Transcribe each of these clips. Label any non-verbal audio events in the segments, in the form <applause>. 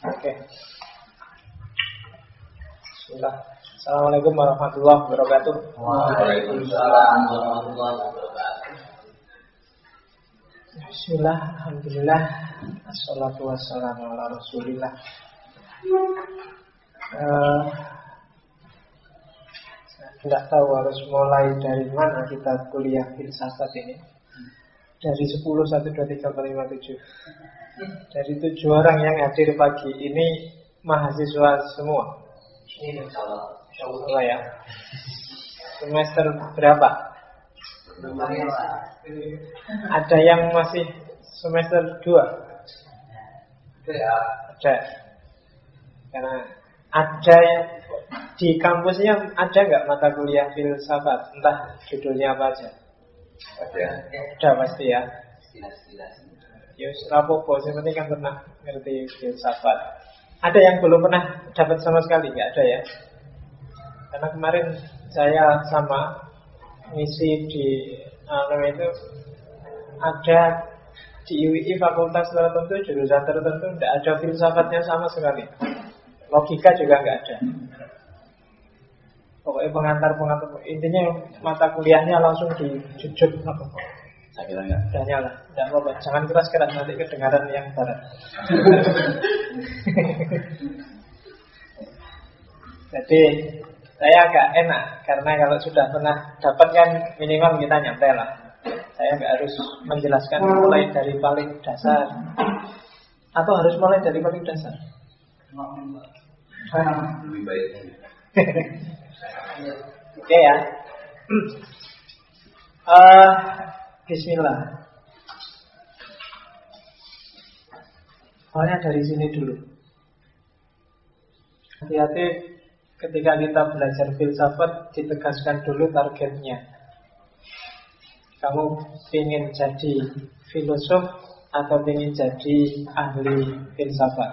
Oke. Bismillah. Assalamualaikum warahmatullahi wabarakatuh. Waalaikumsalam warahmatullahi wabarakatuh. Bismillah, Alhamdulillah Assalatu wassalamu ala rasulillah uh, Saya tidak tahu harus mulai dari mana kita kuliah filsafat ini Dari 10, 1, 2, 3, 4, 5, 7 Dari tujuh orang yang hadir pagi ini mahasiswa semua. Ini ya. Semester berapa? Ada yang masih semester 2 Itu ya. Ada. Karena ada yang di kampusnya ada nggak mata kuliah filsafat? Entah judulnya apa aja. Ada. ada pasti ya. Sekilas-sekilas. Ya rapopo yang penting kan pernah ngerti filsafat ada yang belum pernah dapat sama sekali? Nggak ada ya? Karena kemarin saya sama ngisi di apa itu ada di UII fakultas tertentu jurusan tertentu tidak ada filsafatnya sama sekali. Logika juga nggak ada. Pokoknya pengantar pengantar intinya mata kuliahnya langsung dijujut saya kira nggak udah nyala tidak apa-apa. Jangan keras keras nanti kedengaran yang barat. <laughs> Jadi saya agak enak. Karena kalau sudah pernah dapat kan minimal kita nyampe lah. Saya nggak harus menjelaskan mulai dari paling dasar. Atau harus mulai dari paling dasar? Lebih baik. <laughs> Oke ya. Eh, Bismillah. Soalnya dari sini dulu. Hati-hati ketika kita belajar filsafat ditegaskan dulu targetnya. Kamu ingin jadi filosof atau ingin jadi ahli filsafat?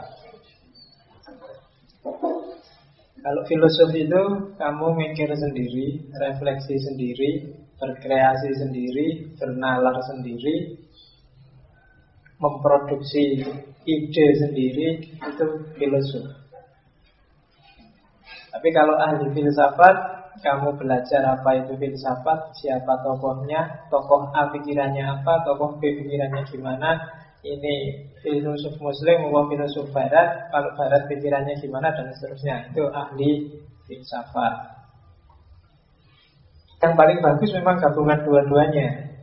Kalau filosof itu kamu mikir sendiri, refleksi sendiri, berkreasi sendiri, bernalar sendiri, memproduksi ide sendiri, itu filosof. Tapi kalau ahli filsafat, kamu belajar apa itu filsafat, siapa tokohnya, tokoh A pikirannya apa, tokoh B pikirannya gimana, ini filosof muslim maupun filosof barat kalau barat pikirannya gimana dan seterusnya itu ahli filsafat yang paling bagus memang gabungan dua-duanya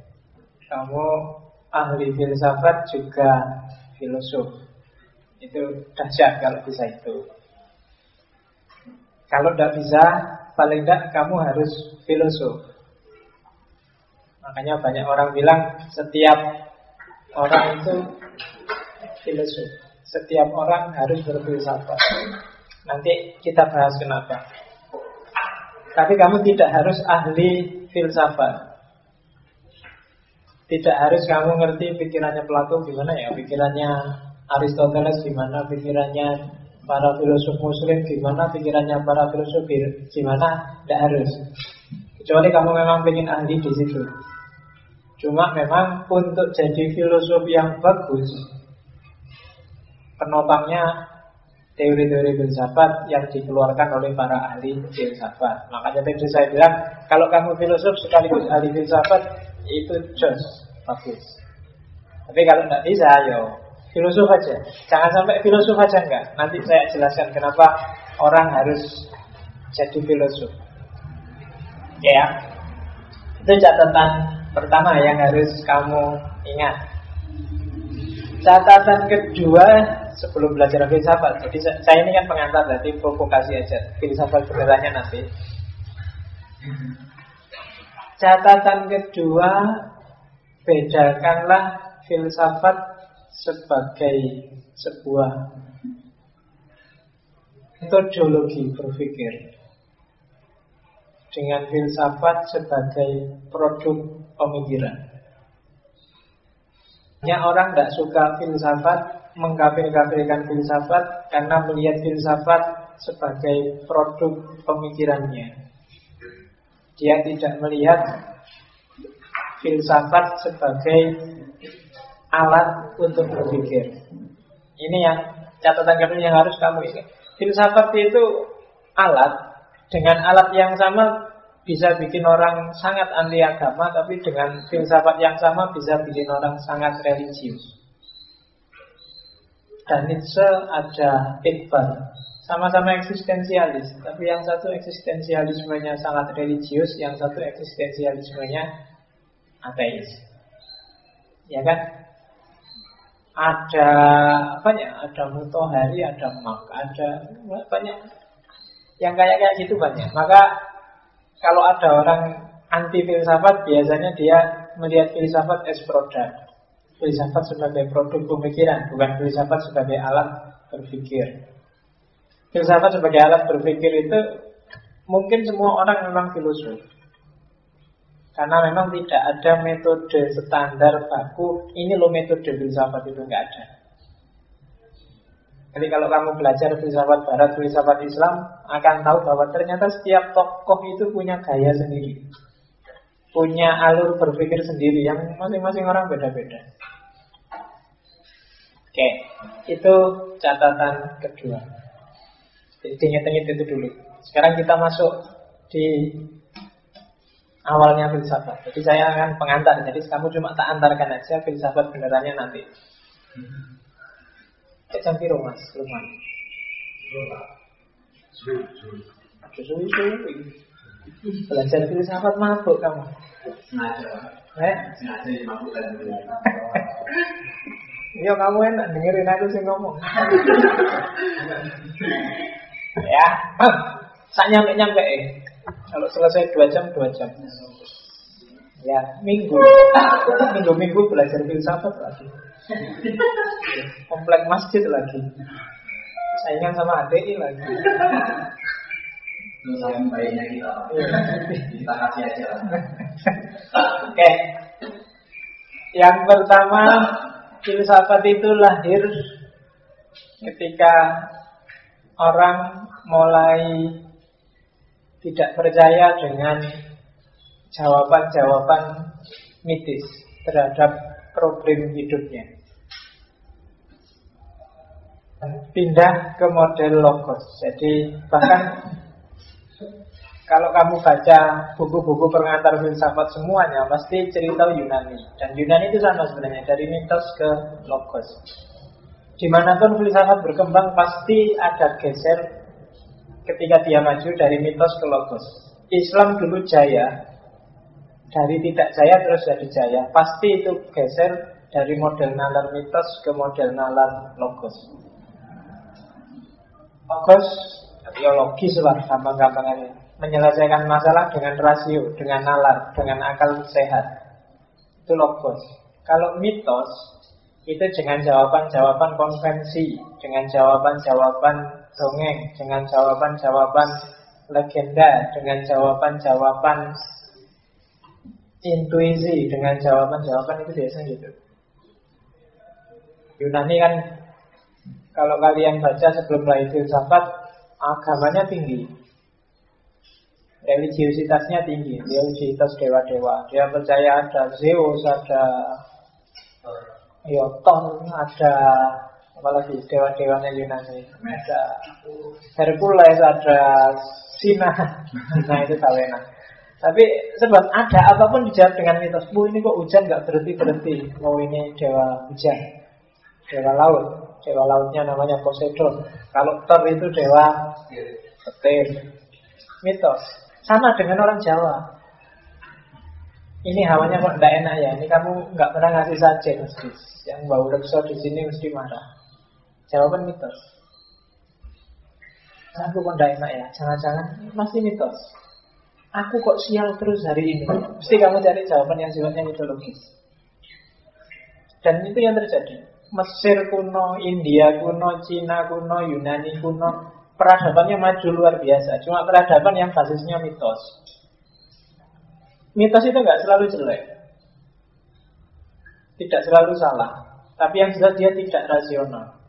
kamu ahli filsafat juga filosof itu dahsyat kalau bisa itu kalau tidak bisa paling tidak kamu harus filosof makanya banyak orang bilang setiap orang itu filosof. Setiap orang harus berfilsafat. Nanti kita bahas kenapa. Tapi kamu tidak harus ahli filsafat. Tidak harus kamu ngerti pikirannya Plato gimana ya, pikirannya Aristoteles gimana, pikirannya para filosof muslim gimana, pikirannya para filosof gimana, tidak harus. Kecuali kamu memang ingin ahli di situ. Cuma memang untuk jadi filosof yang bagus Penopangnya teori-teori filsafat yang dikeluarkan oleh para ahli filsafat. Makanya tadi saya bilang Kalau kamu filosof sekaligus ahli filsafat Itu jos, bagus. Tapi kalau tidak bisa, yo Filosof aja. Jangan sampai filosof aja enggak Nanti saya jelaskan kenapa orang harus jadi filosof. Ya. Itu catatan pertama yang harus kamu ingat. Catatan kedua sebelum belajar filsafat. Jadi saya ini kan pengantar, berarti provokasi aja. Filsafat benerannya nanti. Catatan kedua, bedakanlah filsafat sebagai sebuah metodologi berpikir dengan filsafat sebagai produk pemikiran. Banyak orang tidak suka filsafat, mengkafir-kafirkan filsafat karena melihat filsafat sebagai produk pemikirannya. Dia tidak melihat filsafat sebagai alat untuk berpikir. Ini yang catatan kedua yang harus kamu ingat. Filsafat itu alat dengan alat yang sama bisa bikin orang sangat anti agama, tapi dengan filsafat yang sama bisa bikin orang sangat religius. Dan Nietzsche ada Iqbal, sama-sama eksistensialis, tapi yang satu eksistensialismenya sangat religius, yang satu eksistensialismenya ateis. Ya kan? Ada apa ya? Ada Mutohari, ada Mak, ada banyak yang kayak kayak gitu banyak. Maka kalau ada orang anti filsafat biasanya dia melihat filsafat as produk. Filsafat sebagai produk pemikiran, bukan filsafat sebagai alat berpikir. Filsafat sebagai alat berpikir itu mungkin semua orang memang filosof. Karena memang tidak ada metode standar baku, ini loh metode filsafat itu nggak ada. Jadi kalau kamu belajar filsafat barat, filsafat Islam akan tahu bahwa ternyata setiap tokoh itu punya gaya sendiri. Punya alur berpikir sendiri yang masing-masing orang beda-beda. Oke, itu catatan kedua. Jadi ingat-ingat itu dulu. Sekarang kita masuk di awalnya filsafat. Jadi saya akan pengantar. Jadi kamu cuma tak antarkan aja filsafat benerannya nanti. Cek jam piro Mas, Lukman? Suwi-suwi. Belajar filsafat mabuk kamu. Eh? Iya kamu enak dengerin aku sih ngomong. ya, saya nyampe nyampe. Kalau selesai dua jam dua jam. Ya, minggu. Minggu-minggu belajar filsafat lagi. Komplek masjid lagi. Saingan sama ADI lagi. Yang baiknya kita, kita kasih aja. Oke. Yang pertama, filsafat itu lahir ketika orang mulai tidak percaya dengan jawaban-jawaban mitis terhadap problem hidupnya. Pindah ke model logos. Jadi bahkan <laughs> kalau kamu baca buku-buku pengantar filsafat semuanya pasti cerita Yunani dan Yunani itu sama sebenarnya dari mitos ke logos. Di mana pun filsafat berkembang pasti ada geser ketika dia maju dari mitos ke logos. Islam dulu jaya, dari tidak jaya terus jadi jaya. Pasti itu geser dari model nalar mitos ke model nalar logos. Logos ya logis lah gampang-gampangnya. Menyelesaikan masalah dengan rasio, dengan nalar, dengan akal sehat. Itu logos. Kalau mitos itu dengan jawaban-jawaban konvensi, dengan jawaban-jawaban dongeng, dengan jawaban-jawaban legenda, dengan jawaban-jawaban intuisi dengan jawaban-jawaban itu biasanya gitu. Yunani kan kalau kalian baca sebelum lahir filsafat agamanya tinggi. Religiusitasnya tinggi, religiusitas dewa-dewa. Dia percaya ada Zeus, ada Yoton, ada apalagi dewa-dewanya Yunani. Ada Hercules, ada Sina. <laughs> Nah itu Salena. Tapi sebab ada apa pun dijawab dengan mitos. Bu ini kok hujan nggak berhenti berhenti. Oh ini dewa hujan, dewa laut. Dewa lautnya namanya Poseidon. Kalau Thor itu dewa petir. Mitos. Sama dengan orang Jawa. Ini hawanya kok tidak enak ya. Ini kamu nggak pernah ngasih saja mesti. Yang bau rekso di sini mesti marah. Jawaban mitos. Aku kok tidak enak ya. Jangan-jangan masih mitos. Aku kok sial terus hari ini? Mesti kamu cari jawaban yang sifatnya mitologis. Dan itu yang terjadi. Mesir kuno, India kuno, Cina kuno, Yunani kuno Peradabannya maju luar biasa. Cuma peradaban yang basisnya mitos. Mitos itu nggak selalu jelek. Tidak selalu salah. Tapi yang jelas dia tidak rasional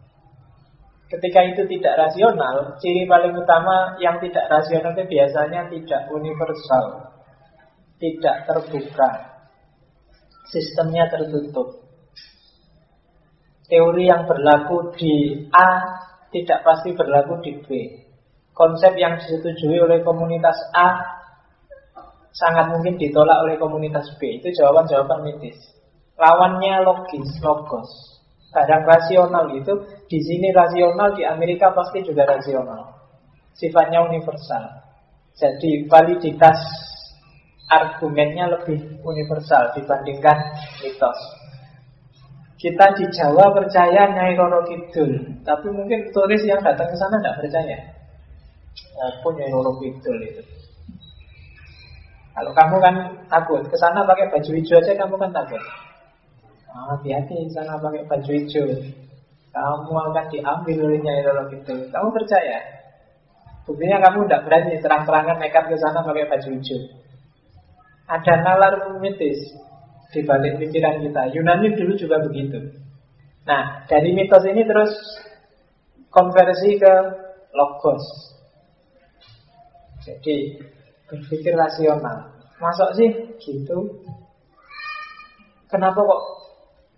Ketika itu tidak rasional, ciri paling utama yang tidak rasional itu biasanya tidak universal, tidak terbuka, sistemnya tertutup. Teori yang berlaku di A tidak pasti berlaku di B. Konsep yang disetujui oleh komunitas A sangat mungkin ditolak oleh komunitas B. Itu jawaban-jawaban mitis. Lawannya logis, logos. Kadang rasional itu di sini rasional, di Amerika pasti juga rasional. Sifatnya universal. Jadi validitas argumennya lebih universal dibandingkan mitos. Kita di Jawa percaya Nyai Roro Kidul, tapi mungkin turis yang datang ke sana tidak percaya. Apa Nyai Roro Kidul itu? Kalau kamu kan takut, ke sana pakai baju hijau aja kamu kan takut. Ah, hati-hati sana pakai baju hijau. Kamu akan diambil oleh Nyai Roro Kidul. Kamu percaya? Buktinya kamu tidak berani terang-terangan nekat ke sana pakai baju hijau. Ada nalar mitis di balik pikiran kita. Yunani dulu juga begitu. Nah, dari mitos ini terus konversi ke logos. Jadi berpikir rasional. Masuk sih gitu? Kenapa kok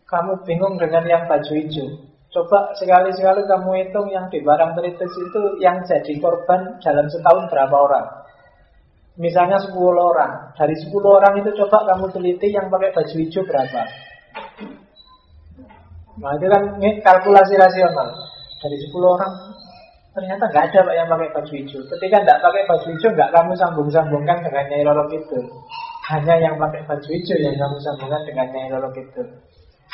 kamu bingung dengan yang baju hijau? Coba sekali-sekali kamu hitung yang di barang teritis itu yang jadi korban dalam setahun berapa orang? Misalnya 10 orang. Dari 10 orang itu coba kamu teliti yang pakai baju hijau berapa. Nah itu kan kalkulasi rasional. Dari 10 orang ternyata nggak ada pak yang pakai baju hijau. Ketika nggak pakai baju hijau nggak kamu sambung-sambungkan dengan Nyai Roro itu. Hanya yang pakai baju hijau yang kamu sambungkan dengan Nyai Roro itu.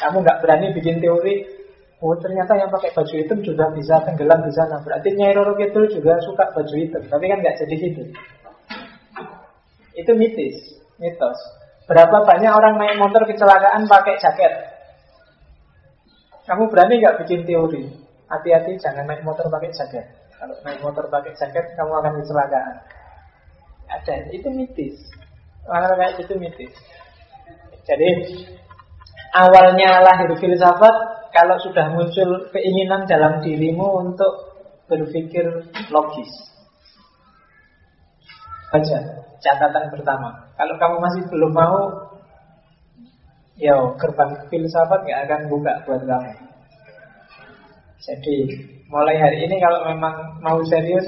Kamu nggak berani bikin teori Oh ternyata yang pakai baju hitam juga bisa tenggelam di sana. Berarti Nyai Roro Kidul juga suka baju hitam. Tapi kan nggak jadi gitu. Itu mitis, mitos. Berapa banyak orang naik motor kecelakaan pakai jaket? Kamu berani nggak bikin teori? Hati-hati jangan naik motor pakai jaket. Kalau naik motor pakai jaket, kamu akan kecelakaan. Ada, itu mitis. Orang kayak itu mitis. Jadi awalnya lahir filsafat, kalau sudah muncul keinginan dalam dirimu untuk berpikir logis. Baca catatan pertama. Kalau kamu masih belum mau, ya gerbang filsafat nggak akan buka buat kamu. Jadi mulai hari ini kalau memang mau serius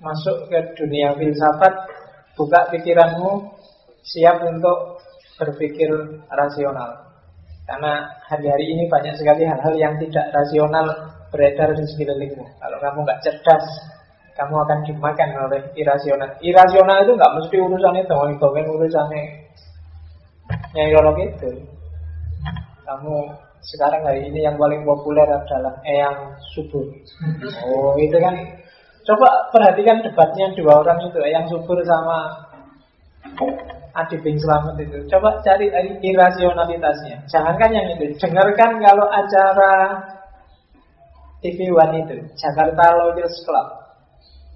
masuk ke dunia filsafat, buka pikiranmu, siap untuk berpikir rasional. Karena hari-hari ini banyak sekali hal-hal yang tidak rasional beredar di sekelilingmu. Kalau kamu nggak cerdas, kamu akan dimakan oleh irasional. Irasional itu nggak mesti urusan itu, itu kan urusannya Nyai Roro itu. Kamu sekarang hari ini yang paling populer adalah Eyang Subur. Oh itu kan, coba perhatikan debatnya dua orang itu, Eyang Subur sama Adi Bing Slamet itu. Coba cari irasionalitasnya. Jangankan yang itu, dengarkan kalau acara TV One itu, Jakarta Lawyers Club.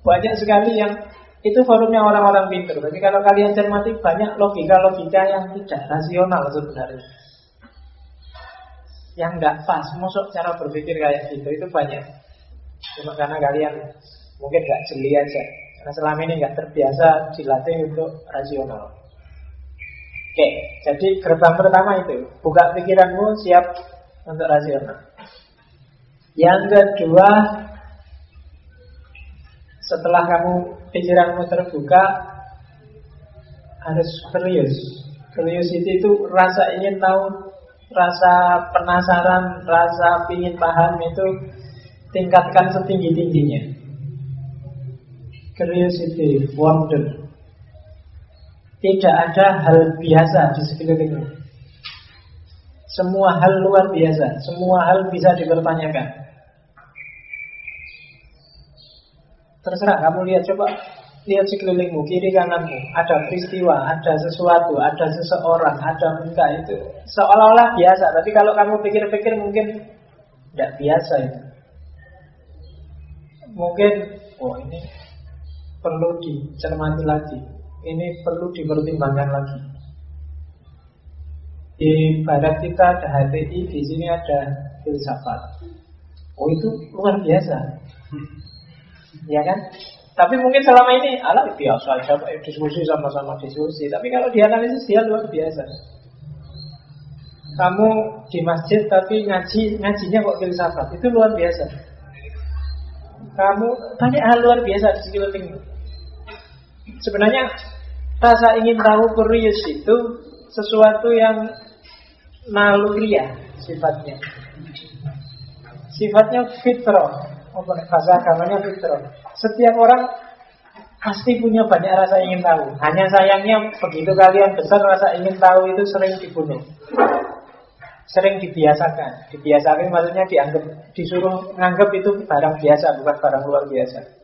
Banyak sekali yang itu forumnya orang-orang pintar. Tapi kalau kalian cermati banyak logika-logika yang tidak rasional sebenarnya. Yang nggak pas, masuk cara berpikir kayak gitu itu banyak. Cuma karena kalian mungkin nggak jeli aja. Karena selama ini nggak terbiasa dilatih untuk rasional. Oke, jadi gerbang pertama itu buka pikiranmu siap untuk rasional. Yang kedua setelah kamu pikiranmu terbuka harus serius. Curiosity itu rasa ingin tahu, rasa penasaran, rasa ingin paham itu tingkatkan setinggi-tingginya. Curiosity, wonder. Tidak ada hal biasa di sekelilingmu. Semua hal luar biasa, semua hal bisa dipertanyakan. Terserah kamu lihat coba lihat sekelilingmu, kiri kananmu, ada peristiwa, ada sesuatu, ada seseorang, ada muka itu seolah-olah biasa. Tapi kalau kamu pikir-pikir mungkin tidak biasa itu. Mungkin, oh ini perlu dicermati lagi, ini perlu dipertimbangkan lagi. Di barat kita ada HTI, di sini ada filsafat. Oh itu luar biasa. Ya kan? Tapi mungkin selama ini ala biasa aja diskusi sama-sama diskusi. Tapi kalau dianalisis dia luar biasa. Kamu di masjid tapi ngaji ngajinya kok filsafat itu luar biasa. kamu banyak hal luar biasa di sekelilingmu. Sebenarnya rasa ingin tahu curious itu sesuatu yang naluriah sifatnya. Sifatnya fitrah. Apa bahasa agamanya fitrah. Setiap orang pasti punya banyak rasa ingin tahu. Hanya sayangnya begitu kalian besar rasa ingin tahu itu sering dibunuh. Sering dibiasakan. Dibiasakan maksudnya dianggap disuruh nganggap itu barang biasa, bukan barang luar biasa.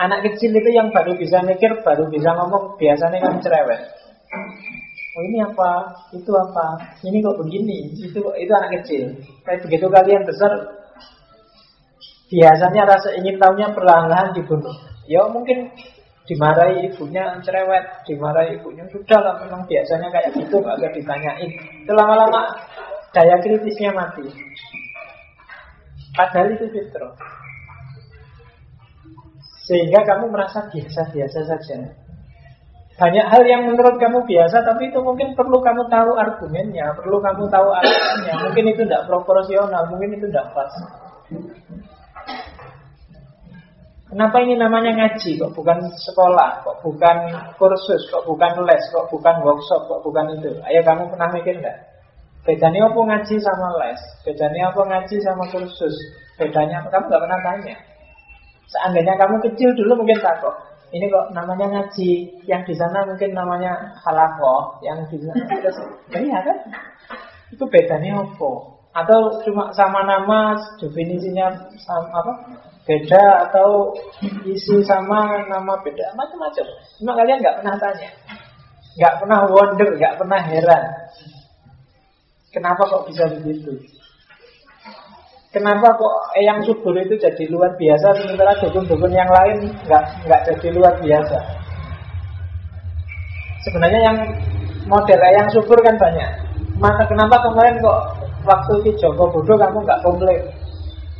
Anak kecil itu yang baru bisa mikir, baru bisa ngomong, biasanya kan cerewet. Oh ini apa? Itu apa? Ini kok begini? Itu itu anak kecil. Tapi begitu kalian besar, biasanya rasa ingin tahunya perlahan-lahan dibunuh. Ya mungkin dimarahi ibunya cerewet, dimarahi ibunya sudah lah memang biasanya kayak gitu agak ditanyain. Lama-lama daya kritisnya mati. Padahal itu fitrah. Sehingga kamu merasa biasa-biasa saja. Banyak hal yang menurut kamu biasa Tapi itu mungkin perlu kamu tahu argumennya Perlu kamu tahu alasannya Mungkin itu tidak proporsional Mungkin itu tidak pas Kenapa ini namanya ngaji? Kok bukan sekolah? Kok bukan kursus? Kok bukan les? Kok bukan workshop? Kok bukan itu? Ayo kamu pernah mikir nggak? Bedanya apa ngaji sama les? Bedanya apa ngaji sama kursus? Bedanya apa? Kamu nggak pernah tanya. Seandainya kamu kecil dulu mungkin takut. Ini kok namanya ngaji, yang di sana mungkin namanya halakoh, yang di sana <laughs> terus, ya kan? Itu bedanya apa? Atau cuma sama nama, definisinya sama apa? Beda atau isi sama nama beda macam-macam. Cuma kalian nggak pernah tanya, nggak pernah wonder, nggak pernah heran. Kenapa kok bisa begitu? Kenapa kok yang subur itu jadi luar biasa sementara dukun-dukun yang lain nggak nggak jadi luar biasa? Sebenarnya yang model yang subur kan banyak. Maka kenapa kemarin kok waktu di Joko Bodo kamu nggak komplain?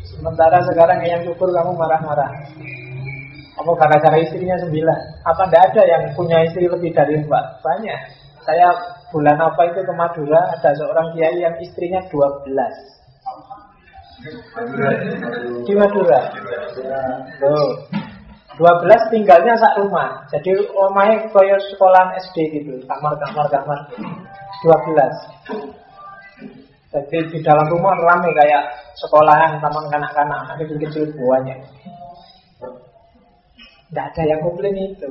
Sementara sekarang yang subur kamu marah-marah. Apa gara-gara istrinya sembilan? Apa tidak ada yang punya istri lebih dari mbak? Banyak. Saya bulan apa itu ke Madura ada seorang kiai yang istrinya dua belas. Di Madura. Loh. 12 tinggalnya sak rumah. Jadi rumahnya koyo sekolah SD gitu, kamar-kamar kamar. 12. Jadi di dalam rumah rame kayak sekolahan taman kanak-kanak, anak kecil-kecil buahnya. Tidak ada yang komplain itu.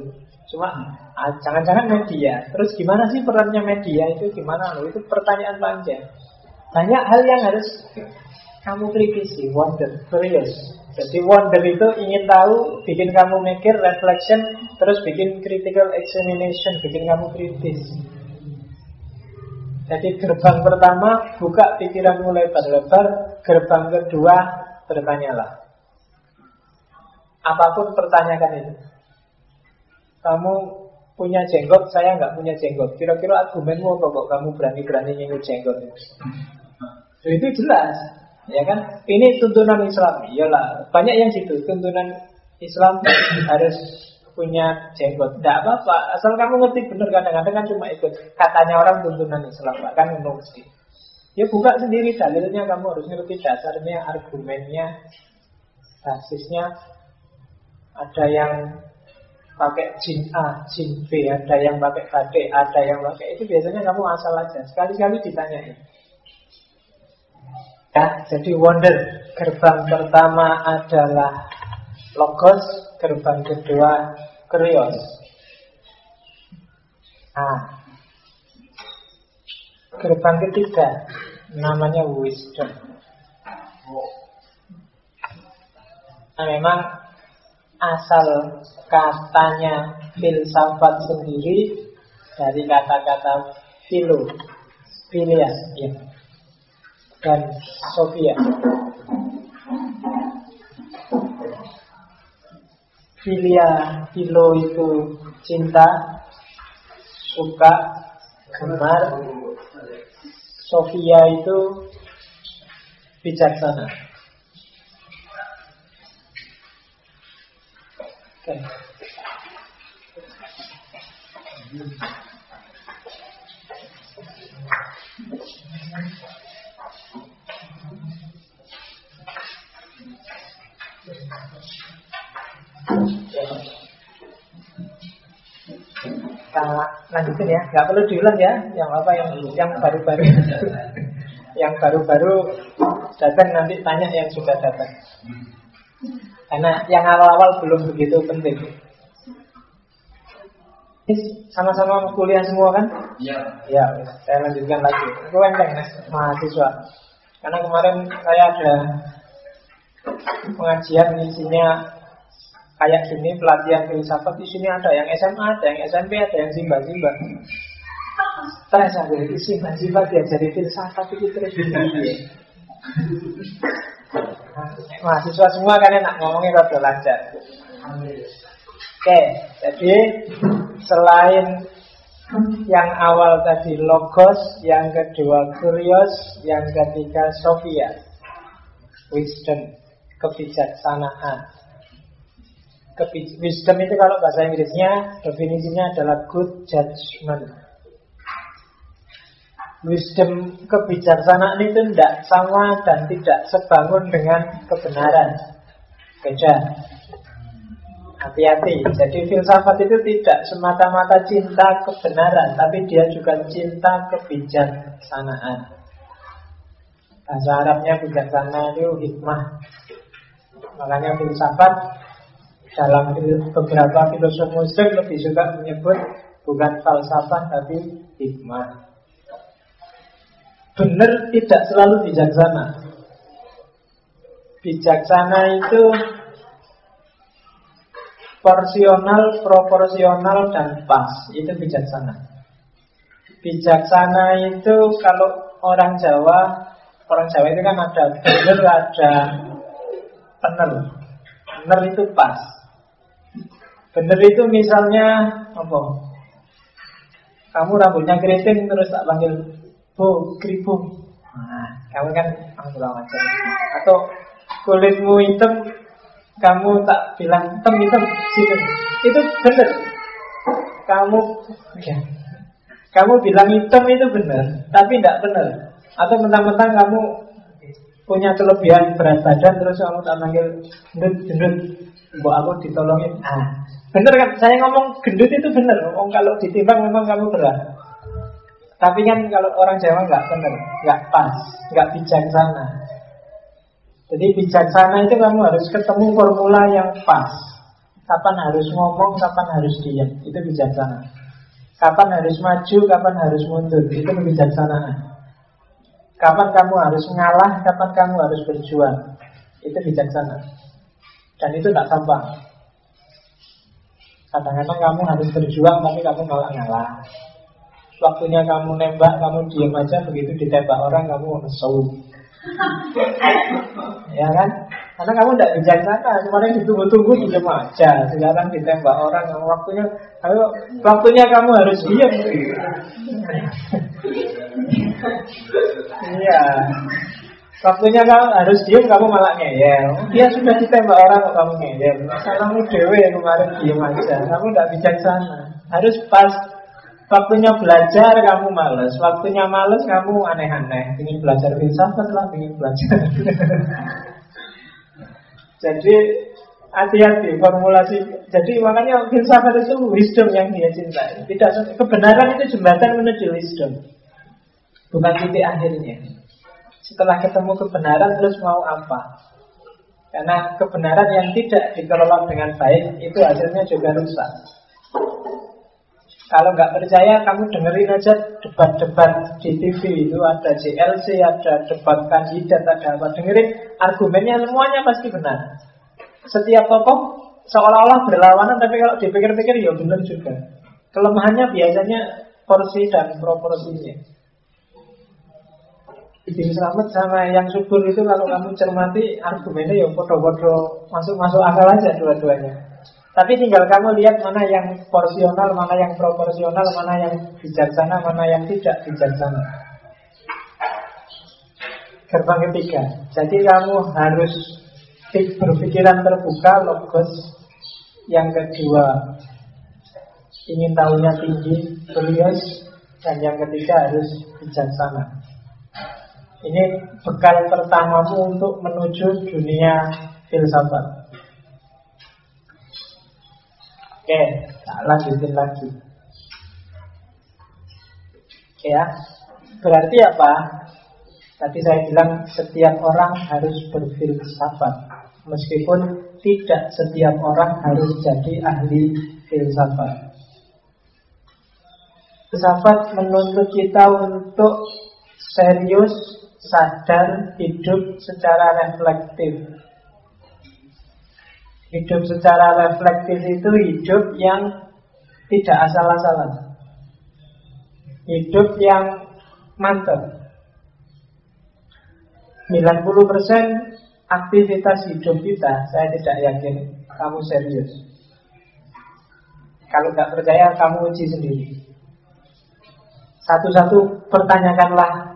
Cuma ah, jangan-jangan media. Terus gimana sih perannya media itu gimana loh? Itu pertanyaan panjang. Banyak hal yang harus kamu kritisi, wonder, curious. Jadi wonder itu ingin tahu, bikin kamu mikir, reflection, terus bikin critical examination, bikin kamu kritis. Jadi gerbang pertama buka pikiranmu lebar-lebar, gerbang kedua bertanyalah. Apa pun pertanyakan itu. Kamu punya jenggot, saya nggak punya jenggot. Kira-kira argumenmu apa kok kamu berani-berani nyinggung jenggot? Itu jelas. Ya kan? Ini tuntunan Islam. Iyalah, banyak yang situ tuntunan Islam <coughs> harus punya jenggot. Tidak apa-apa, asal kamu ngerti benar kadang-kadang kan cuma ikut katanya orang tuntunan Islam, bahkan menurut mesti. Ya buka sendiri dalilnya, kamu harus ngerti dasarnya, argumennya, basisnya. Ada yang pakai jin A, jin B, ada yang pakai batik, ada yang pakai itu biasanya kamu asal aja. Sekali-sekali ditanyain. Ya, jadi wonder gerbang pertama adalah logos, gerbang kedua krios. Nah, gerbang ketiga namanya wisdom. Nah, memang asal katanya filsafat sendiri dari kata-kata filo, filia, ya dan Sofia. Filia, filo itu cinta, suka, gemar. Sofia itu bijaksana. Oke. Okay. Kita lanjutin ya, nggak perlu diulang ya, yang apa yang yang baru-baru, <laughs> yang baru-baru datang nanti tanya yang sudah datang. Karena yang awal-awal belum begitu penting. Sama-sama kuliah semua kan? Iya. Ya, saya lanjutkan lagi. Itu enteng mas, mahasiswa. Karena kemarin saya ada pengajian isinya kayak gini pelatihan filsafat di sini ada yang SMA, ada yang SMP, ada yang simba-simba. Stres aku itu simba-simba diajari filsafat itu terus. Mahasiswa semua kan enak ngomongin rada lancar. Oke, jadi selain yang awal tadi logos, yang kedua kurios, yang ketiga sofia, wisdom, kebijaksanaan. Wisdom itu kalau bahasa Inggrisnya definisinya adalah good judgment. Wisdom kebijaksanaan itu tidak sama dan tidak sebangun dengan kebenaran. Beda. Hati-hati. Jadi filsafat itu tidak semata-mata cinta kebenaran, tapi dia juga cinta kebijaksanaan. Bahasa Arabnya bijaksana itu hikmah. Makanya filsafat dalam beberapa filosof muslim lebih suka menyebut bukan falsafah tapi hikmah. Benar tidak selalu bijaksana. Bijaksana itu porsional, proporsional, dan pas. Itu bijaksana. Bijaksana itu kalau orang Jawa, orang Jawa itu kan ada benar, ada benar. Benar itu pas. Benar itu misalnya apa? Kamu rambutnya keriting terus tak panggil Bu, keripung. Nah, kamu kan kurang macam. Atau kulitmu hitam, kamu tak bilang hitam hitam situ. Itu benar. Kamu ya. Kamu bilang hitam itu benar, tapi tidak benar. Atau mentang-mentang kamu punya kelebihan berat badan terus kamu tak panggil gendut gendut buat aku ditolongin. Ah, bener kan? Saya ngomong gendut itu benar. Ngomong kalau ditimbang memang kamu berat. Tapi kan kalau orang Jawa nggak benar, nggak pas, nggak bijaksana. Jadi bijaksana itu kamu harus ketemu formula yang pas. Kapan harus ngomong, kapan harus diam, itu bijaksana. Kapan harus maju, kapan harus mundur, itu kebijaksanaan. Kapan kamu harus ngalah, kapan kamu harus berjuang, itu bijaksana. Dan itu tak sampah. Kadang-kadang kamu harus berjuang, tapi kamu malah ngalah. Waktunya kamu nembak, kamu diam aja begitu ditembak orang kamu nesu. <laughs> ya kan? Karena kamu tidak bijaksana, kemarin ditunggu-tunggu diam aja. Sekarang ditembak orang, kamu waktunya, kamu, waktunya kamu harus diam. <laughs> Iya. Waktunya kamu harus diam, kamu malah ngeyel. Dia sudah ditembak orang kok kamu ngeyel. Kamu dewe kemarin diam aja. Kamu tidak bijaksana. Harus pas Waktunya belajar kamu males, waktunya males kamu aneh-aneh. Ingin belajar filsafat lah, ingin belajar. <laughs> Jadi hati-hati formulasi. Jadi makanya filsafat itu wisdom yang dia cintai. Tidak kebenaran itu jembatan menuju wisdom, bukan titik akhirnya. Setelah ketemu kebenaran terus mau apa? Karena kebenaran yang tidak dikelola dengan baik itu hasilnya juga rusak. Kalau nggak percaya, kamu dengerin aja debat-debat di TV itu ada JLC, ada debat kandidat, ada apa. Dengerin argumennya semuanya pasti benar. Setiap tokoh seolah-olah berlawanan, tapi kalau dipikir-pikir ya benar juga. Kelemahannya biasanya porsi dan proporsinya. Ibn Selamat sama yang subur itu kalau <laughs> kamu cermati argumennya ya podo-podo masuk-masuk akal aja dua-duanya. Tapi tinggal kamu lihat mana yang porsional, mana yang proporsional, mana yang bijaksana, mana yang tidak bijaksana. Gerbang ketiga. Jadi kamu harus berpikiran terbuka, logos. Yang kedua, ingin tahunya tinggi, serius. Dan yang ketiga harus bijaksana. Ini bekal pertamamu untuk menuju dunia filsafat. Oke, tak lanjutin lagi. Ya, berarti apa? Tadi saya bilang setiap orang harus berfilsafat Meskipun tidak setiap orang harus jadi ahli filsafat Filsafat menuntut kita untuk serius, sadar, hidup secara reflektif. Hidup secara reflektif itu hidup yang tidak asal-asalan. Hidup yang mantap. 90% aktivitas hidup kita Saya tidak yakin kamu serius. Kalau nggak percaya kamu uji sendiri. Satu-satu pertanyakanlah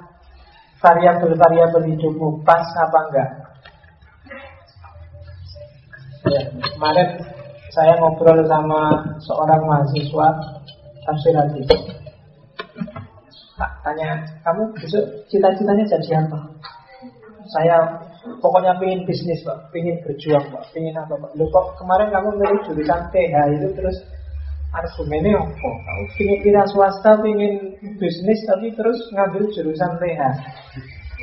Variabel-variabel hidupmu Pas apa enggak? Ya, Kemarin saya ngobrol sama seorang mahasiswa Tafsir hadis. Tak tanya Kamu besok cita-citanya jadi apa? Saya pokoknya pengen bisnis pak, pengen berjuang pak, pengen apa pak. Lu kok kemarin kamu milih jurusan TH itu terus argumennya apa? Pengen kira swasta, pengen bisnis tapi terus ngambil jurusan TH.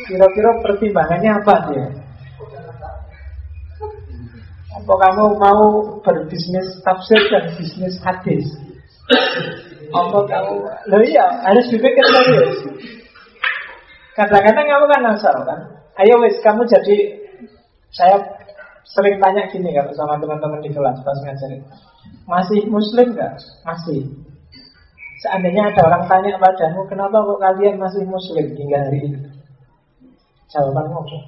Kira-kira pertimbangannya apa dia? Apa kamu mau berbisnis tafsir dan bisnis hadis? Apa kamu? Lo iya, harus dipikir serius. Kadang-kadang kamu kan asal kan Ayo wes kamu jadi saya sering tanya gini kalau sama teman-teman di kelas pas ngajarin. Masih muslim nggak? Masih. Seandainya ada orang tanya padamu, kenapa kok kalian masih muslim hingga hari ini? Jawabanmu apa?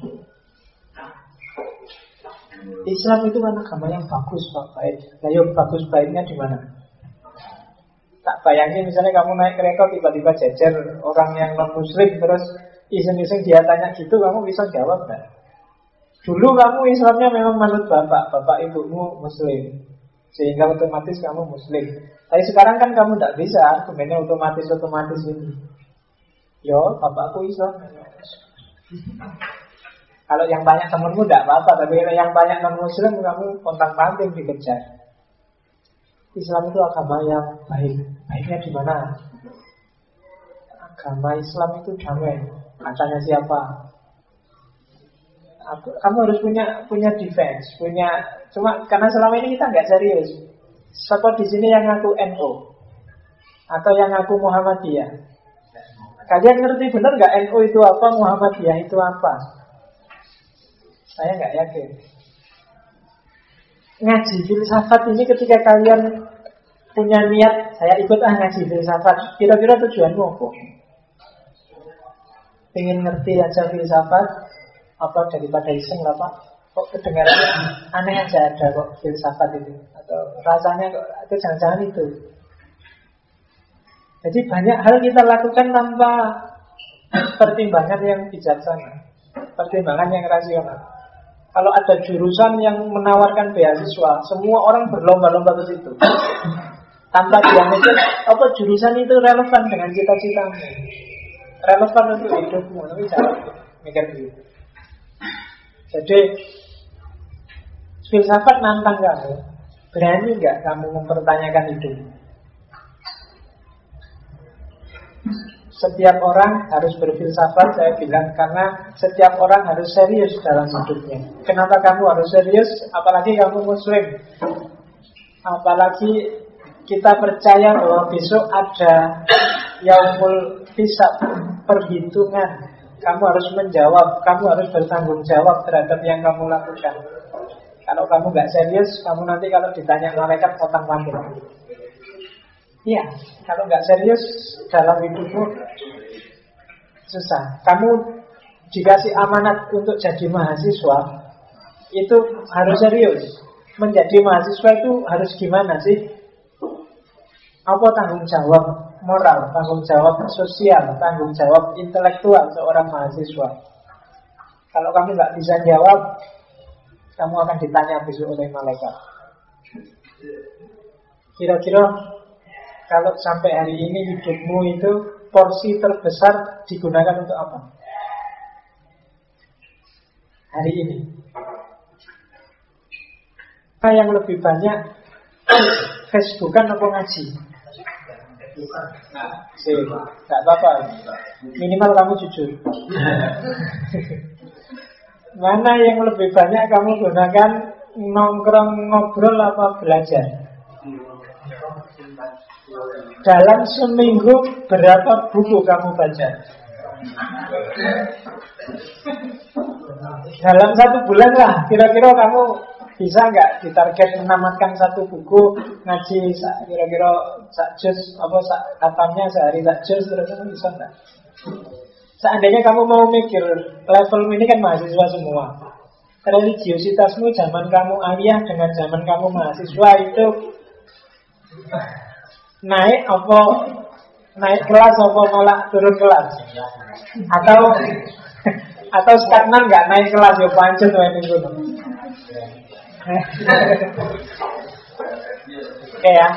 Islam itu kan agama yang bagus, Pak baik. Nah, yuk bagus baiknya di mana? Tak bayangin misalnya kamu naik kereta tiba-tiba jejer orang yang non muslim terus iseng-iseng dia tanya gitu kamu bisa jawab kan? Dulu kamu Islamnya memang manut bapak, bapak ibumu muslim. Sehingga otomatis kamu muslim. Tapi sekarang kan kamu tidak bisa Argumennya otomatis-otomatis ini. Yo, bapakku Islam Kalau yang banyak temenmu tidak apa-apa Tapi yang banyak non-muslim Kamu kontak panting dikejar Islam itu agama yang baik. Baiknya di mana? Agama Islam itu damai. Katanya siapa? Aku, kamu harus punya punya defense, punya cuma karena selama ini kita nggak serius. Siapa di sini yang ngaku NU atau yang ngaku Muhammadiyah? Kalian ngerti benar nggak NU itu apa, Muhammadiyah itu apa? Saya nggak yakin. Ngaji filsafat ini ketika kalian punya niat, saya ikut ah ngaji filsafat. Kira-kira tujuanmu apa? ingin ngerti aja filsafat apa daripada iseng lah pak? Kok kedengarannya aneh aja ada kok filsafat itu atau rasanya kok itu jangan-jangan itu? Jadi banyak hal kita lakukan tanpa pertimbangan yang bijaksana pertimbangan yang rasional. Kalau ada jurusan yang menawarkan beasiswa semua orang berlomba-lomba ke situ. Tanpa dia mikir apa jurusan itu relevan dengan cita-citamu? Relevan untuk hidupmu tapi jangan mikir begitu jadi filsafat nantang kamu berani nggak kamu mempertanyakan hidup setiap orang harus berfilsafat saya bilang karena setiap orang harus serius dalam hidupnya. Kenapa kamu harus serius? Apalagi kamu muslim. Apalagi kita percaya bahwa besok ada yaumul hisab perhitungan. Kamu harus menjawab, kamu harus bertanggung jawab terhadap yang kamu lakukan. Kalau kamu nggak serius, kamu nanti kalau ditanya malaikat potong panggil. Iya, kalau nggak serius dalam hidupmu susah. Kamu dikasih amanat untuk jadi mahasiswa, itu harus serius. Menjadi mahasiswa itu harus gimana sih? Apa tanggung jawab moral, tanggung jawab sosial, tanggung jawab intelektual seorang mahasiswa. Kalau kamu nggak bisa jawab, kamu akan ditanya besok oleh malaikat. Kira-kira kalau sampai hari ini hidupmu itu porsi terbesar digunakan untuk apa? Hari ini. Apa yang lebih banyak <coughs> Facebookan apa ngaji? Nah, sih, apa-apa. Minimal kamu jujur. <laughs> Mana yang lebih banyak kamu gunakan nongkrong ngobrol apa belajar? Dalam seminggu berapa buku kamu baca? <laughs> Dalam satu bulan lah, kira-kira kamu bisa nggak ditarget menamatkan satu buku ngaji kira-kira sak juz apa katanya sehari sak juz kira-kira bisa nggak? Seandainya kamu mau mikir level ini kan mahasiswa semua, religiositasmu zaman kamu ayah dengan zaman kamu mahasiswa itu naik apa naik kelas apa malah turun kelas? Atau atau stagnan nggak naik kelas ya pancet wae ning Oke ya,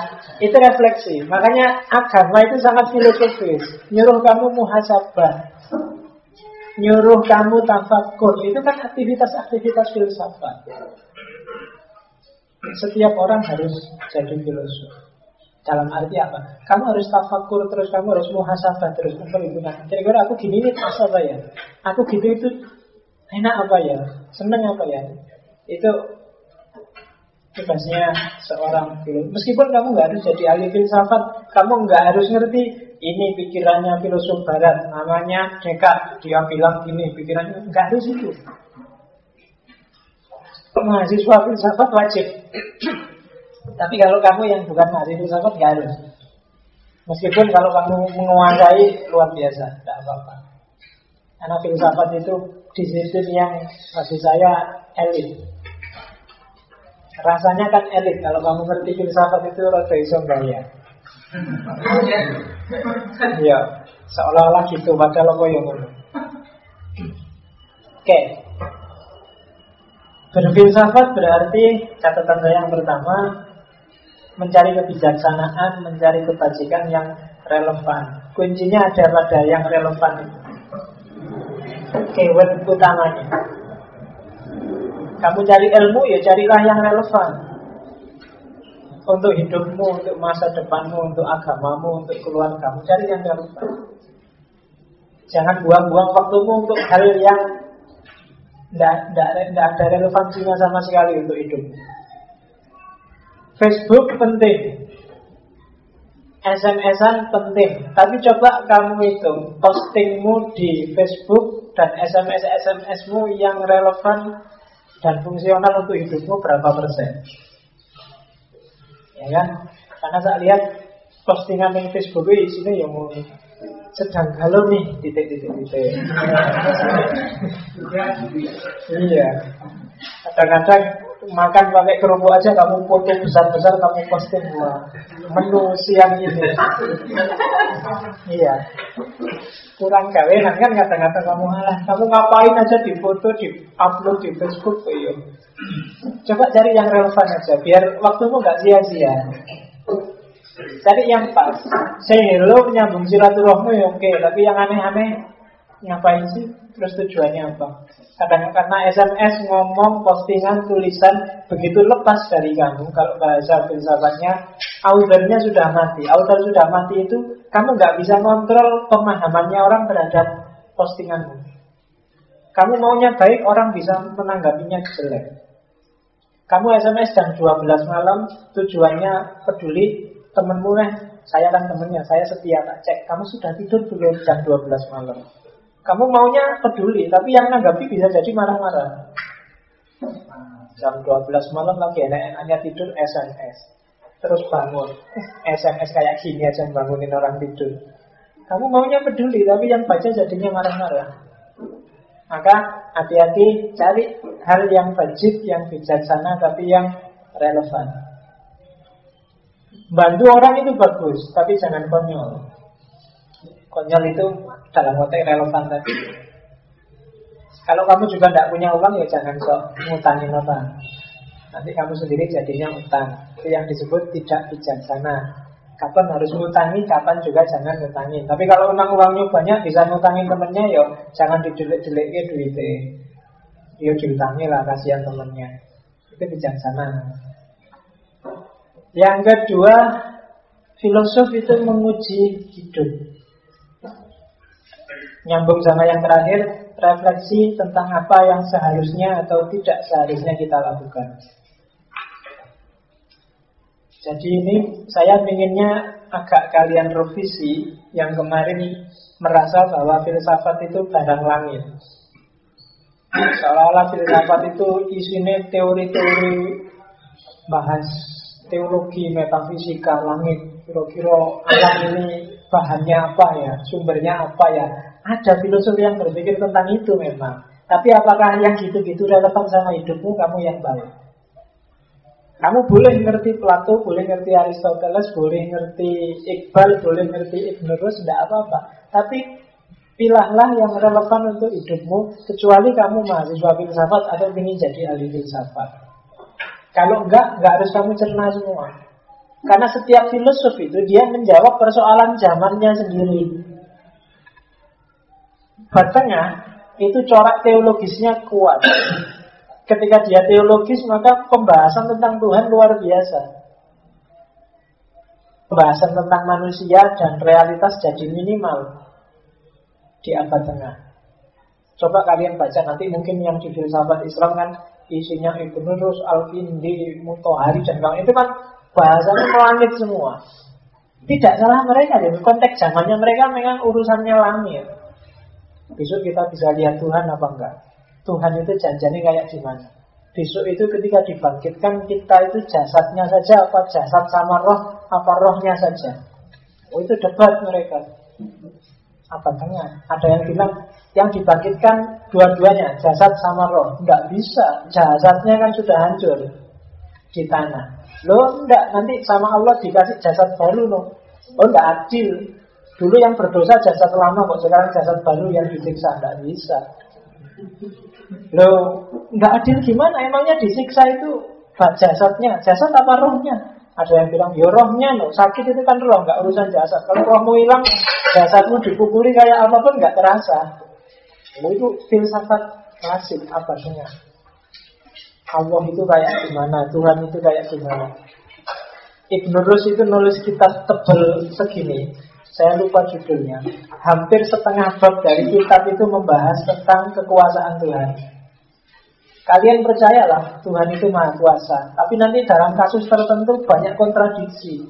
itu refleksi. Makanya agama itu sangat filosofis. Nyuruh kamu muhasabah. Nyuruh kamu tafakur. Itu kan aktivitas-aktivitas filsafat. Setiap orang harus jadi filosof. Dalam arti apa? Kamu harus tafakur terus, kamu harus muhasabah terus memperhitungkan. Kira-kira aku gini nih pas apa ya? Aku gitu itu enak apa ya? Seneng apa ya? Itu tugasnya seorang filosof. Meskipun kamu nggak harus jadi ahli filsafat, kamu nggak harus ngerti ini pikirannya filosof barat, namanya Descartes. Dia bilang gini, pikirannya nggak harus itu. Mahasiswa filsafat wajib. Tapi kalau kamu yang bukan mahasiswa filsafat nggak harus. Meskipun kalau kamu menguasai luar biasa, tidak apa-apa. Karena filsafat itu disiplin yang bagi saya elit. Rasanya kan elit kalau kamu ngerti filsafat itu rada iso gaya. Iya, seolah-olah gitu padahal kok yang ngono. Oke. Berfilsafat berarti catatan saya yang pertama mencari kebijaksanaan, mencari kebajikan yang relevan. Kuncinya ada pada yang relevan. Keyword utamanya. Kamu cari ilmu ya carilah yang relevan. Untuk hidupmu, untuk masa depanmu, untuk agamamu, untuk keluargamu. Cari yang relevan. Jangan buang-buang waktumu untuk hal yang tidak ada relevansinya sama sekali untuk hidup. Facebook penting. SMS-an penting. Tapi coba kamu hitung Postingmu di Facebook Dan SMS-SMSmu yang relevan dan fungsional untuk hidupmu berapa persen? Ya kan? Karena saya lihat postingan yang Facebook ini sini yang sedang galau nih titik-titik titik. <laughs> iya. Kadang-kadang makan pakai kerupuk aja kamu foto besar-besar kamu posting wah menu siang ini. iya. Kurang gawe kan kadang-kadang kamu alah kamu ngapain aja di foto di upload di Facebook iya. Coba cari yang relevan aja biar waktumu nggak sia-sia. Cari yang pas. Say hello nyambung silaturahmi oke, tapi yang aneh-aneh ngapain sih? Terus tujuannya apa? Kadang karena SMS ngomong postingan tulisan begitu lepas dari kamu kalau bahasa filsafatnya authornya sudah mati. Author sudah mati itu kamu nggak bisa kontrol pemahamannya orang terhadap postinganmu. Kamu maunya baik, orang bisa menanggapinya jelek. Kamu SMS jam 12 malam, tujuannya peduli temenmu nih, saya kan temennya, saya setia tak cek. Kamu sudah tidur belum jam 12 malam? Kamu maunya peduli, tapi yang nanggapi bisa jadi marah-marah. Jam 12 malam lagi enak-enaknya tidur SMS. Terus bangun. SMS kayak gini aja bangunin orang tidur. Kamu maunya peduli, tapi yang baca jadinya marah-marah. Maka hati-hati cari hal yang wajib, yang bijaksana, tapi yang relevan. Bantu orang itu bagus, tapi jangan konyol. Konyol itu dalam konteks relevan tadi. Kalau kamu juga tidak punya uang ya jangan sok ngutangin orang. Nanti kamu sendiri jadinya utang. Itu yang disebut tidak bijaksana. Kapan harus ngutangi, kapan juga jangan ngutangi. Tapi kalau memang uangnya banyak bisa ngutangin temennya ya jangan dijelek-jeleknya duitnya. Ya diutangi lah kasihan temennya. Itu bijaksana. Yang kedua, filosof itu menguji hidup. Nyambung sama yang terakhir, refleksi tentang apa yang seharusnya atau tidak seharusnya kita lakukan. Jadi ini saya inginnya agak kalian revisi yang kemarin merasa bahwa filsafat itu barang langit. Seolah-olah filsafat itu isinya teori-teori bahas teologi, metafisika, langit. Kira-kira alam ini bahannya apa ya, sumbernya apa ya. Ada filosofi yang berpikir tentang itu memang. Tapi apakah yang gitu-gitu relevan sama hidupmu, kamu yang baik. Kamu boleh ngerti Plato, boleh ngerti Aristoteles, boleh ngerti Iqbal, boleh ngerti Ibn Rus, tidak apa-apa. Tapi pilahlah yang relevan untuk hidupmu, kecuali kamu mahasiswa filsafat atau ingin jadi ahli filsafat. Kalau enggak, enggak harus kamu cerna semua. Karena setiap filosof itu dia menjawab persoalan zamannya sendiri. Batengah itu corak teologisnya kuat. Ketika dia teologis maka pembahasan tentang Tuhan luar biasa. Pembahasan tentang manusia dan realitas jadi minimal di abad tengah. Coba kalian baca nanti mungkin yang di filsafat Islam kan isinya Ibnu Rus, Al-Kindi, Mutohari dan kawan itu kan bahasanya melangit semua. Tidak salah mereka, jadi konteks zamannya mereka memang urusannya langit. Besok kita bisa lihat Tuhan apa enggak. Tuhan itu janjinya kayak gimana? Besok itu ketika dibangkitkan kita itu jasadnya saja apa jasad sama roh apa rohnya saja. Oh itu debat mereka. Apa tengah? Ada yang bilang yang dibangkitkan dua-duanya jasad sama roh. Enggak bisa. Jasadnya kan sudah hancur di tanah. Loh enggak nanti sama Allah dikasih jasad baru loh. Oh enggak adil. Dulu yang berdosa jasad lama kok sekarang jasad baru yang disiksa enggak bisa. Loh, nggak adil gimana? Emangnya disiksa itu jasadnya, jasad apa rohnya? Ada yang bilang, ya rohnya loh, sakit itu kan roh, nggak urusan jasad. Kalau rohmu hilang, jasadmu dipukuli kayak apa pun nggak terasa. Oh, itu filsafat apa sebenarnya? Allah itu kayak gimana, Tuhan itu kayak gimana. Ibn Rus itu nulis kitab tebel segini, saya lupa judulnya. Hampir setengah bab dari kitab itu membahas tentang kekuasaan Tuhan. Kalian percayalah Tuhan itu maha kuasa. Tapi nanti dalam kasus tertentu banyak kontradiksi.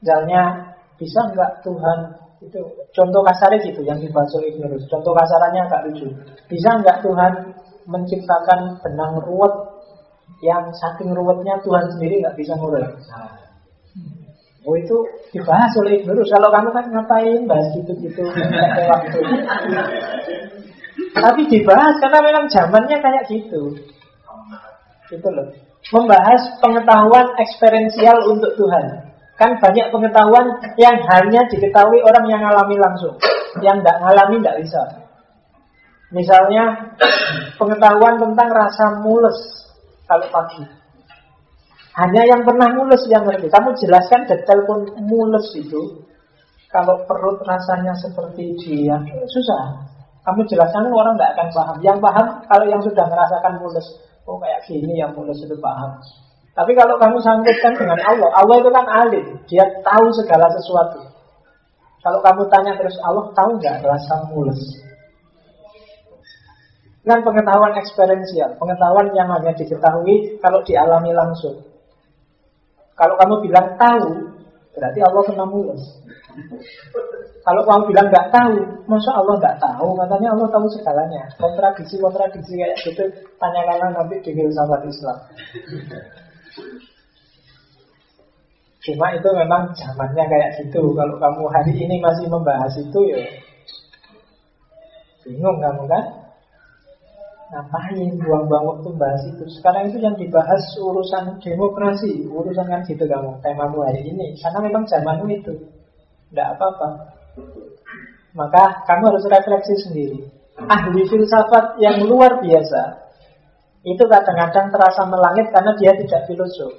Misalnya Bisa nggak Tuhan itu Contoh kasarnya gitu yang dibahas oleh Ibn Contoh kasarannya agak lucu. Bisa nggak Tuhan menciptakan benang ruwet Yang saking ruwetnya Tuhan sendiri nggak bisa ngurut Oh itu dibahas oleh Ibn Kalau kamu kan ngapain bahas gitu-gitu waktu tapi dibahas karena memang zamannya kayak gitu. Gitu loh. Membahas pengetahuan eksperensial untuk Tuhan. Kan banyak pengetahuan yang hanya diketahui orang yang alami langsung. Yang tidak ngalami tidak bisa. Misalnya pengetahuan tentang rasa mules kalau pagi. Hanya yang pernah mules yang ngerti. Kamu jelaskan detail pun mules itu. Kalau perut rasanya seperti dia, susah. Kamu jelaskan orang tidak akan paham. Yang paham kalau yang sudah merasakan mulus. Oh kayak gini yang mulus itu paham. Tapi kalau kamu sangkutkan dengan Allah, Allah itu kan alim. Dia tahu segala sesuatu. Kalau kamu tanya terus Allah tahu nggak rasa mulus? Dengan pengetahuan eksperiensial, pengetahuan yang hanya diketahui kalau dialami langsung. Kalau kamu bilang tahu, berarti Allah kena mulus. Kalau kamu bilang nggak tahu, masa Allah nggak tahu? Katanya Allah tahu segalanya. Kontradiksi-kontradiksi kayak gitu, tanyakanlah nanti di filsafat Islam. Cuma itu memang zamannya kayak gitu. Kalau kamu hari ini masih membahas itu ya bingung kamu kan? Ngapain buang-buang waktu bahas itu? Sekarang itu yang dibahas urusan demokrasi, urusan kan gitu kamu, temamu hari ini. Karena memang zamanmu itu. Tidak apa-apa. Maka kamu harus refleksi sendiri. Ahli filsafat yang luar biasa itu kadang-kadang terasa melangit karena dia tidak filosof.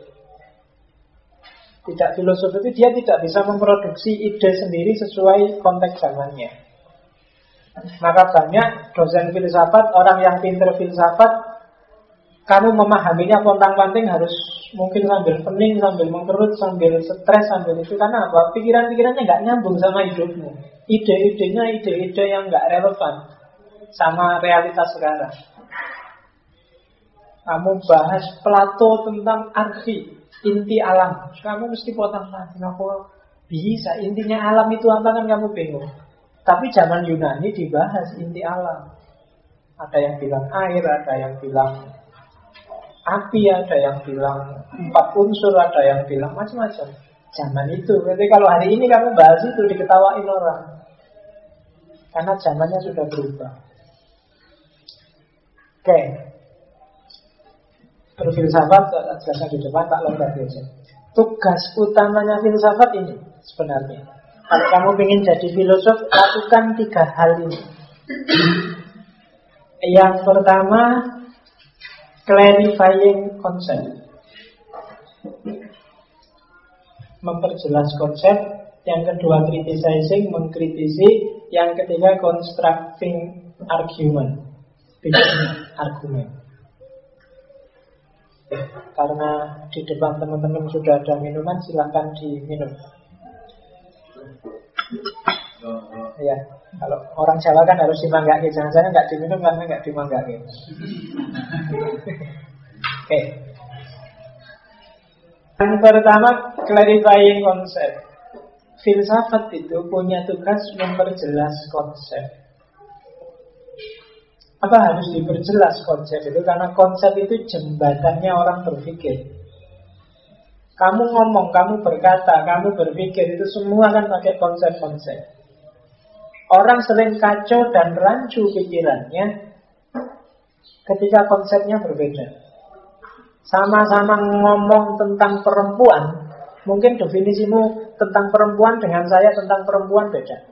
Tidak filosof itu dia tidak bisa memproduksi ide sendiri sesuai konteks zamannya. Maka banyak dosen filsafat, orang yang pinter filsafat kamu memahaminya pontang-panting harus mungkin sambil pening, sambil mengkerut, sambil stres, sambil itu karena apa? Pikiran-pikirannya nggak nyambung sama hidupmu. Ide-idenya ide-ide yang nggak relevan sama realitas sekarang. Kamu bahas Plato tentang arti inti alam. Kamu mesti potong lagi. Kenapa bisa? Intinya alam itu apa kan kamu bingung. Tapi zaman Yunani dibahas inti alam. Ada yang bilang air, ada yang bilang api, ada yang bilang empat unsur, ada yang bilang macam-macam. Zaman itu. Berarti kalau hari ini kamu bahas itu diketawain orang. Karena zamannya sudah berubah. Oke, okay berfilsafat jelasnya di depan tak lompat aja. Tugas utamanya filsafat ini sebenarnya. Kalau kamu ingin jadi filosof, lakukan tiga hal ini. Yang pertama, clarifying concept. Memperjelas konsep. Yang kedua, criticizing, mengkritisi. Yang ketiga, constructing argument. Bikin argumen. Karena di depan teman-teman sudah ada minuman, silahkan diminum. Ya, kalau orang Jawa kan harus dimanggaki, jangan-jangan nggak diminum karena nggak dimanggaki. <laughs> Oke. Okay. Yang pertama, clarifying konsep. Filsafat itu punya tugas memperjelas konsep. Apa harus diperjelas konsep itu? Karena konsep itu jembatannya orang berpikir. Kamu ngomong, kamu berkata, kamu berpikir itu semua kan pakai konsep-konsep. Orang sering kacau dan rancu pikirannya ketika konsepnya berbeda. Sama-sama ngomong tentang perempuan, mungkin definisimu tentang perempuan dengan saya tentang perempuan beda.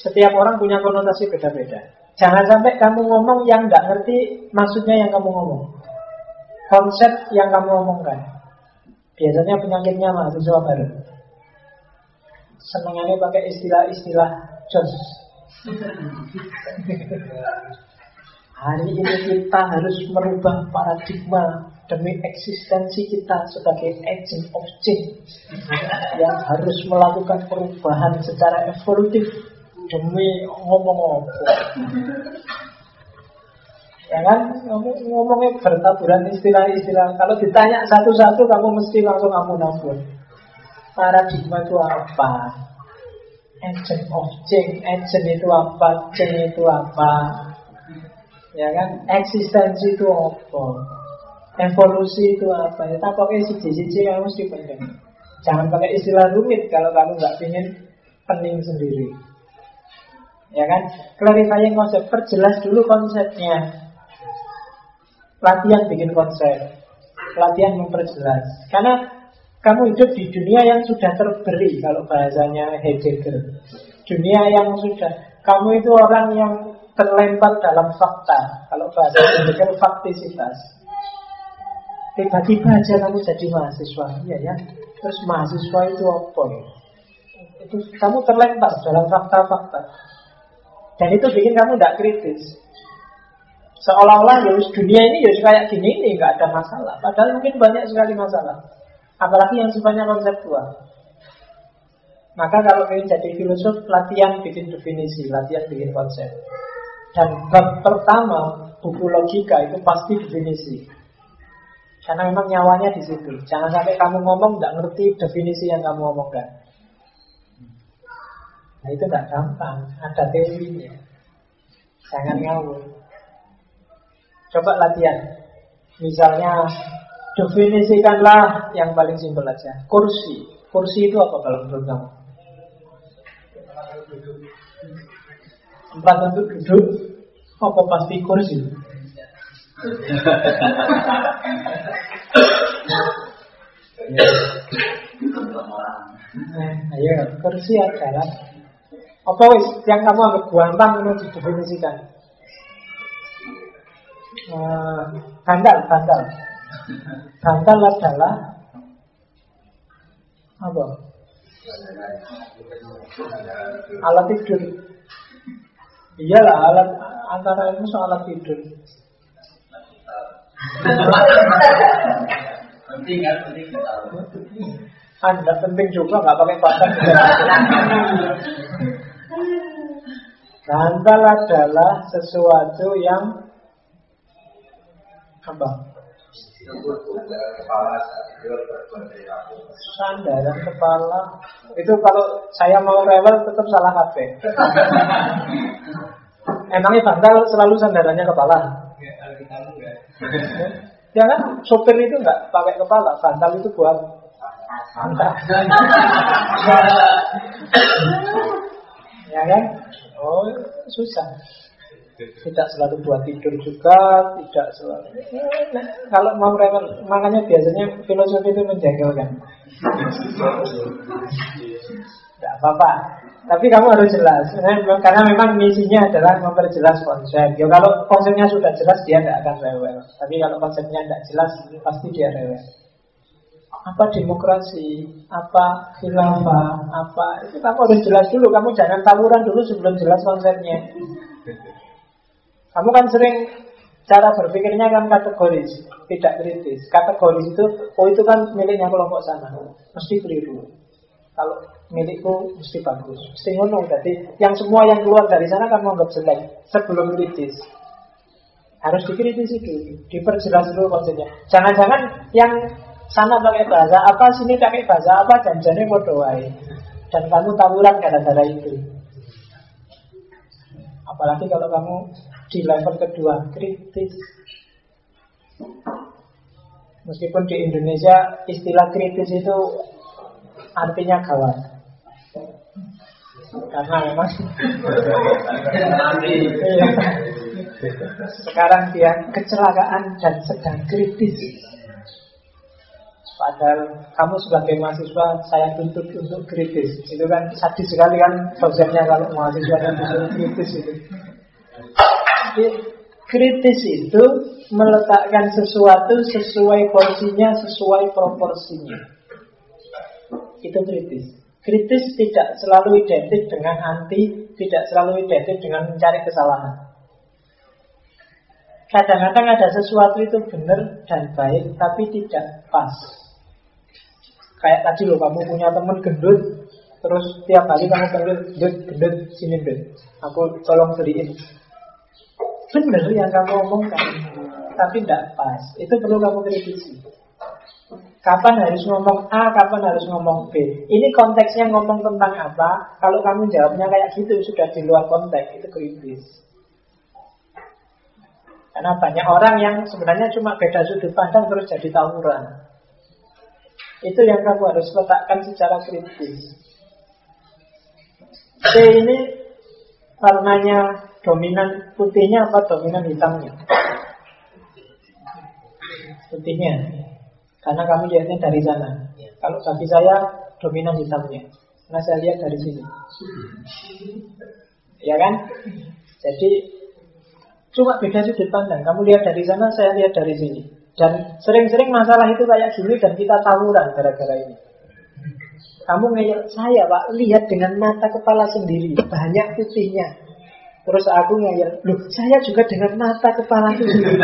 Setiap orang punya konotasi beda-beda. Jangan sampai kamu ngomong yang nggak ngerti maksudnya yang kamu ngomong. Konsep yang kamu omongkan. Biasanya penyakitnya mahasiswa baru. Senangannya pakai istilah-istilah jos. <laughs> Hari ini kita harus merubah paradigma demi eksistensi kita sebagai agent of change yang harus melakukan perubahan secara evolutif demi ngomong apa ya kan? Ngomongnya bertaburan istilah-istilah. Kalau ditanya satu-satu kamu mesti langsung kamu nafur paradigma itu apa? Agent of change. Agent itu apa? Change itu apa? Ya kan? Eksistensi itu apa? Evolusi itu apa? Ya tak pakai siji-siji kamu mesti penting. Jangan pakai istilah rumit kalau kamu nggak ingin pening sendiri. Ya kan? Clarifying konsep, perjelas dulu konsepnya. Latihan bikin konsep. Latihan memperjelas. Karena kamu hidup di dunia yang sudah terberi kalau bahasanya Heidegger. Dunia yang sudah kamu itu orang yang terlempar dalam fakta. Kalau bahasa Heidegger faktisitas. Tiba-tiba aja kamu jadi mahasiswa, iya ya. Terus mahasiswa itu apa ya? Itu kamu terlempar dalam fakta-fakta. Dan itu bikin kamu tidak kritis. Seolah-olah ya dunia ini ya kayak gini ini nggak ada masalah. Padahal mungkin banyak sekali masalah. Apalagi yang sifatnya konseptual. Maka kalau ingin jadi filosof, latihan bikin definisi, latihan bikin konsep. Dan bab pertama buku logika itu pasti definisi. Karena memang nyawanya di situ. Jangan sampai kamu ngomong nggak ngerti definisi yang kamu omongkan. Nah itu tidak gampang, ada teorinya. Jangan ngawur. Coba latihan. Misalnya definisikanlah yang paling simpel aja. Kursi. Kursi itu apa kalau menurut kamu? Tempat untuk duduk. Apa pasti kursi? Nah, ayo kursi adalah apa wis yang kamu anggap gampang untuk didefinisikan? Uh, bandal, bandal. Bandal adalah apa? Alat tidur. Iyalah alat antara ilmu soal alat tidur. penting kan Anda penting juga nggak pakai pasang. Bantal adalah sesuatu yang apa? Sandaran kepala. Itu kalau saya mau rewel tetap salah kafe. <laughs> Emangnya bantal selalu sandarannya kepala? Ya kan, sopir itu nggak pakai kepala, bantal itu buat bantal. <laughs> ya kan? Oh, susah. Tidak selalu buat tidur juga, tidak selalu. Nah, kalau mau rewel, makanya biasanya filosofi itu menjengkelkan. Tidak apa-apa. Tapi kamu harus jelas, Karena- karena memang misinya adalah memperjelas konsep. Ya kalau konsepnya sudah jelas dia tidak akan rewel. Tapi kalau konsepnya tidak jelas, pasti dia rewel. Apa demokrasi, apa khilafah, apa itu kamu harus jelas dulu. Kamu jangan tawuran dulu sebelum jelas konsepnya. Kamu kan sering cara berpikirnya kan kategoris, tidak kritis. Kategoris itu, oh itu kan miliknya kelompok sana, mesti keliru. Kalau milikku mesti bagus, mesti ngono. Jadi yang semua yang keluar dari sana kan menganggap jelek sebelum kritis. Harus dikritisi dulu, diperjelas dulu konsepnya. Jangan-jangan yang sana pakai bahasa apa, sini pakai bahasa apa, janjiannya bodoh. Dan kamu tawuran gara-gara itu. Apalagi kalau kamu di level kedua kritis. Meskipun di Indonesia istilah kritis itu artinya gawat. Karena memang Iya. sekarang dia kecelakaan dan sedang kritis. Padahal kamu sebagai mahasiswa saya tuntut untuk kritis. Itu kan sadis sekali kan konsepnya kalau mahasiswa yang kritis itu. Kritis itu meletakkan sesuatu sesuai porsinya, sesuai proporsinya. Itu kritis. Kritis tidak selalu identik dengan anti, tidak selalu identik dengan mencari kesalahan. Kadang-kadang ada sesuatu itu benar dan baik, tapi tidak pas. Kayak tadi loh, kamu punya teman gendut, terus tiap hari kamu panggil gendut, gendut, sini gendut. Aku tolong beliin. Benar yang kamu omongkan, tapi tidak pas. Itu perlu kamu kritisi. Kapan harus ngomong A, kapan harus ngomong B. Ini konteksnya ngomong tentang apa? Kalau kamu jawabnya kayak gitu, sudah di luar konteks, itu kritis. Karena banyak orang yang sebenarnya cuma beda sudut pandang terus jadi tawuran. Itu yang kamu harus letakkan secara kritis. C ini warnanya dominan putihnya apa dominan hitamnya? Putihnya. Karena kamu lihatnya dari sana. Kalau bagi saya dominan hitamnya. Karena saya lihat dari sini. Ya kan? Jadi cuma beda sudut pandang. Kamu lihat dari sana, saya lihat dari sini. Dan sering-sering masalah itu kayak gini dan kita tawuran gara-gara ini. Kamu ngeyel saya pak lihat dengan mata kepala sendiri banyak putihnya. Terus aku ngeyel, loh saya juga dengan mata kepala sendiri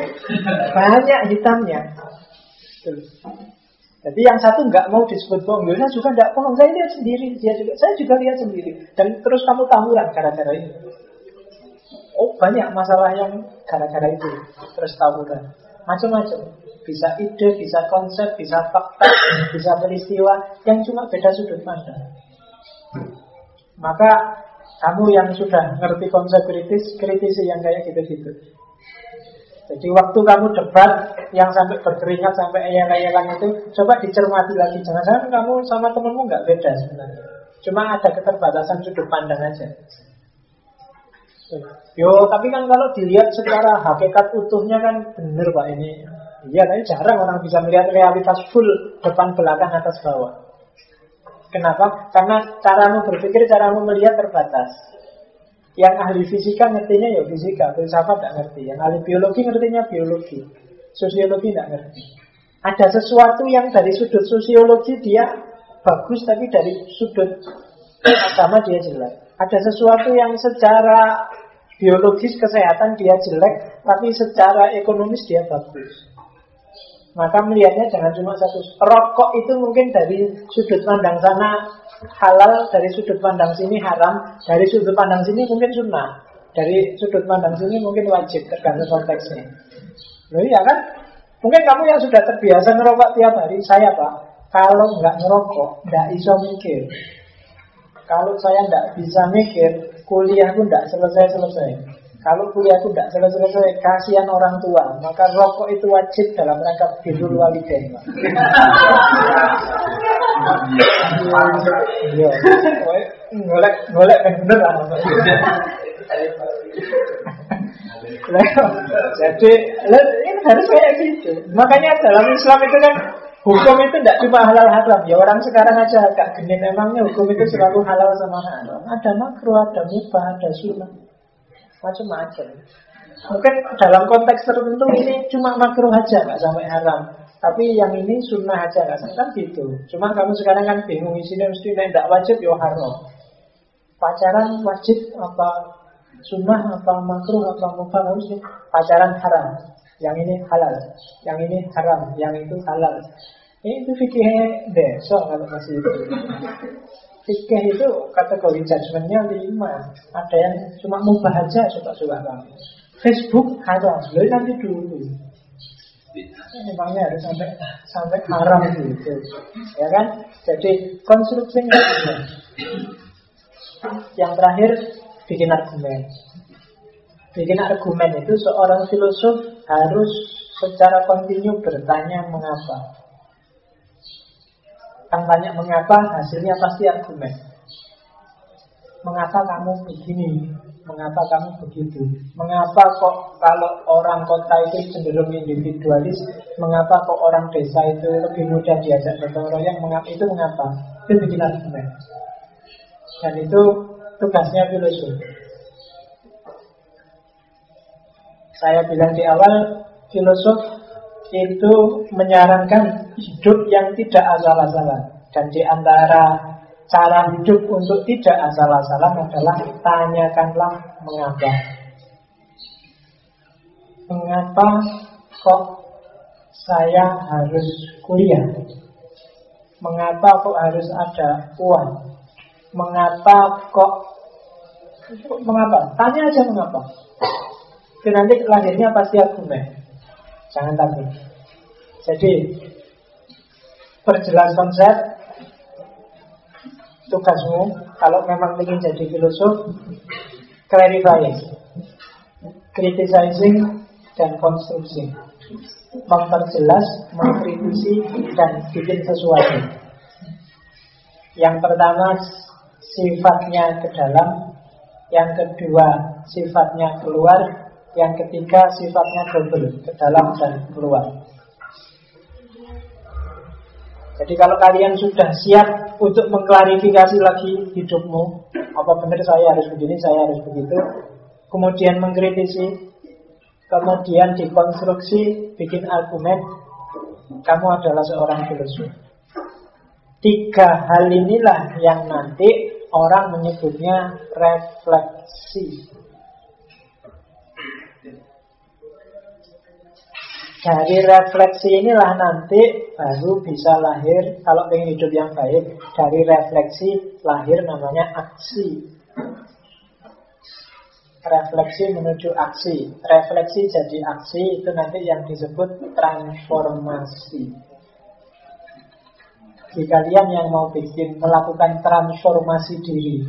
<laughs> banyak hitamnya. Tuh. Jadi yang satu nggak mau disebut bohong, saya juga nggak bohong, saya lihat sendiri, dia juga, saya juga lihat sendiri. Dan terus kamu tawuran gara-gara ini. Oh banyak masalah yang gara-gara itu terus tawuran, macam-macam. Bisa ide, bisa konsep, bisa fakta, bisa peristiwa yang cuma beda sudut pandang. Maka kamu yang sudah ngerti konsep kritis, kritisi yang kayak gitu-gitu. Jadi waktu kamu debat yang sampai berkeringat sampai ayel-ayelan itu coba dicermati lagi. Jangan-jangan kamu sama temenmu nggak beda sebenarnya. Cuma ada keterbatasan sudut pandang aja. Yo, tapi kan kalau dilihat secara hakikat utuhnya kan bener pak ini. Iya, tapi jarang orang bisa melihat realitas full depan belakang atas bawah. Kenapa? Karena caramu berpikir, caramu melihat terbatas. Yang ahli fisika ngertinya ya fisika, filsafat tidak ngerti. Yang ahli biologi ngertinya biologi, sosiologi tidak ngerti. Ada sesuatu yang dari sudut sosiologi dia bagus, tapi dari sudut agama dia jelek. Ada sesuatu yang secara biologis kesehatan dia jelek, tapi secara ekonomis dia bagus. Maka melihatnya jangan cuma satu. Rokok itu mungkin dari sudut pandang sana halal, dari sudut pandang sini haram, dari sudut pandang sini mungkin sunnah, dari sudut pandang sini mungkin wajib tergantung konteksnya. Loh iya kan? Mungkin kamu yang sudah terbiasa ngerokok tiap hari, saya pak, kalau nggak ngerokok, nggak iso mikir. Kalau saya nggak bisa mikir, kuliah pun nggak selesai-selesai. Kalau kuliah itu tidak selesai-selesai, kasihan orang tua. Maka rokok itu wajib dalam rangka birrul walidain. Iya. Golek golek bener lah. Jadi ini harus kayak gitu. Makanya dalam Islam itu kan hukum itu tidak cuma halal haram. Ya orang sekarang aja agak genit. Emangnya hukum itu selalu halal sama haram. Ada makruh, ada mubah, ada sunnah macam-macam. Mungkin dalam konteks tertentu ini cuma makruh aja nggak sampai haram. Tapi yang ini sunnah aja nggak sampai kan gitu. Cuma kamu sekarang kan bingung isinya mesti tidak wajib yo haram. Pacaran wajib apa sunnah apa makruh apa mubah harusnya pacaran haram. Yang ini halal, yang ini haram, yang itu halal. Ini itu fikihnya besok kalau masih itu. Fikih itu kategori judgementnya lima. Ada yang cuma mubah aja suka-suka kamu. Facebook haram, lo nanti dulu. Memangnya harus sampai sampai haram gitu, ya kan? Jadi konstruksi yang terakhir bikin argumen. Bikin argumen itu seorang filosof harus secara kontinu bertanya mengapa. Kan banyak mengapa, hasilnya pasti argumen. Mengapa kamu begini? Mengapa kamu begitu? Mengapa kok kalau orang kota itu cenderung individualis? Mengapa kok orang desa itu lebih mudah diajak bertemu royong? Mengapa itu mengapa? Itu bikin argumen. Dan itu tugasnya filosof. Saya bilang di awal, filosof itu menyarankan hidup yang tidak asal-asalan. Dan di antara cara hidup untuk tidak asal-asalan adalah tanyakanlah mengapa. Mengapa kok saya harus kuliah? Mengapa kok harus ada uang? Mengapa kok Mengapa? Tanya aja mengapa. Itu nanti lahirnya pasti argumen. Jangan takut. Jadi perjelas konsep. Tugasmu kalau memang ingin jadi filosof clarifying, criticizing dan konstruksi, memperjelas, mengkritisi dan bikin sesuatu. Yang pertama sifatnya ke dalam, yang kedua sifatnya keluar, yang ketiga sifatnya double, ke dalam dan keluar. Jadi kalau kalian sudah siap untuk mengklarifikasi lagi hidupmu, apa benar saya harus begini, saya harus begitu, kemudian mengkritisi, kemudian dikonstruksi, bikin argumen, kamu adalah seorang filosof. Tiga hal inilah yang nanti orang menyebutnya refleksi. Dari refleksi inilah nanti baru bisa lahir Kalau ingin hidup yang baik Dari refleksi lahir namanya aksi. Refleksi menuju aksi. Refleksi jadi aksi Itu nanti yang disebut transformasi. Jika kalian yang mau bikin Melakukan transformasi diri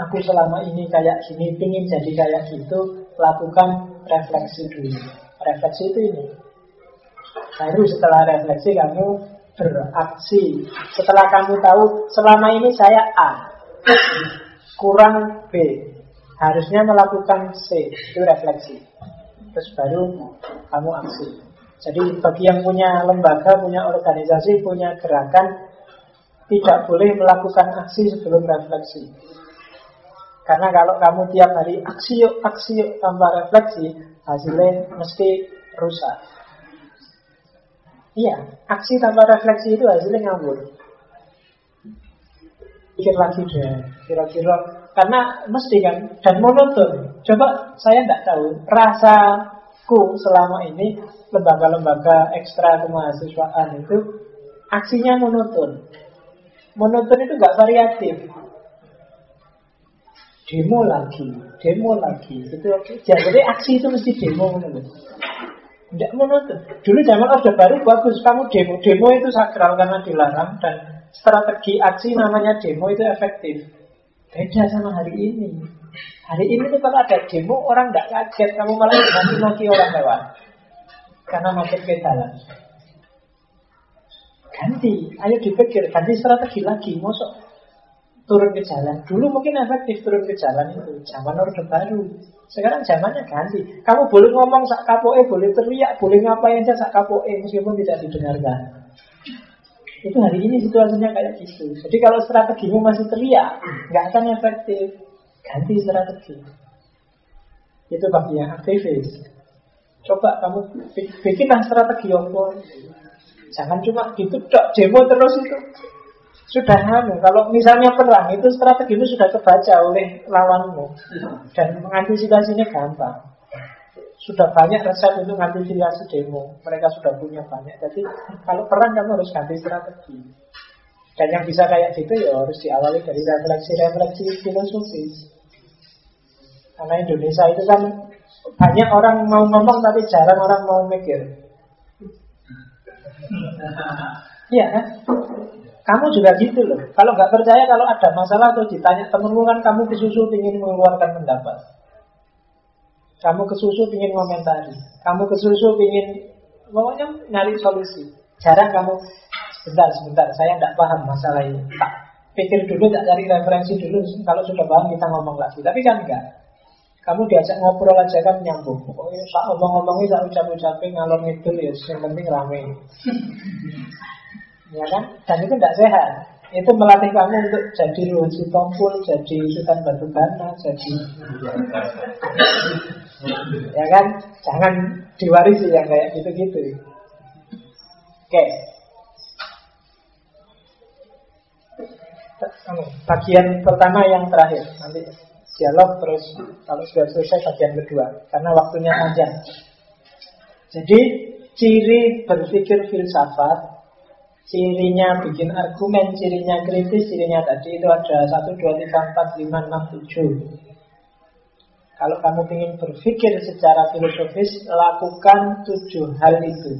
Aku selama ini kayak gini Pingin jadi kayak gitu Lakukan refleksi dulu. Refleksi itu ini Baru setelah refleksi kamu beraksi. Setelah kamu tahu selama ini saya A, kurang B, harusnya melakukan C, itu refleksi. Terus baru kamu aksi. Jadi bagi yang punya lembaga, punya organisasi, punya gerakan, tidak boleh melakukan aksi sebelum refleksi. Karena kalau kamu tiap hari aksi yuk, aksi yuk tanpa refleksi, hasilnya mesti rusak. Iya, aksi tanpa refleksi itu hasilnya ngawur. Pikir lagi deh, kira-kira Karena mesti kan dan monoton. Coba saya tidak tahu rasaku selama ini lembaga-lembaga ekstra kemahasiswaan itu aksinya monoton. Monoton itu nggak variatif. Demo lagi, demo lagi. Itu jadi aksi itu mesti demo menurut. Tidak monoton. Dulu zaman Orde Baru bagus kamu demo. Demo itu sakral karena dilarang dan strategi aksi namanya demo itu efektif. Beda sama hari ini. Hari ini tuh kalau ada demo orang tidak kaget, kamu malah nanti maki orang lewat. Karena macet ke jalan. Ganti, ayo dipikir, ganti strategi lagi, masuk turun ke jalan. Dulu mungkin efektif turun ke jalan itu, zaman orde baru. Sekarang zamannya ganti. Kamu boleh ngomong sak kapoe, boleh teriak, boleh ngapain aja sak kapoe meskipun tidak didengarkan. Itu hari ini situasinya kayak gitu. Jadi kalau strategimu masih teriak, nggak akan efektif. Ganti strategi. Itu bagi yang aktivis. Coba kamu bikinlah strategi apa Jangan cuma gitu dok, demo terus itu. Sudah anu, kalau misalnya perang itu strategi itu sudah kebaca oleh lawanmu dan mengantisipasinya gampang. Sudah banyak resep untuk mengantisipasi demo. Mereka sudah punya banyak. Jadi kalau perang kamu harus ganti strategi. Dan yang bisa kayak gitu ya harus diawali dari refleksi-refleksi filosofis. Karena Indonesia itu kan banyak orang mau ngomong tapi jarang orang mau mikir. Iya kan? Kamu juga gitu loh. Kalau nggak percaya kalau ada masalah atau ditanya temenmu kan kamu kesusu ingin mengeluarkan pendapat. Kamu kesusu ingin komentari. Kamu kesusu ingin pokoknya nyari solusi. Jarang kamu sebentar sebentar saya tidak paham masalah ini. Tak pikir dulu, tak cari referensi dulu. Kalau sudah paham kita ngomong lagi. Tapi kan enggak. Kamu diajak ngobrol aja kan nyambung. Pokoknya sak omong-omongnya tak ucap-ucapin ngalor ngidul ya, yang penting rame. <laughs> ya kan? Dan itu tidak sehat. Itu melatih kamu untuk jadi Luhut Tompul, jadi Sultan Batu Bana, jadi ya kan? Jangan diwarisi yang kayak gitu-gitu. Oke. Bagian pertama yang terakhir nanti dialog terus kalau sudah selesai bagian kedua karena waktunya panjang. Jadi ciri berpikir filsafat, cirinya bikin argumen, cirinya kritis, cirinya tadi itu ada satu dua tiga empat lima enam tujuh. Kalau kamu ingin berpikir secara filosofis, lakukan tujuh hal itu.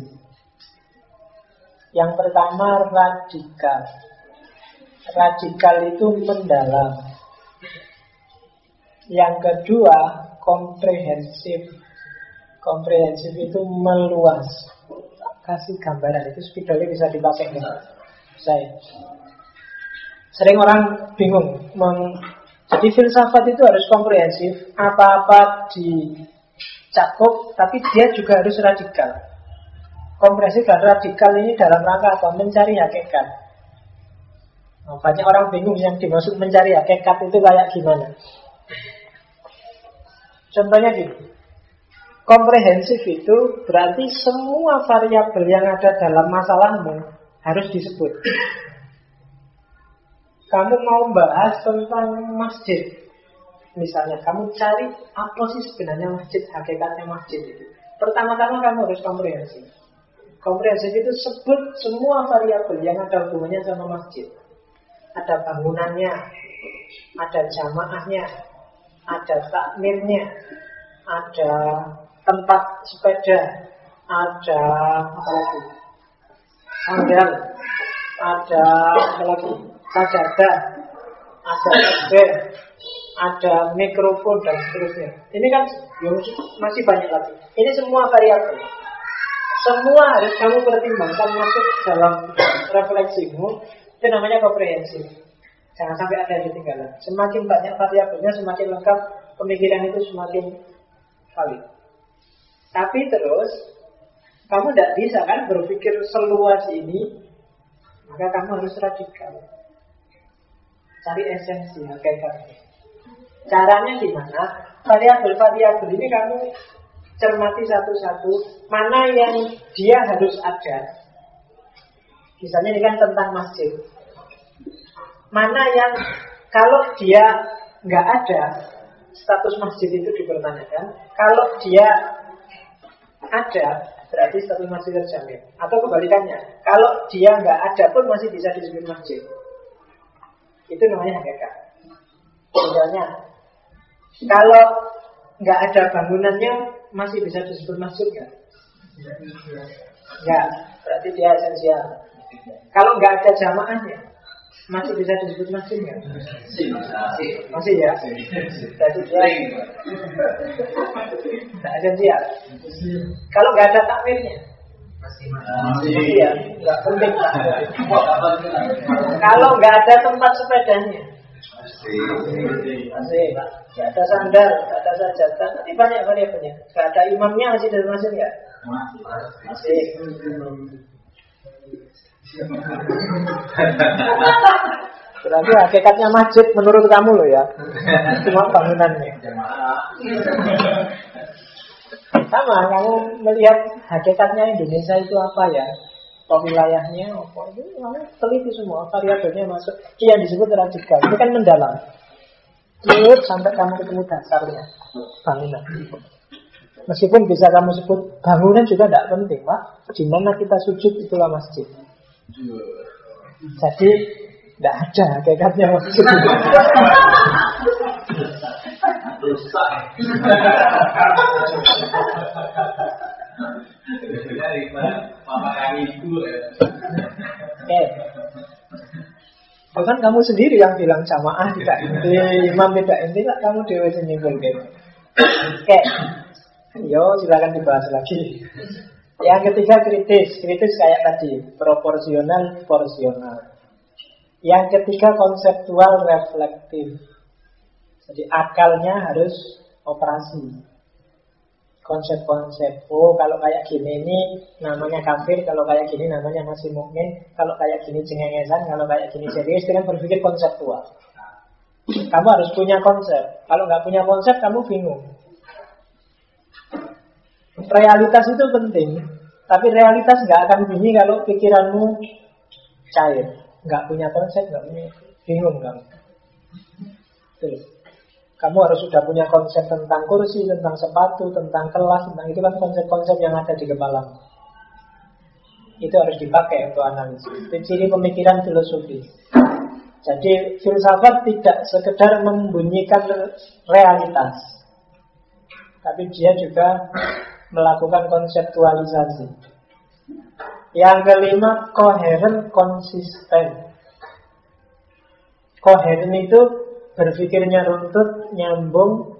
Yang pertama radikal. Radikal itu mendalam. Yang kedua, komprehensif. Komprehensif itu meluas. Kasih gambaran itu spidolnya bisa dipakai ya. Saya. Sering orang bingung. Meng... Jadi filsafat itu harus komprehensif. Apa-apa dicakup, tapi dia juga harus radikal. Komprehensif dan radikal ini dalam rangka apa? Mencari hakikat. Nah, banyak orang bingung yang dimaksud mencari hakikat itu kayak gimana. Contohnya gini, komprehensif itu berarti semua variabel yang ada dalam masalahmu harus disebut. Kamu mau bahas tentang masjid, misalnya kamu cari apa sih sebenarnya masjid, hakikatnya masjid itu. Pertama-tama kamu harus komprehensif. Komprehensif itu sebut semua variabel yang ada hubungannya sama masjid. Ada bangunannya, ada jamaahnya, ada takmirnya, ada tempat sepeda, ada apa lagi? Sandal, ada apa lagi? Sajadah, ada ember, ada mikrofon dan seterusnya. Ini kan ya, masih banyak lagi. Ini semua variabel. Semua harus kamu pertimbangkan masuk dalam refleksimu. Itu namanya komprehensif. Jangan sampai ada yang ketinggalan. Semakin banyak variabelnya, semakin lengkap pemikiran itu semakin valid. Tapi terus kamu tidak bisa kan berpikir seluas ini, maka kamu harus radikal. Cari esensi hakikatnya. Caranya gimana? Variabel-variabel ini kamu cermati satu-satu, mana yang dia harus ada. Misalnya ini kan tentang masjid. Mana yang kalau dia nggak ada status masjid itu dipertanyakan. Kalau dia ada, berarti status masjid terjamin. Atau kebalikannya, kalau dia nggak ada pun masih bisa disebut masjid. Itu namanya hakikat. Misalnya, kalau nggak ada bangunannya masih bisa disebut masjid nggak? Nggak, berarti dia esensial. Kalau nggak ada jamaahnya, masih bisa disebut masjid nggak? Masih ya? Jadi dia nggak esensial. Kalau nggak ada takmirnya, masih ya, nggak penting. Kalau nggak ada tempat sepedanya, masih. Nggak ada sandal, nggak ada sajadah, nanti banyak variabelnya. Nggak ada imamnya masih dari masjid nggak? Masih. Berarti hakikatnya masjid menurut kamu loh ya. Cuma bangunannya. Sama, kamu melihat hakikatnya Indonesia itu apa ya? Wilayahnya, apa itu teliti semua, variabelnya masuk. Yang disebut radikal. Ini kan mendalam. Lihat sampai kamu ketemu dasarnya bangunan. Meskipun bisa kamu sebut bangunan juga tidak penting, Pak. Di mana kita sujud itulah masjid. Jadi tidak ada hakikatnya masjid. Rusak. Dari mama kami itu ya. Oke. Bukan kamu sendiri yang bilang jamaah tidak inti, imam tidak inti, lah kamu dewa sendiri Oke. Yo, silakan dibahas lagi. Yang ketiga kritis, kritis kayak tadi, proporsional, porsional. Yang ketiga konseptual, reflektif. Jadi akalnya harus operasi. Konsep-konsep, oh kalau kayak gini ini namanya kafir, kalau kayak gini namanya masih mukmin, kalau kayak gini cengengesan, kalau kayak gini serius, dengan berpikir konseptual. Kamu harus punya konsep. Kalau nggak punya konsep, kamu bingung. Realitas itu penting, tapi realitas nggak akan bunyi kalau pikiranmu cair, nggak punya konsep, nggak punya bingung kamu. Tuh. Kamu harus sudah punya konsep tentang kursi, tentang sepatu, tentang kelas, tentang itu kan konsep-konsep yang ada di kepala. Itu harus dipakai untuk analisis. Itu ciri pemikiran filosofi. Jadi filsafat tidak sekedar membunyikan realitas, tapi dia juga melakukan konseptualisasi. Yang kelima, koheren konsisten. Koheren itu berpikirnya runtut, nyambung.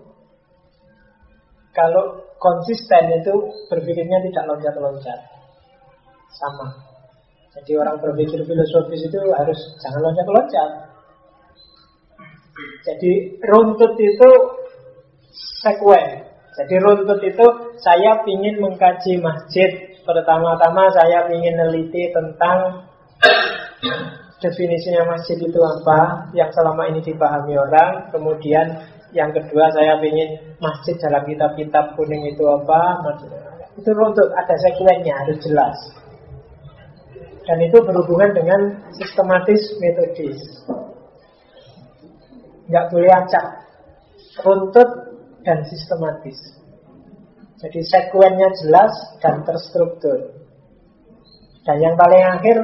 Kalau konsisten itu berpikirnya tidak loncat-loncat. Sama. Jadi orang berpikir filosofis itu harus jangan loncat-loncat. Jadi runtut itu sekuen. Jadi runtut itu saya ingin mengkaji masjid. Pertama-tama saya ingin neliti tentang <coughs> definisinya masjid itu apa yang selama ini dipahami orang. Kemudian yang kedua saya ingin masjid dalam kitab-kitab kuning itu apa. Itu runtut, ada sekuennya, harus jelas. Dan itu berhubungan dengan sistematis metodis. Nggak boleh acak. Runtut dan sistematis. Jadi sekuennya jelas dan terstruktur. Dan yang paling akhir,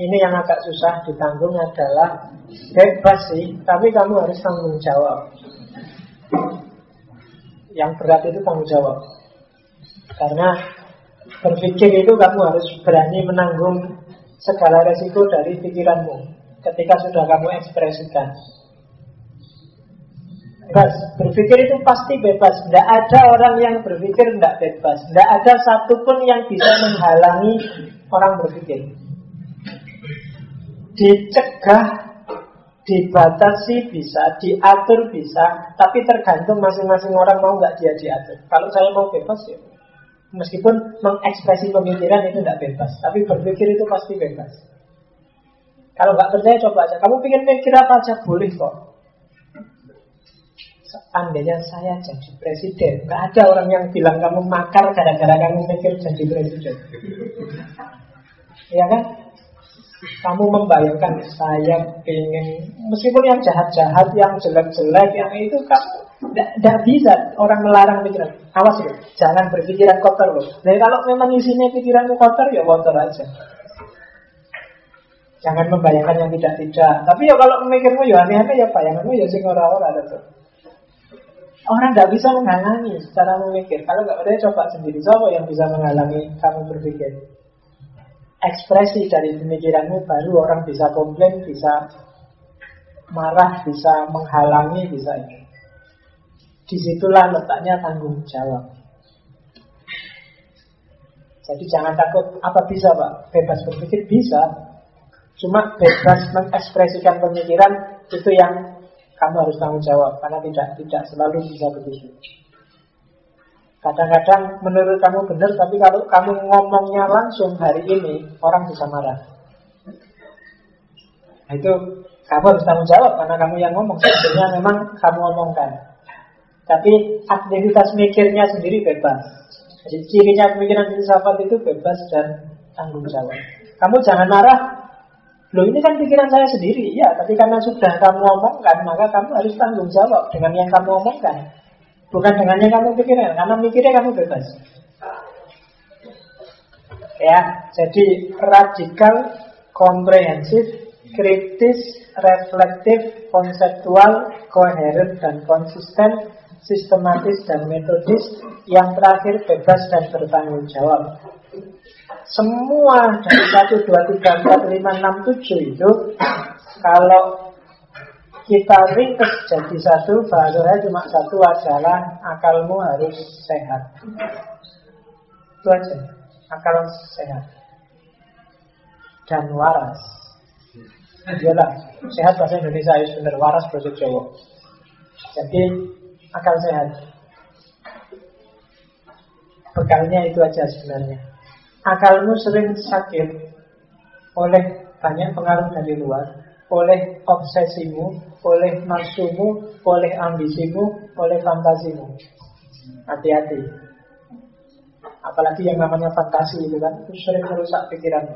ini yang agak susah ditanggung adalah bebas sih, tapi kamu harus tanggung jawab. Yang berat itu tanggung jawab. Karena berpikir itu kamu harus berani menanggung segala resiko dari pikiranmu ketika sudah kamu ekspresikan. Bebas. Berpikir itu pasti bebas. Tidak ada orang yang berpikir tidak bebas. Tidak ada satupun yang bisa menghalangi orang berpikir. Dicegah, dibatasi bisa, diatur bisa, tapi tergantung masing-masing orang mau nggak dia diatur. Kalau saya mau bebas ya, meskipun mengekspresi pemikiran itu tidak bebas, tapi berpikir itu pasti bebas. Kalau nggak percaya coba aja. Kamu pengen mikir apa aja boleh kok. Seandainya saya jadi presiden, nggak ada orang yang bilang kamu makar gara-gara kamu mikir jadi presiden. Iya kan? Kamu membayangkan saya ingin Meskipun yang jahat-jahat Yang jelek-jelek Yang itu kamu tidak bisa orang melarang pikiran. Awas loh, jangan berpikiran kotor loh. Jadi kalau memang isinya pikiranmu kotor Ya kotor aja. Jangan membayangkan yang tidak-tidak. Tapi ya kalau memikirmu ya aneh-aneh Ya bayanganmu ya sing ora-ora Orang tidak bisa menghalangi secara memikir. Kalau nggak ada coba sendiri. Siapa yang bisa menghalangi kamu berpikir? Ekspresi dari pemikiranmu baru orang bisa komplain, bisa marah, bisa menghalangi, bisa ini. Di situlah letaknya tanggung jawab. Jadi jangan takut apa bisa pak Bebas berpikir bisa Cuma bebas mengekspresikan pemikiran Itu yang kamu harus tanggung jawab karena tidak tidak selalu bisa begitu. Kadang-kadang menurut kamu benar, tapi kalau kamu ngomongnya langsung hari ini, orang bisa marah. Nah, itu kamu harus tanggung jawab karena kamu yang ngomong. Sebenarnya memang kamu omongkan. Tapi aktivitas mikirnya sendiri bebas. Jadi cirinya pemikiran filsafat itu bebas dan tanggung jawab. Kamu jangan marah Loh ini kan pikiran saya sendiri, ya. Tapi karena sudah kamu omongkan, maka kamu harus tanggung jawab dengan yang kamu omongkan. Bukan dengan yang kamu pikirkan, karena mikirnya kamu bebas. Ya, jadi radikal, komprehensif, kritis, reflektif, konseptual, koheren dan konsisten, sistematis dan metodis, yang terakhir bebas dan bertanggung jawab. Semua dari 1, 2, 3, 4, 5, 6, 7 itu Kalau kita ringkas jadi satu Bahasanya cuma satu adalah Akalmu harus sehat Itu aja Akal sehat Dan waras Iyalah, sehat bahasa Indonesia ya benar waras bahasa Jawa. Jadi akal sehat. Bekalnya itu aja sebenarnya akalmu sering sakit oleh banyak pengaruh dari luar, oleh obsesimu, oleh nafsumu, oleh ambisimu, oleh fantasimu. Hati-hati. Apalagi yang namanya fantasi itu kan, itu sering merusak pikiranmu.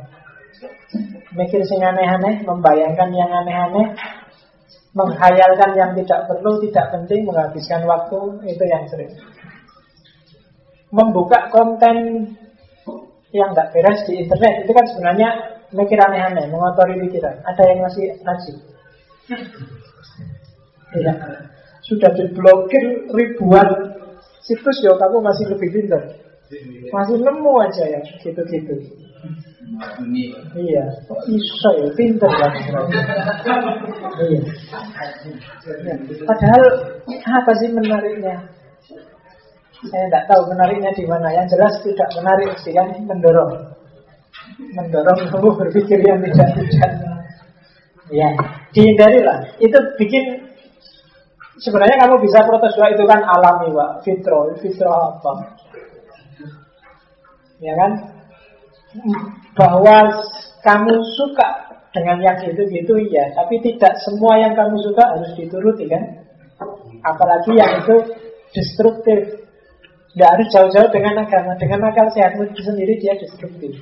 Mikir sing aneh-aneh, membayangkan yang aneh-aneh, menghayalkan yang tidak perlu, tidak penting, menghabiskan waktu, itu yang sering. Membuka konten yang nggak beres di internet itu kan sebenarnya mikir aneh-aneh, mengotori pikiran. Ada yang masih rajin? Tidak. Sudah diblokir ribuan situs ya kamu masih lebih pintar. Masih nemu aja ya gitu-gitu. Iya, oh, iso ya, pinter lah. iya. Padahal apa sih menariknya? Saya tidak tahu menariknya di mana. Yang jelas tidak menarik sih kan mendorong, mendorong kamu berpikir yang tidak tidak. Ya, dihindarilah. Itu bikin sebenarnya kamu bisa protes bahwa itu kan alami, Pak. Fitro, fitro apa? Ya kan? Bahwa kamu suka dengan yang itu-gitu ya, tapi tidak semua yang kamu suka harus dituruti kan? Apalagi yang itu destruktif, tidak harus jauh-jauh dengan agama. Dengan akal sehatmu sendiri dia destruktif.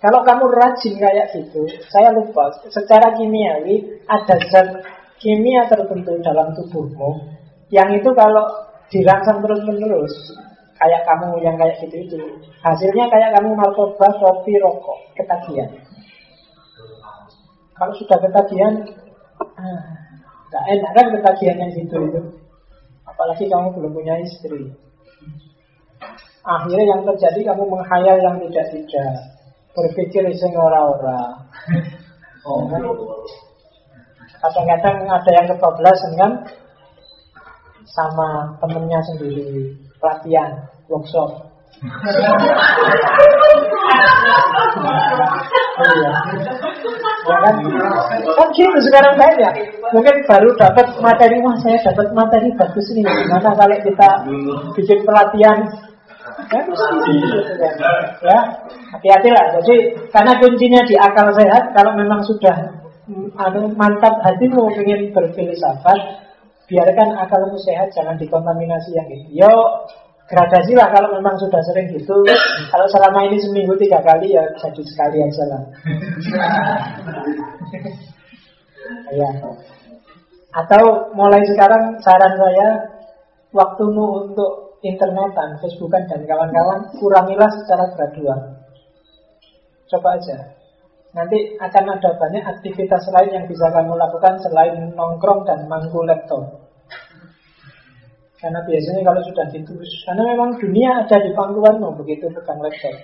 Kalau kamu rajin kayak gitu, saya lupa. Secara kimiawi ada zat kimia tertentu dalam tubuhmu yang itu kalau dirangsang terus-menerus, kayak kamu yang kayak gitu itu, hasilnya kayak kamu narkoba, kopi, rokok, ketagihan. Kalau sudah ketagihan, ah, enak kan ketagihan yang gitu itu. Apalagi kamu belum punya istri. Akhirnya yang terjadi kamu menghayal yang tidak-tidak Berpikir sing ora-ora oh. Kadang-kadang ada yang kebablasan kan Sama temennya sendiri Pelatihan, workshop <laughs> iya. Ya kan? Kan sekarang banyak. Mungkin baru dapat materi, wah saya dapat materi bagus nih. Gimana kalau kita bikin pelatihan Ya, ya hati-hatilah. Jadi karena kuncinya di akal sehat. Kalau memang sudah anu, mantap hatimu ingin berfilsafat, biarkan akalmu sehat, jangan dikontaminasi yang itu. Yo gradasi lah kalau memang sudah sering gitu. <coughs> Kalau selama ini seminggu tiga kali ya jadi sekali aja lah. <laughs> ya. Atau mulai sekarang saran saya waktumu untuk internetan, Facebookan dan kawan-kawan kurangilah secara gradual. Coba aja. Nanti akan ada banyak aktivitas lain yang bisa kamu lakukan selain nongkrong dan mangku laptop. Karena biasanya kalau sudah gitu, karena memang dunia ada di pangkuanmu begitu pegang laptop.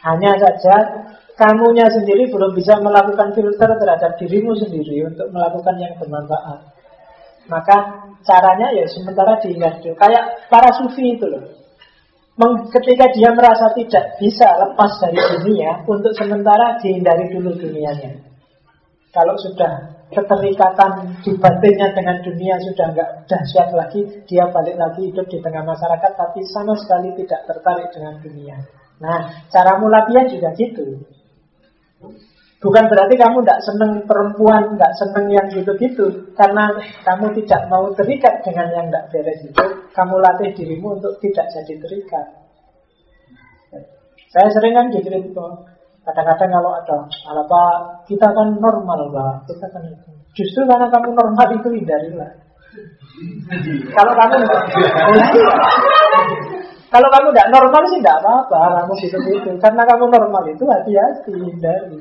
Hanya saja kamunya sendiri belum bisa melakukan filter terhadap dirimu sendiri untuk melakukan yang bermanfaat. Maka caranya ya sementara diingat dulu. Kayak para sufi itu loh ketika dia merasa tidak bisa lepas dari dunia, untuk sementara dihindari dulu dunianya. Kalau sudah keterikatan di batinnya dengan dunia sudah nggak dahsyat lagi, dia balik lagi hidup di tengah masyarakat, tapi sama sekali tidak tertarik dengan dunia. Nah, cara latihan juga gitu. Bukan berarti kamu tidak seneng perempuan, tidak seneng yang gitu-gitu. Karena kamu tidak mau terikat dengan yang tidak beres itu, kamu latih dirimu untuk tidak jadi terikat. Saya sering kan gitu Kadang-kadang kalau ada apa kita kan normal lah, kita kan itu. Justru karena kamu normal itu hindarilah. kalau kamu kalau kamu tidak normal sih tidak apa-apa, kamu gitu-gitu. Karena kamu normal itu hati-hati hindari.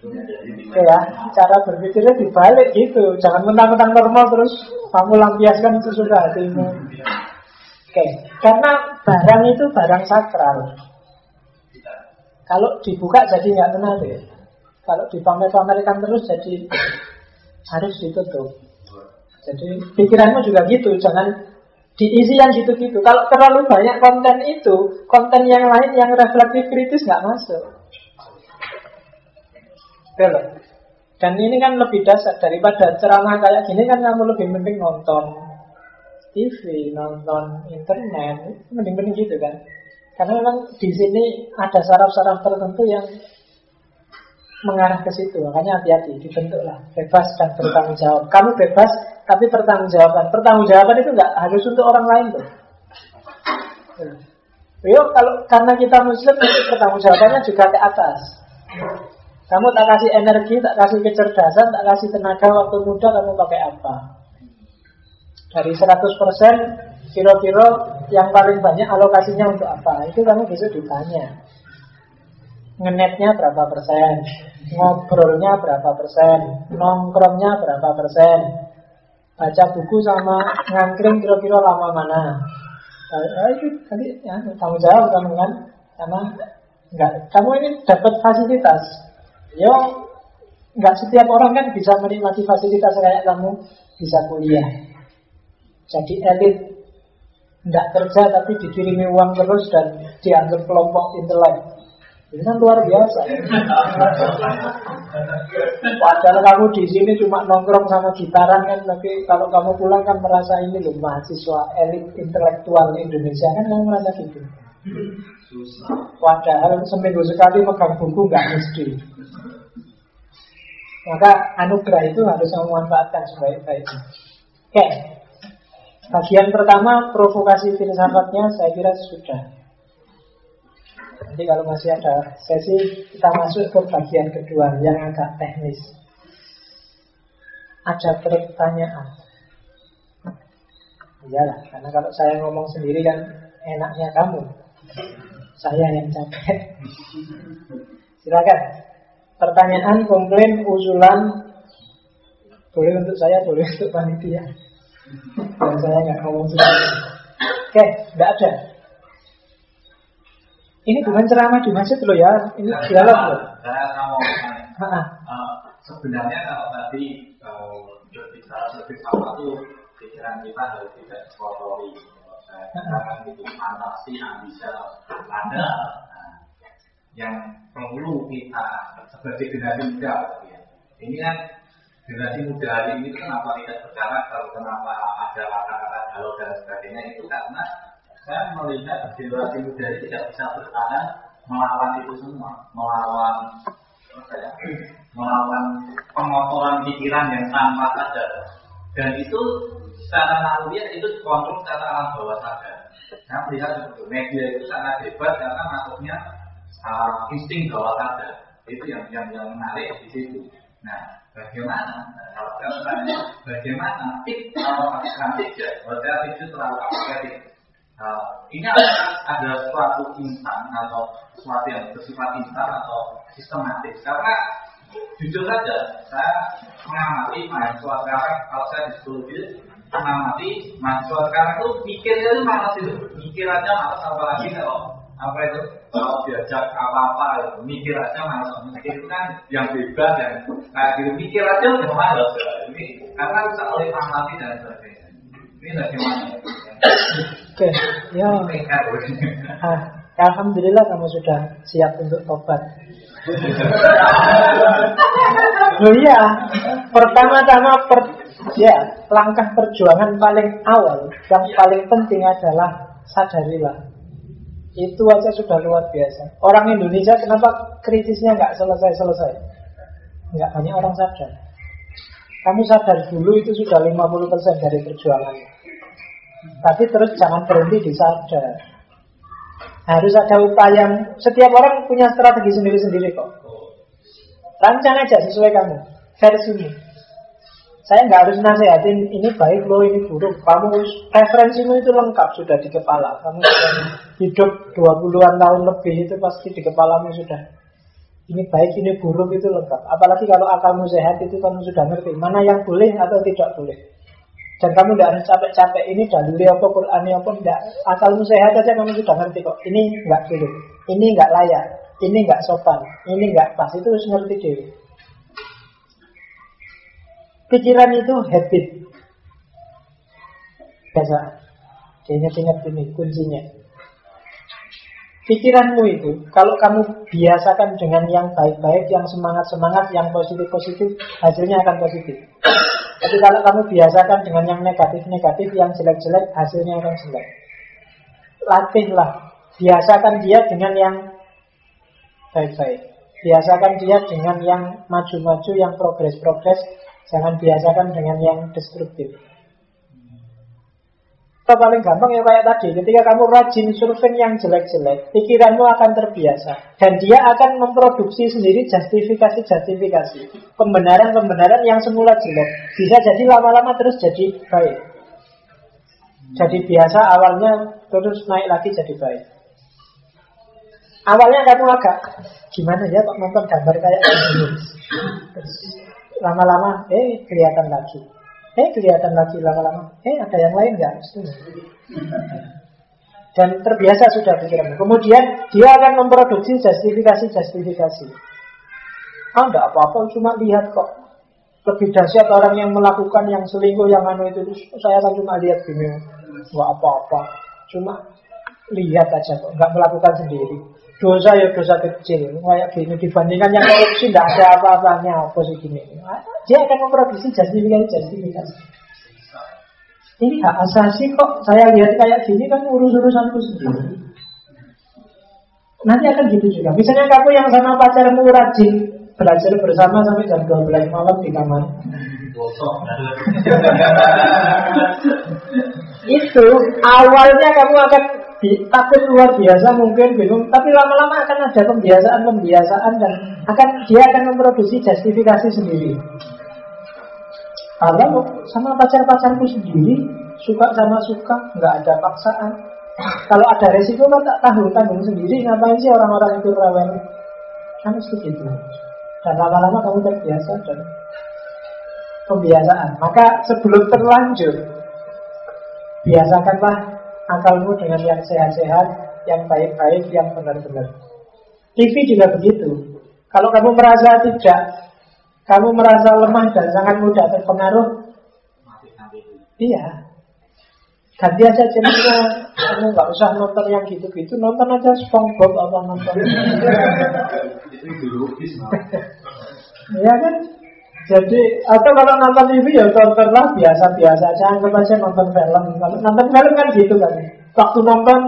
Oke ya, cara berpikirnya dibalik gitu. Jangan mentang-mentang normal terus kamu lampiaskan sesudah hatimu. Oke, karena barang itu barang sakral. Kalau dibuka jadi nggak menarik. Kalau dipamer-pamerkan terus jadi harus ditutup. Jadi pikiranmu juga gitu, jangan diisi yang gitu-gitu. Kalau terlalu banyak konten itu, konten yang lain yang reflektif kritis nggak masuk. Betul. Dan ini kan lebih dasar daripada ceramah kayak gini kan kamu lebih penting nonton TV, nonton internet, mending-mending gitu kan. Karena memang di sini ada saraf-saraf tertentu yang mengarah ke situ. Makanya hati-hati, dibentuklah bebas dan bertanggung jawab. Kamu bebas, tapi pertanggung jawaban. Pertanggung jawaban itu nggak harus untuk orang lain tuh. Yo, kalau karena kita muslim, pertanggung jawabannya juga ke atas. Kamu tak kasih energi, tak kasih kecerdasan, tak kasih tenaga waktu muda, kamu pakai apa? Dari 100% kira-kira yang paling banyak alokasinya untuk apa? Itu kamu bisa ditanya. Ngenetnya berapa persen? Ngobrolnya berapa persen? Nongkrongnya berapa persen? Baca buku sama ngangkring kira-kira lama mana? Nah, itu tadi ya, tanggung jawab kamu kan? Karena enggak, kamu ini dapat fasilitas Ya, nggak setiap orang kan bisa menikmati fasilitas kayak kamu bisa kuliah. Jadi elit nggak kerja tapi dikirimi uang terus dan dianggap kelompok intelek. Ini kan luar biasa. Padahal kamu di sini cuma nongkrong sama gitaran kan, tapi kalau kamu pulang kan merasa ini loh mahasiswa elit intelektual Indonesia kan kamu merasa gitu. Padahal seminggu sekali pegang buku nggak mesti. Maka anugerah itu harus memanfaatkan sebaik-baiknya. Oke, bagian pertama provokasi filsafatnya saya kira sudah. Nanti kalau masih ada sesi kita masuk ke bagian kedua yang agak teknis. Ada pertanyaan. Iyalah, karena kalau saya ngomong sendiri kan enaknya kamu. Saya yang capek. Silakan. Pertanyaan, komplain, usulan Boleh untuk saya, boleh untuk panitia Dan saya nggak ngomong sendiri. Oke, nggak ada. Ini bukan ceramah di masjid loh ya. Ini dialog loh. Saya mau uh, Sebenarnya kalau tadi Berbicara lebih sama itu Pikiran kita harus tidak kotori Saya itu fantasi, ambisi Ada. Yang perlu kita sebagai generasi muda. Ini kan generasi muda hari ini kenapa tidak berjalan? Kalau kenapa ada kata-kata galau dan sebagainya itu karena saya melihat generasi muda ini tidak bisa bertahan melawan itu semua, melawan apa ya, melawan pengotoran pikiran yang tanpa sadar dan itu secara naluriah itu dikontrol secara alam bawah sadar. Saya melihat betul media itu sangat hebat karena masuknya uh, insting bawah sadar. Itu yang yang yang menarik di situ. Nah, bagaimana? Nah, kalau saya bagaimana atau nanti ya? Berarti itu terlalu aplikatif. Uh, ini ada, ada suatu instan atau sesuatu yang bersifat instan atau sistematis karena jujur saja saya mengamati mahasiswa sekarang kalau saya di psikologi mengamati mahasiswa sekarang itu mikirnya itu malas itu mikir aja malas apalagi kalau apa itu? Kalau diajak apa-apa itu mikir aja malas mikir itu kan yang bebas dan kayak gitu. Mikir aja udah malas ini karena bisa oleh mengamati dan sebagainya. Ini bagaimana? Oke, ya. Ah, Alhamdulillah kamu sudah siap untuk tobat. Oh iya, pertama-tama per, ya langkah perjuangan paling awal yang paling penting adalah sadarilah. Itu aja sudah luar biasa. Orang Indonesia kenapa kritisnya nggak selesai-selesai? Nggak banyak orang sadar. Kamu sadar dulu itu sudah 50% dari perjuangan. Tapi terus jangan berhenti di sadar. Harus ada upaya. Setiap orang punya strategi sendiri-sendiri kok. Rancang aja sesuai kamu. Versimu. Saya nggak harus nasihatin ini baik loh, ini buruk. Kamu referensimu itu lengkap sudah di kepala. Kamu hidup 20-an tahun lebih itu pasti di kepalamu sudah. Ini baik, ini buruk itu lengkap. Apalagi kalau akalmu sehat itu kamu sudah ngerti mana yang boleh atau tidak boleh. Dan kamu tidak harus capek-capek ini dalilnya apa, Qurannya apa, tidak. Akalmu sehat aja kamu sudah ngerti kok. Ini nggak boleh, ini nggak layak, ini nggak sopan, ini nggak pas. Itu harus ngerti diri. Pikiran itu habit. Biasa. Ingat-ingat ini kuncinya. Pikiranmu itu, kalau kamu biasakan dengan yang baik-baik, yang semangat-semangat, yang positif-positif, hasilnya akan positif. Tapi kalau kamu biasakan dengan yang negatif-negatif, yang jelek-jelek, hasilnya akan jelek. Latihlah. Biasakan dia dengan yang baik-baik. Biasakan dia dengan yang maju-maju, yang progres-progres. Jangan biasakan dengan yang destruktif. Itu paling gampang ya kayak tadi. Ketika kamu rajin survei yang jelek-jelek, pikiranmu akan terbiasa. Dan dia akan memproduksi sendiri justifikasi-justifikasi. Pembenaran-pembenaran yang semula jelek. Bisa jadi lama-lama terus jadi baik. Jadi biasa awalnya terus naik lagi jadi baik. Awalnya kamu agak gimana ya kok nonton gambar kayak. Terus lama-lama eh kelihatan lagi. Eh kelihatan lagi lama-lama. Eh ada yang lain nggak? <laughs> Dan terbiasa sudah pikiran. Kemudian dia akan memproduksi justifikasi-justifikasi. Ah enggak apa-apa, cuma lihat kok. Lebih dahsyat orang yang melakukan yang selingkuh, yang anu itu. Saya kan cuma lihat gini. Enggak apa-apa. Cuma lihat aja kok, nggak melakukan sendiri. Dosa ya dosa kecil, kayak gini dibandingkan yang korupsi tidak ada apa-apanya apa sih gini. Dia akan memproduksi justifikasi justifikasi. Ini hak asasi kok saya lihat kayak gini kan urus-urusanku sendiri. Nanti akan gitu juga. Misalnya kamu yang sama pacarmu rajin belajar bersama sampai jam 12 malam di kamar. <laughs> Itu awalnya kamu akan takut luar biasa mungkin bingung, tapi lama-lama akan ada pembiasaan-pembiasaan dan akan dia akan memproduksi justifikasi sendiri. Kalau sama pacar-pacarku sendiri suka sama suka, nggak ada paksaan. Kalau ada resiko kan tak tahu tanggung sendiri. Ngapain sih orang-orang itu rewel? Kan begitu. Dan lama-lama kamu terbiasa dan pembiasaan. Maka sebelum terlanjur, biasakanlah akalmu dengan yang sehat-sehat, yang baik-baik, yang benar-benar. TV juga begitu. Kalau kamu merasa tidak, kamu merasa lemah dan sangat mudah terpengaruh, iya. Ganti aja channelnya, kamu nggak usah nonton yang gitu-gitu, nonton aja SpongeBob apa nonton. ya kan? Jadi atau kalau nonton TV ya tontonlah biasa-biasa aja, anggap aja nonton film. Kalau nonton film kan gitu kan. Waktu nonton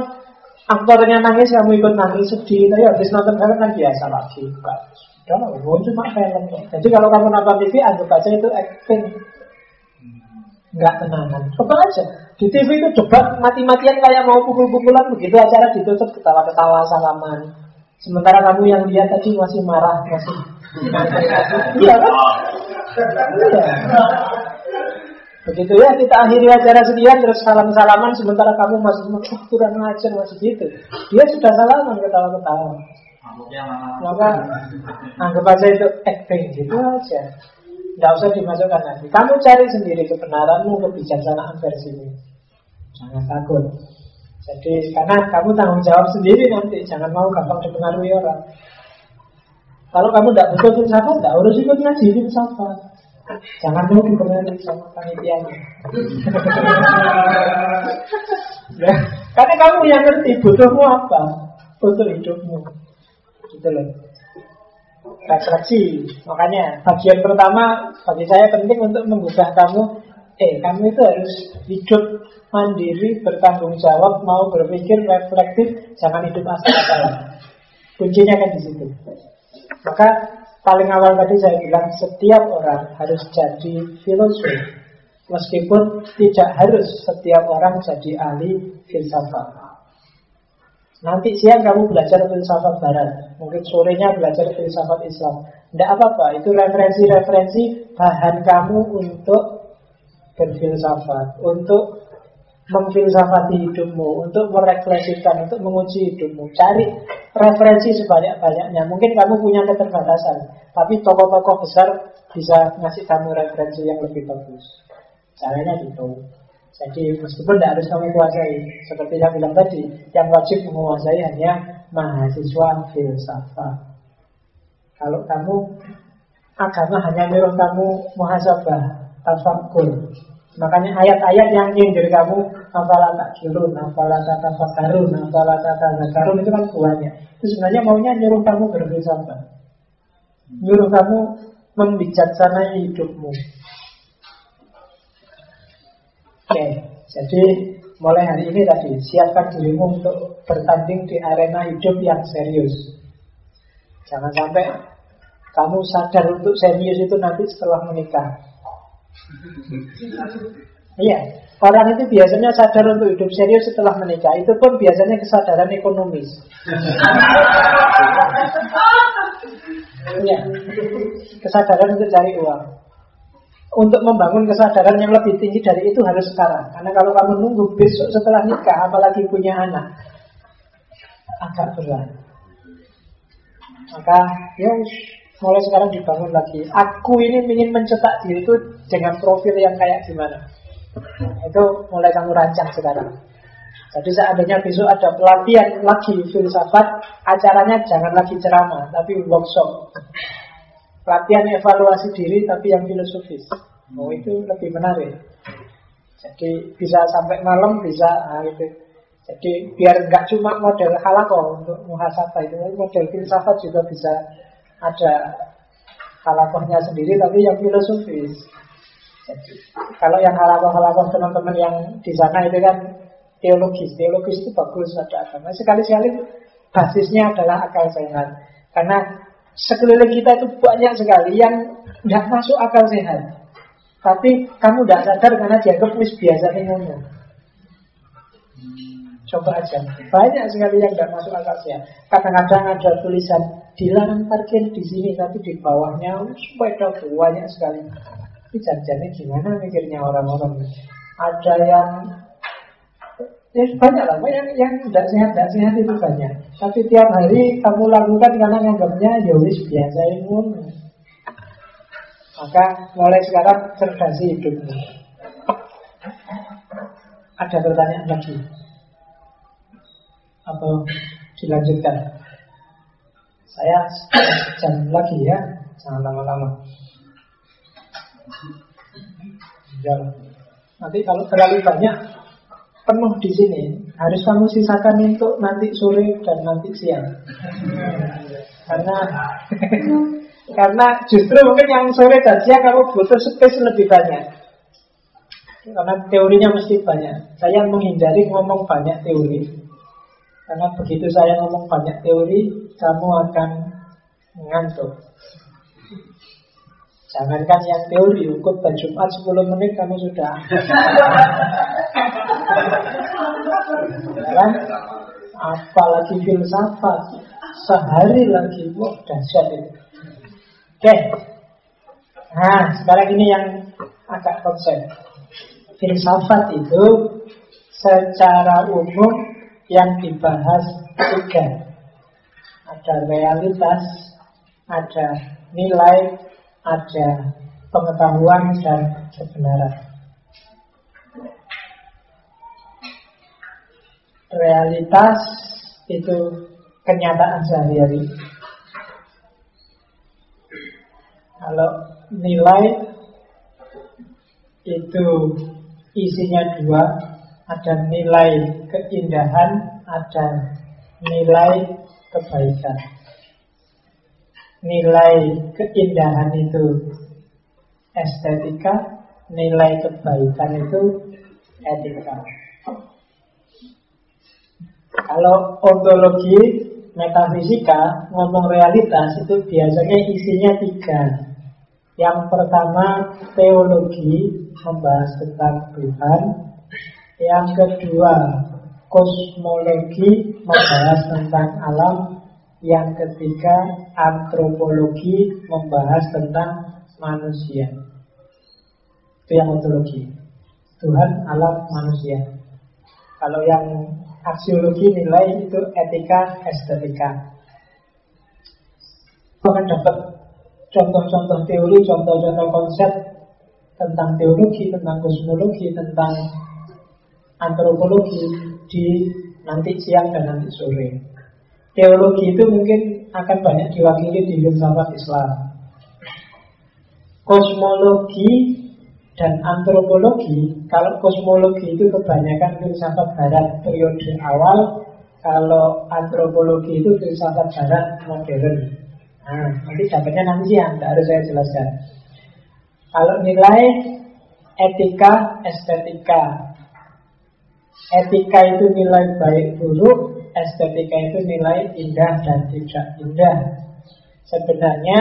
aktornya nangis kamu ikut nangis sedih, tapi habis nonton film kan biasa lagi. Udah lah, cuma film. Jadi kalau kamu nonton TV anggap aja itu acting. Nggak tenangan. Coba aja. Di TV itu debat mati-matian kayak mau pukul-pukulan begitu acara ditutup ketawa-ketawa salaman. Sementara kamu yang lihat tadi masih marah, masih Iya kan? Iya. Begitu ya kita akhiri acara sekian terus salam-salaman sementara kamu masih kurang ngajar masih gitu. Dia sudah salaman ketawa-ketawa. Maka anggap aja itu acting gitu aja. Tidak usah dimasukkan lagi. Kamu cari sendiri kebenaranmu, kebijaksanaan versimu. Jangan takut. Jadi karena kamu tanggung jawab sendiri nanti, jangan mau gampang dipengaruhi orang. Kalau kamu tidak butuh filsafat, tidak harus ikut ngaji filsafat. Jangan mau dipengaruhi sama panitianya. <laughs> ya, karena kamu yang ngerti butuhmu apa untuk hidupmu. Gitu loh. Refleksi. Makanya bagian pertama bagi saya penting untuk mengubah kamu. Eh, kamu itu harus hidup mandiri, bertanggung jawab, mau berpikir reflektif, jangan hidup asal-asalan. Kuncinya kan di situ. Maka paling awal tadi saya bilang setiap orang harus jadi filosof meskipun tidak harus setiap orang jadi ahli filsafat. Nanti siang kamu belajar filsafat barat, mungkin sorenya belajar filsafat Islam. Tidak apa-apa, itu referensi-referensi bahan kamu untuk berfilsafat, untuk memfilsafati hidupmu, untuk merefleksikan, untuk menguji hidupmu. Cari referensi sebanyak-banyaknya. Mungkin kamu punya keterbatasan, tapi tokoh-tokoh besar bisa ngasih kamu referensi yang lebih bagus. Caranya gitu. Jadi meskipun tidak harus kamu kuasai, seperti yang bilang tadi, yang wajib menguasai hanya mahasiswa filsafat. Kalau kamu agama hanya nyuruh kamu muhasabah, tafakur, Makanya ayat-ayat yang nyindir kamu Apalah tak kirun, apalah tafakarun Apalah tak tafakarun itu kan buahnya Itu sebenarnya maunya nyuruh kamu berfilsafat. Nyuruh kamu membijaksanai hidupmu. Oke, jadi mulai hari ini tadi Siapkan dirimu untuk bertanding di arena hidup yang serius. Jangan sampai kamu sadar untuk serius itu nanti setelah menikah Iya, orang itu biasanya sadar untuk hidup serius setelah menikah. Itu pun biasanya kesadaran ekonomis. Iya, kesadaran untuk cari uang. Untuk membangun kesadaran yang lebih tinggi dari itu harus sekarang. Karena kalau kamu nunggu besok setelah nikah, apalagi punya anak, agak berat. Maka, ya mulai sekarang dibangun lagi. Aku ini ingin mencetak diri itu dengan profil yang kayak gimana. Itu mulai kamu rancang sekarang. Jadi seandainya besok ada pelatihan lagi filsafat, acaranya jangan lagi ceramah, tapi workshop. Pelatihan evaluasi diri tapi yang filosofis. Oh itu lebih menarik. Jadi bisa sampai malam bisa nah, itu. Jadi biar nggak cuma model halako untuk muhasabah itu, model filsafat juga bisa ada halakohnya sendiri tapi yang filosofis. Jadi, kalau yang halakoh-halakoh teman-teman yang di sana itu kan teologis, teologis itu bagus ada agama. Sekali-sekali basisnya adalah akal sehat. Karena sekeliling kita itu banyak sekali yang tidak masuk akal sehat. Tapi kamu tidak sadar karena dianggap wis biasa ngomong. Coba aja. Banyak sekali yang tidak masuk akal sehat. Kadang-kadang ada tulisan dilarang parkir di sini tapi di bawahnya sepeda banyak sekali. Ini janjinya gimana mikirnya orang-orang? Ada yang ya banyak lah. Yang yang tidak sehat tidak sehat itu banyak. Tapi tiap hari kamu lakukan karena nganggapnya ya wis biasa ini maka mulai sekarang cerdasi hidupmu. Ada pertanyaan lagi? Atau dilanjutkan saya jam lagi ya, jangan lama-lama. Nanti kalau terlalu banyak penuh di sini, harus kamu sisakan untuk nanti sore dan nanti siang. Karena <laughs> karena justru mungkin yang sore dan siang kamu butuh space lebih banyak. Karena teorinya mesti banyak. Saya menghindari ngomong banyak teori. Karena begitu saya ngomong banyak teori, kamu akan mengantuk. Jangankan yang teori, dan Jumat 10 menit kamu sudah kan? Apalagi filsafat Sehari lagi Wah dahsyat itu Oke Nah sekarang ini yang agak konsep Filsafat itu Secara umum Yang dibahas tiga Ada realitas Ada nilai Ada pengetahuan dan kebenaran realitas itu kenyataan sehari-hari. Kalau nilai itu isinya dua, ada nilai keindahan, ada nilai kebaikan. Nilai keindahan itu estetika, nilai kebaikan itu etika. Kalau ontologi metafisika ngomong realitas itu biasanya isinya tiga. Yang pertama teologi membahas tentang Tuhan. Yang kedua kosmologi membahas tentang alam. Yang ketiga antropologi membahas tentang manusia. Itu yang ontologi. Tuhan, alam, manusia. Kalau yang aksiologi nilai itu etika estetika. Akan dapat contoh-contoh teori, contoh-contoh konsep tentang teologi, tentang kosmologi, tentang antropologi di nanti siang dan nanti sore. Teologi itu mungkin akan banyak diwakili di filsafat Islam. Kosmologi dan antropologi, kalau kosmologi itu kebanyakan filsafat barat periode awal, kalau antropologi itu filsafat barat modern. Nah, nanti dapatnya nanti siang, tidak harus saya jelaskan. Kalau nilai etika, estetika. Etika itu nilai baik buruk, estetika itu nilai indah dan tidak indah. Sebenarnya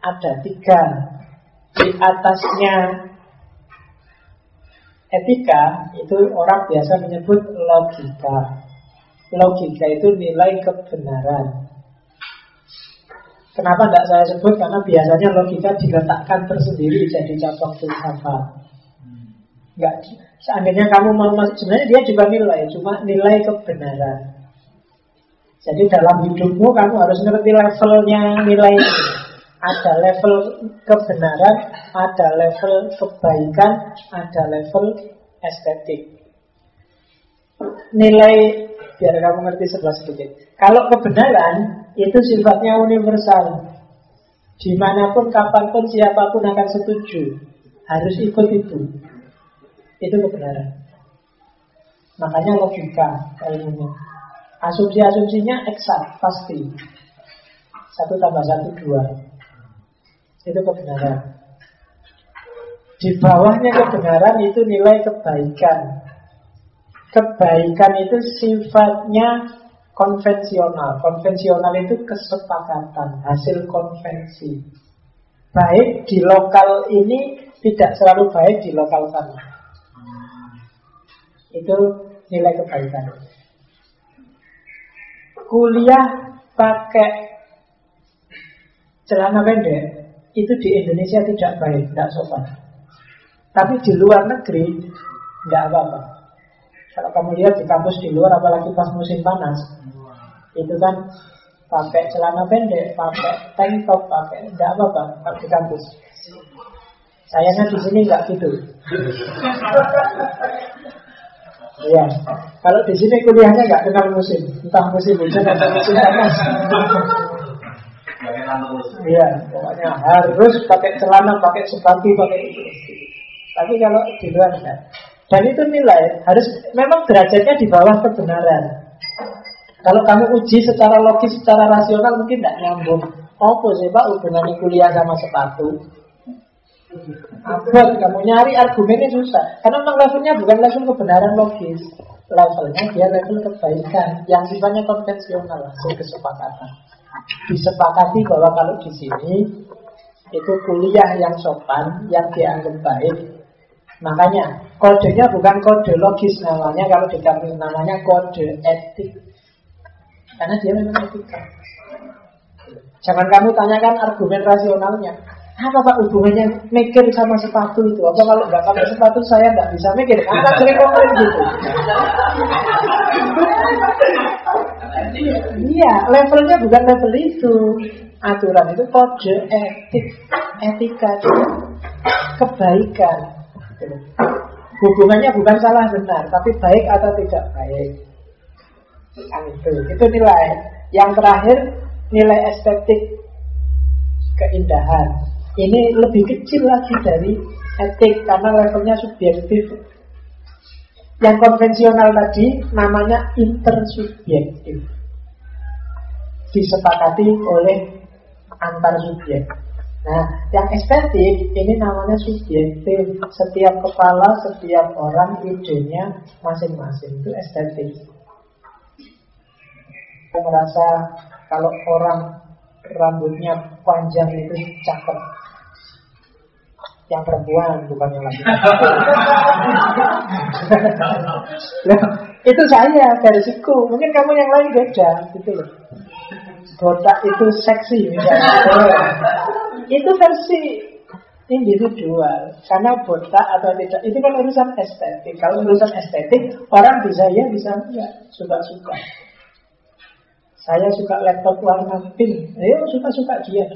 ada tiga. Di atasnya Etika itu orang biasa menyebut logika. Logika itu nilai kebenaran. Kenapa tidak saya sebut? Karena biasanya logika diletakkan tersendiri jadi cabang filsafat. Enggak. Seandainya kamu mau masuk, sebenarnya dia juga nilai, cuma nilai kebenaran. Jadi dalam hidupmu kamu harus ngerti levelnya nilai ada level kebenaran, ada level kebaikan, ada level estetik. Nilai biar kamu ngerti sebelah sedikit. Kalau kebenaran itu sifatnya universal. Di mana pun, kapan pun, siapa pun akan setuju. Harus ikut itu. Itu kebenaran. Makanya logika ilmunya. Asumsi-asumsinya eksak, pasti. Satu tambah satu, dua. Itu kebenaran. Di bawahnya kebenaran itu nilai kebaikan. Kebaikan itu sifatnya konvensional. Konvensional itu kesepakatan, hasil konvensi. Baik di lokal ini tidak selalu baik di lokal sana. Itu nilai kebaikan. Kuliah pakai celana pendek itu di Indonesia tidak baik, tidak sopan. Tapi di luar negeri tidak apa-apa. Kalau kamu lihat di kampus di luar, apalagi pas musim panas, itu kan pakai celana pendek, pakai tank top, pakai tidak apa-apa kalau di kampus. Sayangnya di sini nggak gitu. <laughs> Iya, kalau di sini kuliahnya nggak kenal musim, entah musim hujan atau musim panas. Iya, pokoknya harus pakai celana, pakai sepatu, pakai itu. Tapi kalau di luar enggak. Dan itu nilai harus memang derajatnya di bawah kebenaran. Kalau kamu uji secara logis, secara rasional mungkin tidak nyambung. Apa sih Pak hubungannya kuliah sama sepatu? Abad kamu nyari argumennya susah. Karena memang levelnya bukan level kebenaran logis. Levelnya dia level kebaikan yang sifatnya konvensional, hasil kesepakatan disepakati bahwa kalau di sini itu kuliah yang sopan, yang dianggap baik, Makanya kodenya bukan kode logis namanya kalau di namanya kode etik. Karena dia memang etika. Jangan kamu tanyakan argumen rasionalnya. Apa pak hubungannya mikir sama sepatu itu? Apa kalau nggak pakai sepatu saya nggak bisa mikir? Apa sering komen gitu? Iya, levelnya bukan level itu. Aturan itu kode etik, etika, kebaikan. Hubungannya bukan salah benar, tapi baik atau tidak baik. Itu, itu nilai. Yang terakhir nilai estetik keindahan. Ini lebih kecil lagi dari etik karena levelnya subjektif. Yang konvensional tadi namanya intersubjektif. Disepakati oleh antar subjek. Nah, yang estetik ini namanya subjektif. Setiap kepala, setiap orang idenya masing-masing itu estetik. Saya merasa kalau orang rambutnya panjang itu cakep. Yang perempuan bukan yang laki <laughs> itu saya versiku. Mungkin kamu yang lain beda gitu loh. Botak itu seksi misalnya. itu versi individual karena botak atau tidak itu kan urusan estetik kalau urusan estetik orang bisa ya bisa enggak suka-suka saya suka laptop warna pink. Ayo suka-suka dia.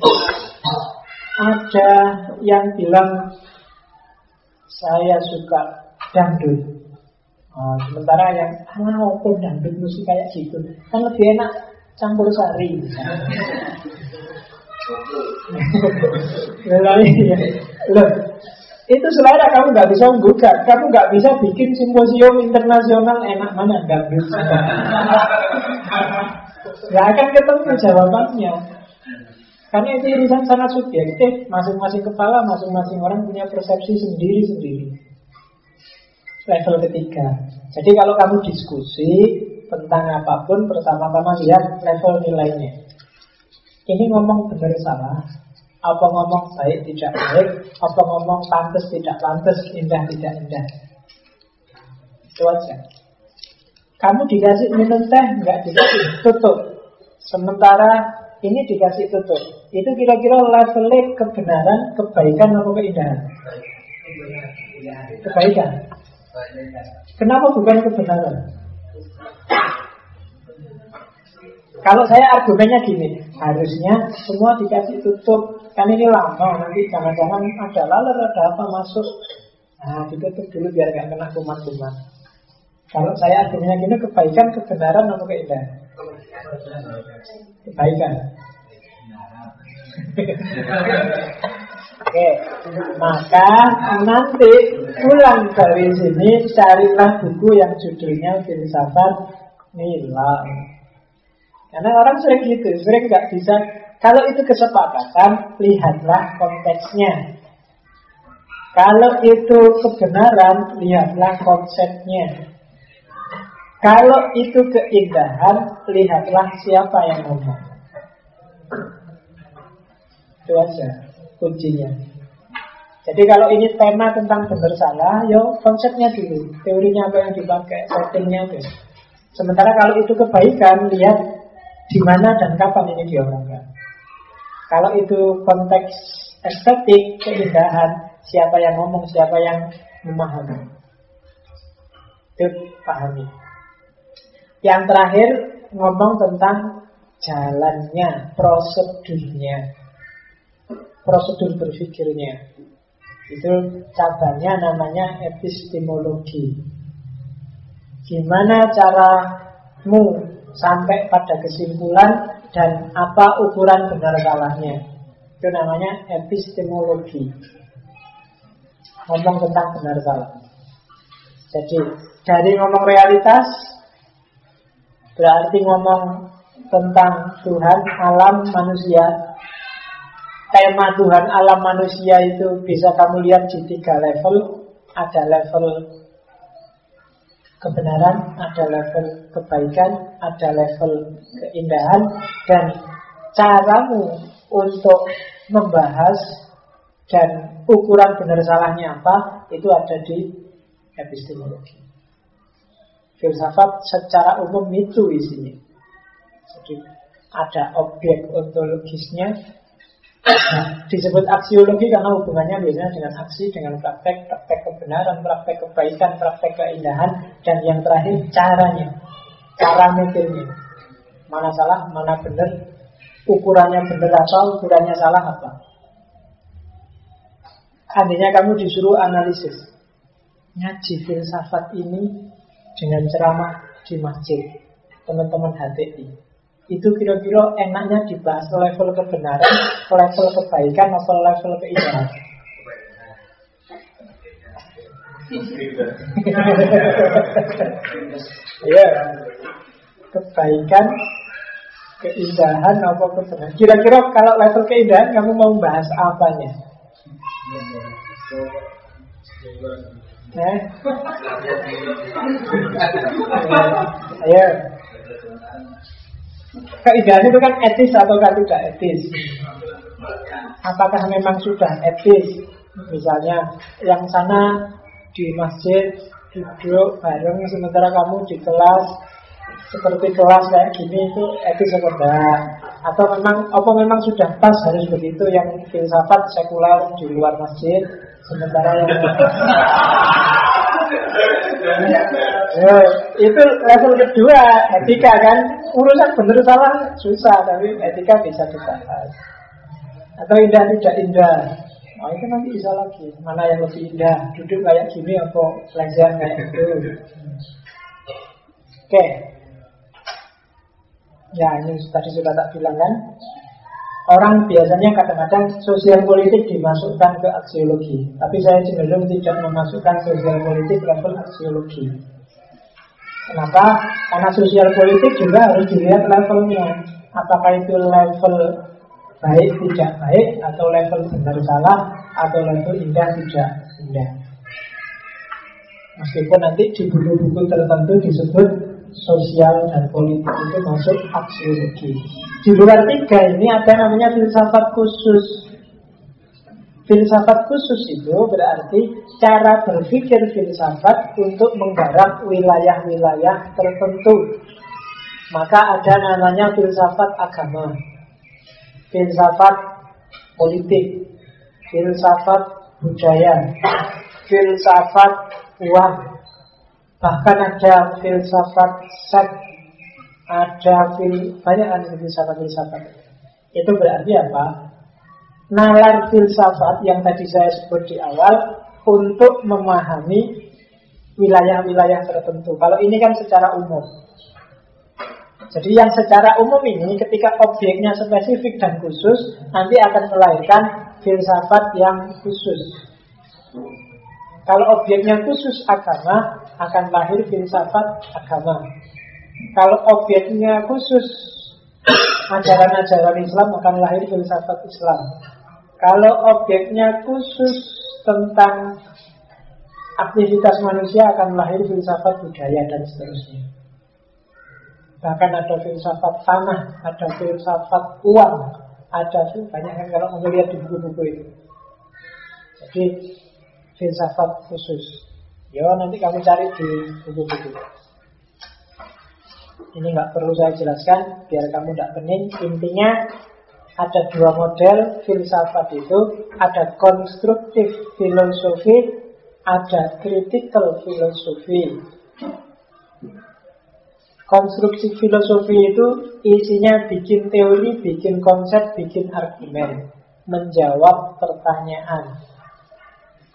Ada yang bilang saya suka dangdut. Oh, sementara yang ah pun dangdut musik kayak gitu kan lebih enak campur sari. Loh, itu selera kamu nggak bisa menggugat, kamu nggak bisa bikin simposium internasional enak mana dangdut. <laughs> Gak akan ketemu jawabannya. Karena itu urusan sangat subjektif. Masing-masing kepala, masing-masing orang punya persepsi sendiri-sendiri. Level ketiga. Jadi kalau kamu diskusi tentang apa pun, pertama-tama lihat level nilainya. Ini ngomong benar salah, apa ngomong baik tidak baik, apa ngomong pantas tidak pantas, indah tidak indah. Itu aja. Kamu dikasih minum teh, nggak dikasih tutup. Sementara ini dikasih tutup. Itu kira-kira level kebenaran, kebaikan atau keindahan? Kebaikan. Kenapa bukan kebenaran? Kalau saya argumennya gini, harusnya semua dikasih tutup. Kan ini lama, nanti jangan-jangan ada laler, ada apa masuk. Nah, ditutup dulu biar gak kena kumat-kumat. Kalau saya argumennya gini, kebaikan, kebenaran, atau keindahan? Kebaikan. Oke, maka nanti pulang dari sini carilah buku yang judulnya filsafat nilai. Karena orang sering gitu, sering nggak bisa. Kalau itu kesepakatan, lihatlah konteksnya. Kalau itu kebenaran, lihatlah konsepnya. Kalau itu keindahan, lihatlah siapa yang ngomong. Itu aja kuncinya. Jadi kalau ini tema tentang benar salah, yo konsepnya dulu, teorinya apa yang dipakai, settingnya dulu. Sementara kalau itu kebaikan, lihat di mana dan kapan ini diomongkan. Kalau itu konteks estetik, keindahan, siapa yang ngomong, siapa yang memahami. Itu pahami. Yang terakhir ngomong tentang jalannya, prosedurnya, prosedur berpikirnya. Itu cabangnya namanya epistemologi. Gimana caramu sampai pada kesimpulan dan apa ukuran benar salahnya. Itu namanya epistemologi. Ngomong tentang benar salah. Jadi dari ngomong realitas Berarti ngomong tentang Tuhan, alam, manusia Tema Tuhan, alam, manusia itu bisa kamu lihat di tiga level. Ada level kebenaran, ada level kebaikan, ada level keindahan Dan caramu untuk membahas Dan ukuran benar salahnya apa Itu ada di epistemologi. Filsafat secara umum itu isinya. Jadi ada objek ontologisnya disebut aksiologi karena hubungannya biasanya dengan aksi, dengan praktek, praktek kebenaran, praktek kebaikan, praktek keindahan, dan yang terakhir caranya, cara mikirnya. Mana salah, mana benar, ukurannya benar apa, ukurannya salah apa. Andainya kamu disuruh analisis, ngaji filsafat ini dengan ceramah di masjid, teman-teman HTI itu kira-kira enaknya dibahas level kebenaran, level kebaikan, atau level keindahan. Iya, kebaikan, keindahan, apa kebenaran. Kira-kira kalau level keindahan kamu mau bahas apanya? Eh? Ayo. Keindahan itu kan etis atau kan tidak etis? Apakah memang sudah etis? Misalnya yang sana di masjid duduk bareng sementara kamu di kelas seperti kelas kayak gini itu etis atau enggak? Atau memang apa memang sudah pas harus begitu? Yang filsafat sekuler di luar masjid sementara yang <laughs> ya, itu level kedua etika kan? Urusan benar salah susah tapi etika bisa dibahas. Atau indah tidak indah. Nah itu nanti bisa lagi. Mana yang lebih indah? Duduk kayak gini atau lesehan kayak gitu? Oke. Okay. Ya ini tadi sudah tak bilang kan? Orang biasanya kadang-kadang sosial politik dimasukkan ke aksiologi. Tapi saya cenderung tidak memasukkan sosial politik level aksiologi Kenapa? Karena sosial politik juga harus dilihat levelnya. Apakah itu level baik tidak baik atau level benar salah atau level indah tidak indah. Meskipun nanti di buku-buku tertentu disebut sosial dan politik itu masuk aksiologi. Di luar tiga ini ada namanya filsafat khusus Filsafat khusus itu berarti cara berpikir filsafat untuk menggarap wilayah-wilayah tertentu. Maka ada namanya filsafat agama, filsafat politik, filsafat budaya, filsafat uang, bahkan ada filsafat seks, ada fil, banyak filsafat-filsafat. Itu berarti apa? Nalar filsafat yang tadi saya sebut di awal untuk memahami wilayah-wilayah tertentu. Kalau ini kan secara umum. Jadi yang secara umum ini ketika objeknya spesifik dan khusus nanti akan melahirkan filsafat yang khusus. Kalau objeknya khusus agama akan lahir filsafat agama. Kalau objeknya khusus ajaran-ajaran Islam akan lahir filsafat Islam. Kalau objeknya khusus tentang aktivitas manusia akan lahir filsafat budaya dan seterusnya. Bahkan ada filsafat tanah, ada filsafat uang, ada banyak kan kalau melihat di buku-buku itu. Jadi filsafat khusus. Ya nanti kamu cari di buku-buku. Ini nggak perlu saya jelaskan biar kamu tidak pening. Intinya ada dua model filsafat itu, ada konstruktif filosofi, ada critical filosofi. Konstruksi filosofi itu isinya bikin teori, bikin konsep, bikin argumen, menjawab pertanyaan.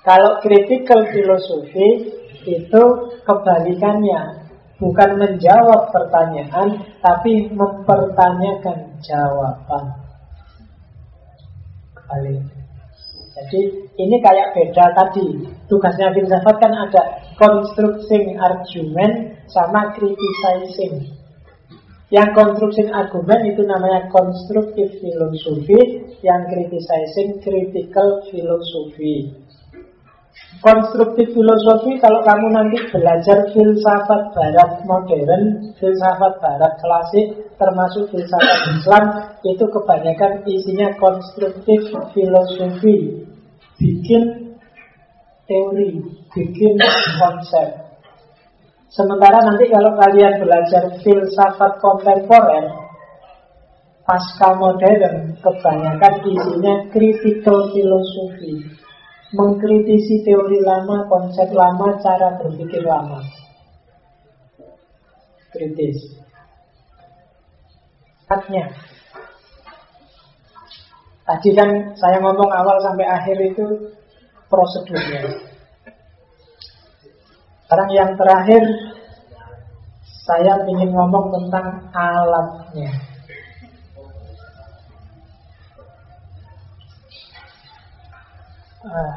Kalau critical filosofi itu kebalikannya, bukan menjawab pertanyaan, tapi mempertanyakan jawaban balik. Jadi ini kayak beda tadi. Tugasnya filsafat kan ada constructing argument sama criticizing. Yang constructing argument itu namanya constructive philosophy, yang criticizing critical philosophy. Konstruktif filosofi kalau kamu nanti belajar filsafat barat modern, filsafat barat klasik, termasuk filsafat Islam, itu kebanyakan isinya konstruktif filosofi. bikin teori, bikin konsep. Sementara nanti kalau kalian belajar filsafat kontemporer, pasca modern, kebanyakan isinya critical philosophy. Mengkritisi teori lama, konsep lama, cara berpikir lama. Kritis. Haknya Tadi kan saya ngomong awal sampai akhir itu prosedurnya. Sekarang yang terakhir saya ingin ngomong tentang alatnya. Uh,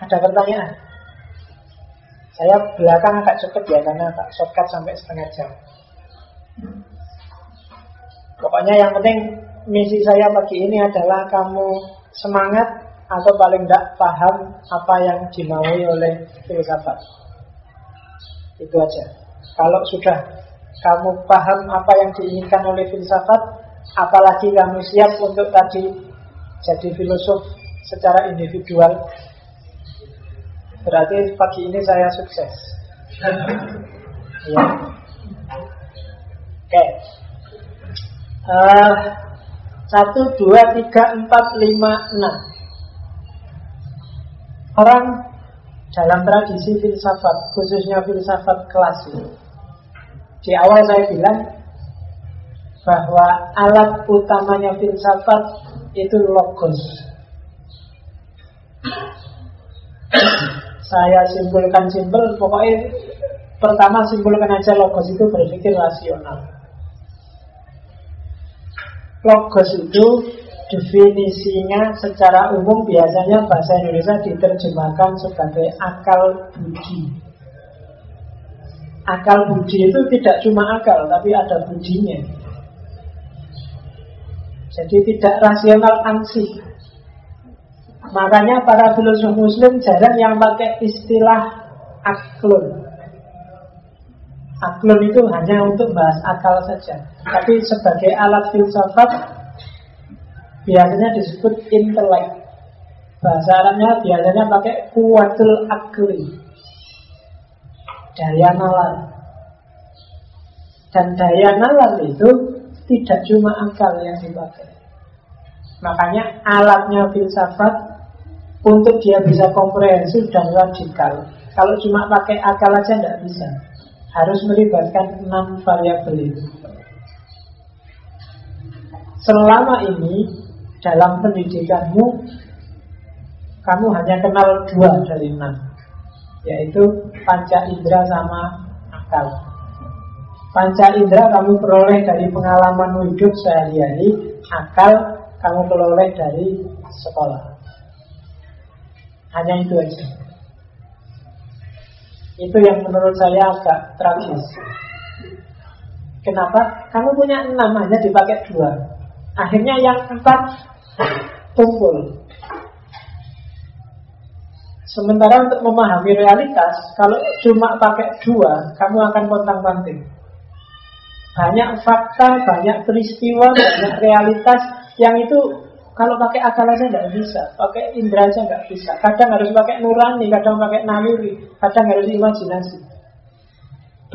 ada pertanyaan? Saya belakang agak cepet ya karena tak shortcut sampai setengah jam. Pokoknya yang penting misi saya pagi ini adalah kamu semangat atau paling tidak paham apa yang dimaui oleh filsafat. Itu aja. Kalau sudah kamu paham apa yang diinginkan oleh filsafat, apalagi kamu siap untuk tadi jadi filosof secara individual, berarti pagi ini saya sukses. ya. Oke. Okay. Uh, satu, dua, tiga, empat, lima, enam Orang dalam tradisi filsafat Khususnya filsafat klasik Di awal saya bilang Bahwa alat utamanya filsafat Itu logos Saya simpulkan simpel Pokoknya Pertama simpulkan aja logos itu berpikir rasional Logos itu definisinya secara umum biasanya bahasa Indonesia diterjemahkan sebagai akal budi. Akal budi itu tidak cuma akal, tapi ada budinya. Jadi tidak rasional ansih. Makanya para filosof muslim jarang yang pakai istilah aklun. Aklon itu hanya untuk bahas akal saja. Tapi sebagai alat filsafat Biasanya disebut intelek. Bahasa Arabnya biasanya pakai kuatul akli. Daya nalar. Dan daya nalar itu tidak cuma akal yang dipakai. Makanya alatnya filsafat Untuk dia bisa komprehensif dan radikal Kalau cuma pakai akal aja tidak bisa harus melibatkan enam variabel itu. Selama ini dalam pendidikanmu kamu hanya kenal dua dari enam, yaitu panca indera sama akal. Panca indera kamu peroleh dari pengalaman hidup sehari-hari, akal kamu peroleh dari sekolah. Hanya itu aja. Itu yang menurut saya agak tragis. Kenapa? Kamu punya enam hanya dipakai dua. Akhirnya yang empat tumpul. Sementara untuk memahami realitas, kalau cuma pakai dua, kamu akan pontang-panting. Banyak fakta, banyak peristiwa, banyak realitas yang itu kalau pakai akal aja nggak bisa, pakai indera aja nggak bisa. Kadang harus pakai nurani, kadang pakai naluri, kadang harus imajinasi.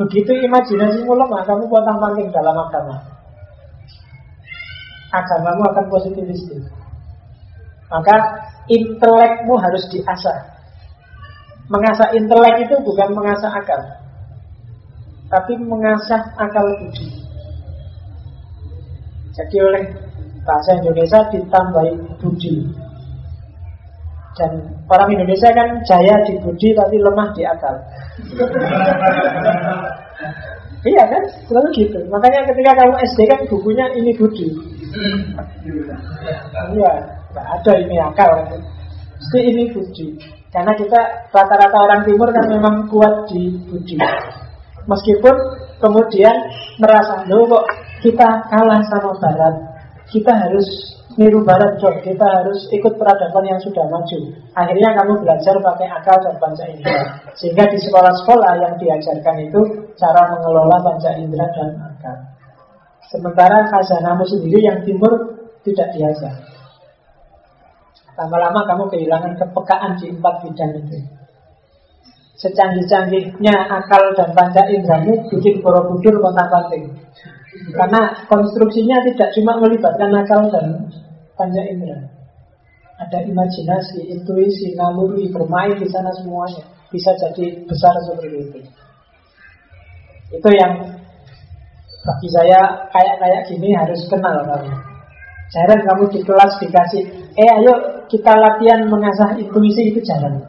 Begitu imajinasimu lemah, kamu potong panting dalam agama. Agamamu akan positivistik. Maka intelekmu harus diasah. Mengasah intelek itu bukan mengasah akal, tapi mengasah akal budi. Jadi oleh bahasa Indonesia ditambahi budi. Dan orang Indonesia kan jaya di budi tapi lemah di akal. <laughs> iya kan? Selalu gitu. Makanya ketika kamu SD kan bukunya ini budi. Iya, nggak ada ini akal. Mesti ini budi. Karena kita rata-rata orang timur kan memang kuat di budi. Meskipun kemudian merasa, loh kok kita kalah sama barat kita harus niru barat coy kita harus ikut peradaban yang sudah maju. Akhirnya kamu belajar pakai akal dan panca indera sehingga di sekolah-sekolah yang diajarkan itu cara mengelola panca indera dan akal. Sementara khazanahmu sendiri yang timur tidak diajar. Lama-lama kamu kehilangan kepekaan di empat bidang itu. Secanggih-canggihnya akal dan panca indramu bikin Borobudur kota penting. Karena konstruksinya tidak cuma melibatkan akal dan panca indera. Ada imajinasi, intuisi, naluri, bermain di sana semuanya. Bisa jadi besar seperti itu. Itu yang bagi saya kayak-kayak gini harus kenal kamu. Jarang kamu di kelas dikasih, eh ayo kita latihan mengasah intuisi itu jarang.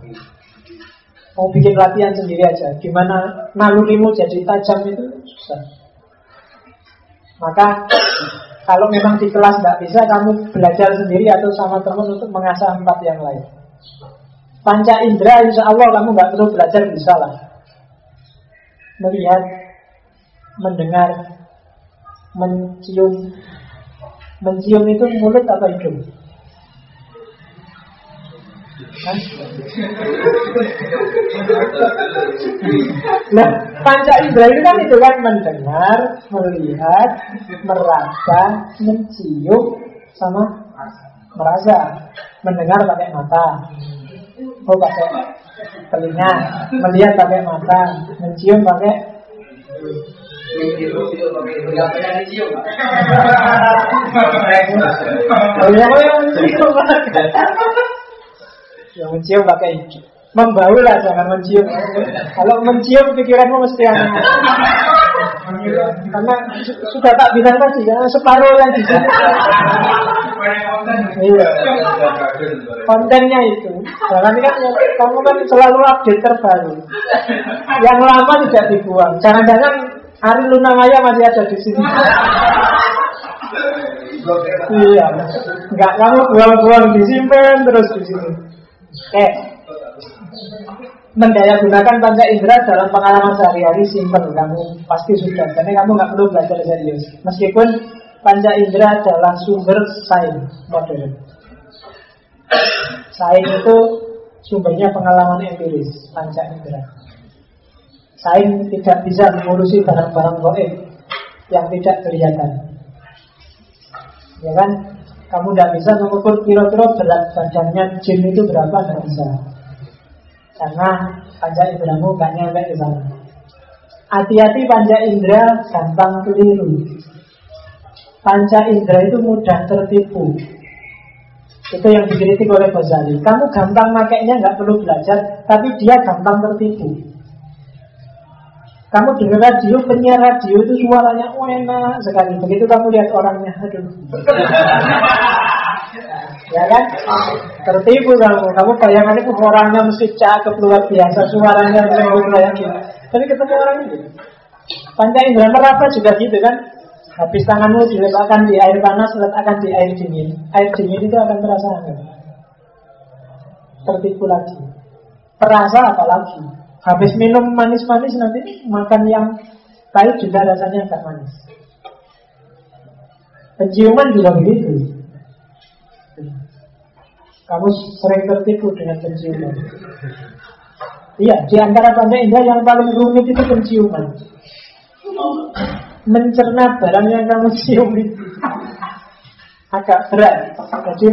Mau bikin latihan sendiri aja. Gimana nalurimu jadi tajam itu susah. Maka kalau memang di kelas nggak bisa, kamu belajar sendiri atau sama teman untuk mengasah empat yang lain. Panca indera, insya Allah kamu nggak perlu belajar bisa lah. Melihat, mendengar, mencium. Mencium itu mulut atau hidung? Nah, panca indera itu kan itu kan mendengar, melihat, merasa, mencium, sama merasa. Mendengar pakai mata, oh pakai telinga, melihat pakai mata, mencium pakai Oh, ya, mencium yang mencium pakai hidung. Membau lah, jangan mencium. Kalau mencium pikiranmu mesti aneh. Karena sudah tak bilang tadi, ya, separuh yang di sini. Iya. Kontennya itu. Jangan kan kamu kan selalu update terbaru. Yang lama tidak dibuang. Jangan-jangan Ari Lunamaya masih ada di sini. Iya, enggak kamu buang-buang disimpan terus di sini. Oke. Mendaya gunakan panca indera dalam pengalaman sehari-hari simpel kamu pasti sudah. Karena kamu nggak perlu belajar serius. Meskipun panca indera adalah sumber sains modern. Sains itu sumbernya pengalaman empiris panca indera. Sains tidak bisa mengurusi barang-barang goib yang tidak kelihatan. Ya kan kamu tidak bisa mengukur kira-kira berat badannya jin itu berapa tidak bisa karena panca indramu gak nyampe ke sana. Hati-hati panca indera gampang keliru. Panca indera itu mudah tertipu. Itu yang dikritik oleh Ghazali. Kamu gampang makainya nggak perlu belajar, tapi dia gampang tertipu. Kamu dengar radio, penyiar radio itu suaranya oh, enak sekali. Begitu kamu lihat orangnya, aduh. ya kan? Tertipu kamu. Kamu bayangan itu orangnya mesti cakep luar biasa, suaranya lembut kayak. Tapi ketemu orang itu. Panca indera meraba juga gitu kan? Habis tanganmu diletakkan di air panas, letakkan di air dingin. Air dingin itu akan terasa hangat. Tertipu lagi. Perasa apalagi. Habis minum manis-manis nanti makan yang pahit juga rasanya agak manis. Penciuman juga begitu. Kamu sering tertipu dengan penciuman. Iya, di antara panca indera yang paling rumit itu penciuman. Mencerna barang yang kamu cium itu agak berat. Jadi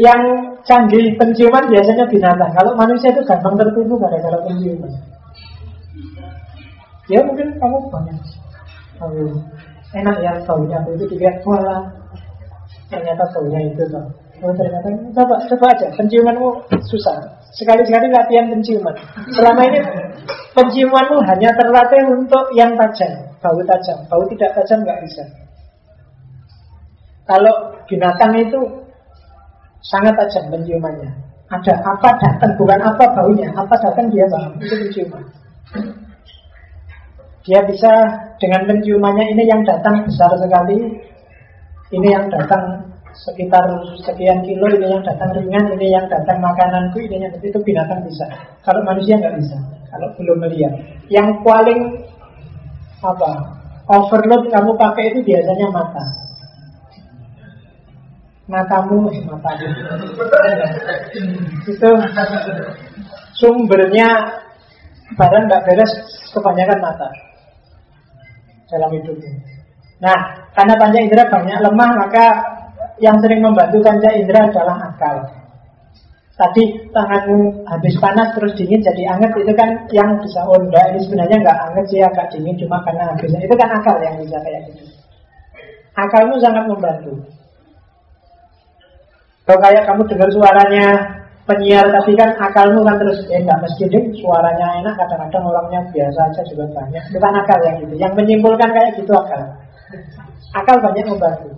yang canggih penciuman biasanya binatang. Kalau manusia itu gampang tertipu gara-gara penciuman. Ya mungkin kamu banyak. Oh, enak ya baunya itu dilihat wala ternyata baunya itu tuh. Oh ternyata coba coba aja penciumanmu susah. Sekali-sekali latihan penciuman. Selama ini penciumanmu hanya terlatih untuk yang tajam, bau tajam. Bau tidak tajam nggak bisa. Kalau binatang itu sangat tajam penciumannya. Ada apa datang, bukan apa baunya, apa datang dia paham. Itu penciuman. Dia bisa dengan penciumannya ini yang datang besar sekali, ini yang datang sekitar sekian kilo ini yang datang ringan ini yang datang makananku ini yang itu binatang bisa kalau manusia nggak bisa kalau belum melihat yang paling apa overload kamu pakai itu biasanya mata matamu eh, matamu itu sumbernya barang nggak beres kebanyakan mata dalam hidupnya nah karena panca indera banyak lemah maka yang sering membantu panca indera adalah akal. Tadi tanganmu habis panas terus dingin jadi anget itu kan yang bisa oh enggak ini sebenarnya nggak anget sih agak dingin cuma karena habis itu kan akal yang bisa kayak gitu. Akalmu sangat membantu. Kalau kayak kamu dengar suaranya penyiar tadi kan akalmu kan terus eh enggak mesti deh suaranya enak kadang-kadang orangnya biasa aja juga banyak itu kan akal yang gitu yang menyimpulkan kayak gitu akal akal banyak membantu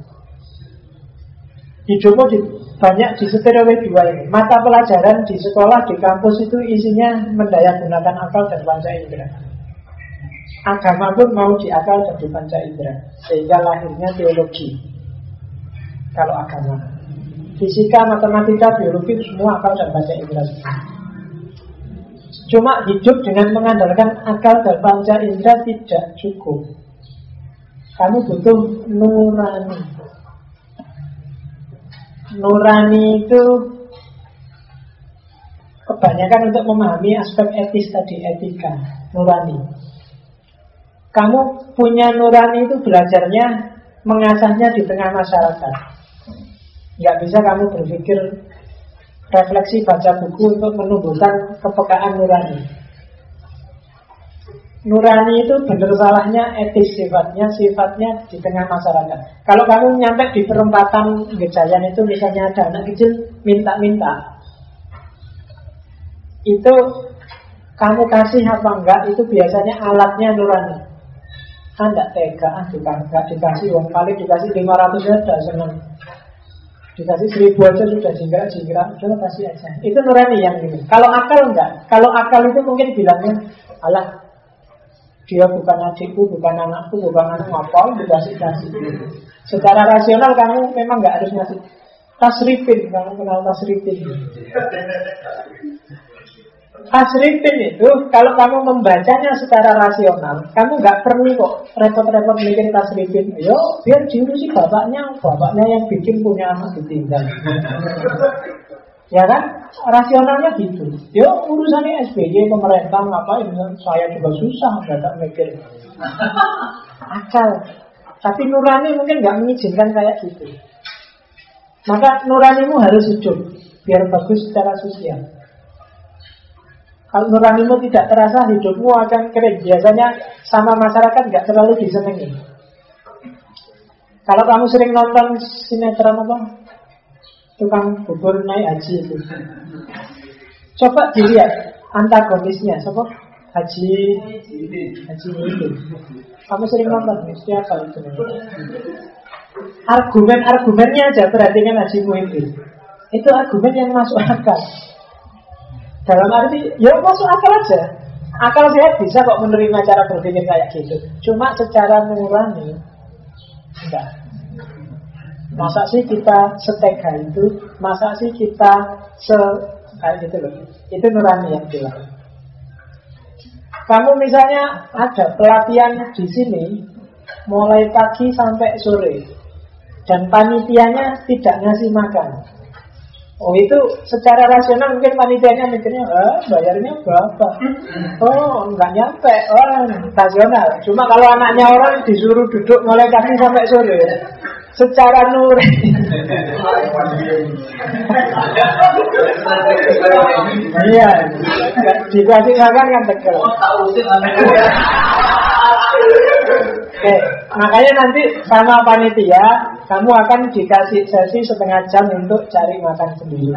hidupmu di, banyak disetir oleh dua ini. Mata pelajaran di sekolah, di kampus itu isinya mendaya gunakan akal dan panca indera. Agama pun mau diakal dan di panca indera. Sehingga lahirnya teologi. Kalau agama. Fisika, matematika, biologi semua akal dan panca indera. Cuma hidup dengan mengandalkan akal dan panca indera tidak cukup. Kamu butuh nurani Nurani itu kebanyakan untuk memahami aspek etis tadi, etika, nurani. Kamu punya nurani itu belajarnya, mengasahnya di tengah masyarakat. Nggak bisa kamu berpikir refleksi baca buku untuk menumbuhkan kepekaan nurani. Nurani itu benar salahnya etis sifatnya, sifatnya di tengah masyarakat. Kalau kamu nyampe di perempatan gejayan itu misalnya ada anak kecil minta-minta, itu kamu kasih apa enggak itu biasanya alatnya nurani. Anda tega, ah enggak dikasih uang paling dikasih 500 ya sudah senang. Dikasih seribu aja sudah jingkrak jingkrak, udah kasih aja. Itu nurani yang ini. Kalau akal enggak, kalau akal itu mungkin bilangnya, alah dia bukan adikku, bukan anakku, bukan anak apa, dikasih kasih. Secara rasional kamu memang nggak harus ngasih tasrifin, kamu kenal tasrifin. Tasrifin itu kalau kamu membacanya secara rasional, kamu nggak perlu kok repot-repot mikir tasrifin. Yo, biar diurusi bapaknya, bapaknya yang bikin punya anak ditinggal. Ya kan? Rasionalnya gitu. Ya urusannya SBY pemerintah ngapain? Saya juga susah, nggak mikir. Akal. Tapi nurani mungkin nggak mengizinkan kayak gitu. Maka nuranimu harus hidup biar bagus secara sosial. Kalau nuranimu tidak terasa, hidupmu akan kering. Biasanya sama masyarakat nggak terlalu disenangi. Kalau kamu sering nonton sinetron apa? tukang bubur naik haji itu. Coba dilihat antagonisnya, coba Haji Haji itu. Kamu sering nonton siapa itu? Argumen-argumennya aja perhatikan Haji Muhyiddin. Itu argumen yang masuk akal. Dalam arti, ya masuk akal aja. Akal sehat bisa kok menerima cara berpikir kayak gitu. Cuma secara nurani enggak. Masa sih kita setega itu? Masa sih kita se kayak gitu loh? Itu nurani yang bilang. Kamu misalnya ada pelatihan di sini mulai pagi sampai sore dan panitianya tidak ngasih makan. Oh itu secara rasional mungkin panitianya mikirnya, eh, bayarnya berapa? Oh nggak nyampe, oh rasional. Cuma kalau anaknya orang disuruh duduk mulai pagi sampai sore, secara nur. Iya, dikasih makan kan tekel. <laughs> Oke, makanya nanti sama panitia kamu akan dikasih sesi setengah jam untuk cari makan sendiri.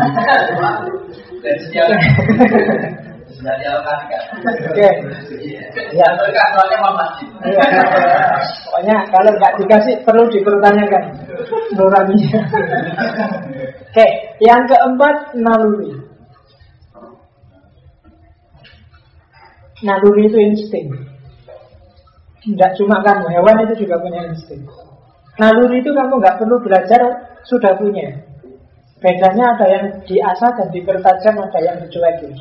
Oke. Ya. Iya. Pokoknya kalau nggak dikasih perlu dipertanyakan nuraninya. Oke, yang keempat naluri. Naluri itu insting. Tidak cuma kamu, hewan itu juga punya insting. Naluri itu kamu nggak perlu belajar, sudah punya. Bedanya ada yang diasah dan dipertajam, ada yang dicuekin.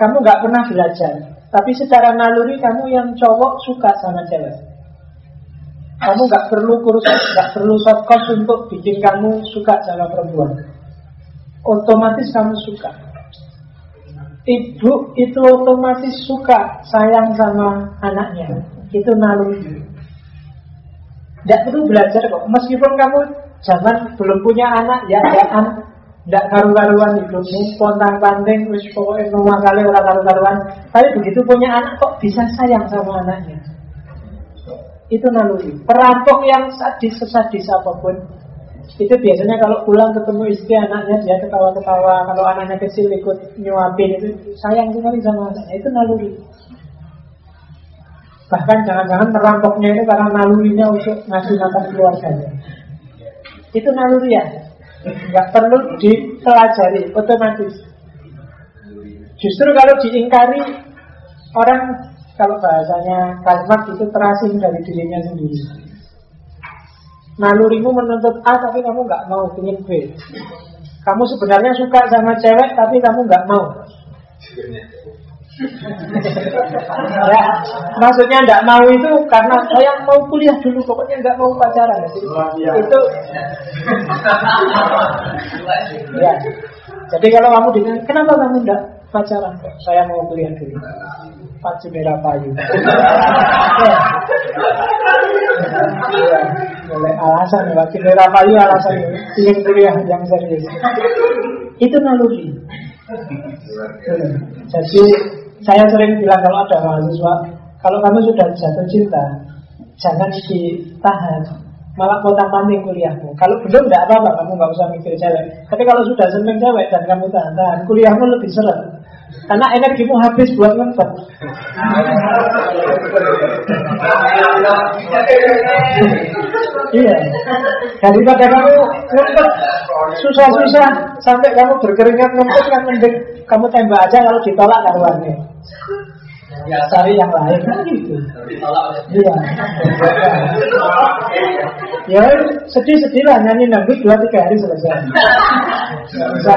Kamu nggak pernah belajar, tapi secara naluri kamu yang cowok suka sama cewek. Kamu nggak perlu kursus, nggak perlu soft untuk bikin kamu suka sama perempuan. Otomatis kamu suka. Ibu itu otomatis suka sayang sama anaknya. Itu naluri. Tidak perlu belajar kok. Meskipun kamu jangan belum punya anak, ya jangan Tidak karu-karuan hidupmu, pontang panting, wis pokoknya rumah kali orang karu-karuan. Tapi begitu punya anak kok bisa sayang sama anaknya. Itu naluri. Perampok yang sadis sesadis apa pun itu biasanya kalau pulang ketemu istri anaknya dia ketawa-ketawa. Kalau anaknya kecil ikut nyuapin itu sayang sekali sama anaknya. Itu naluri. Bahkan jangan-jangan merampoknya itu karena nalurinya untuk ngasih makan keluarganya. Itu naluri ya. Nggak perlu dipelajari otomatis. Justru kalau diingkari orang kalau bahasanya kalimat itu terasing dari dirinya sendiri nalurimu menuntut A tapi kamu nggak mau ingin B kamu sebenarnya suka sama cewek tapi kamu nggak mau ya, maksudnya nggak mau itu karena saya mau kuliah dulu, pokoknya nggak mau pacaran. Jadi, itu ya. Jadi kalau kamu dengan kenapa kamu nggak pacaran? Saya mau kuliah dulu. Pacu merah payu. ya. <laughs> Boleh alasan pacu merah payu alasan ingin kuliah yang serius. Itu naluri. Jadi saya sering bilang kalau ada mahasiswa, kalau kamu sudah jatuh cinta, jangan ditahan, malah kota panting kuliahmu. Kalau belum tidak apa-apa, kamu nggak usah mikir cewek. Tapi kalau sudah seneng cewek dan kamu tahan-tahan, kuliahmu lebih seret. Karena energimu habis buat ngempet. <laughs> <laughs> iya. Daripada kamu ngempet susah-susah sampai kamu berkeringat ngempet kan mending kamu tembak aja kalau ditolak karuannya. Ya cari yang lain kan gitu. Iya. ya sedih-sedih lah nyanyi nabi dua tiga hari selesai. Bisa.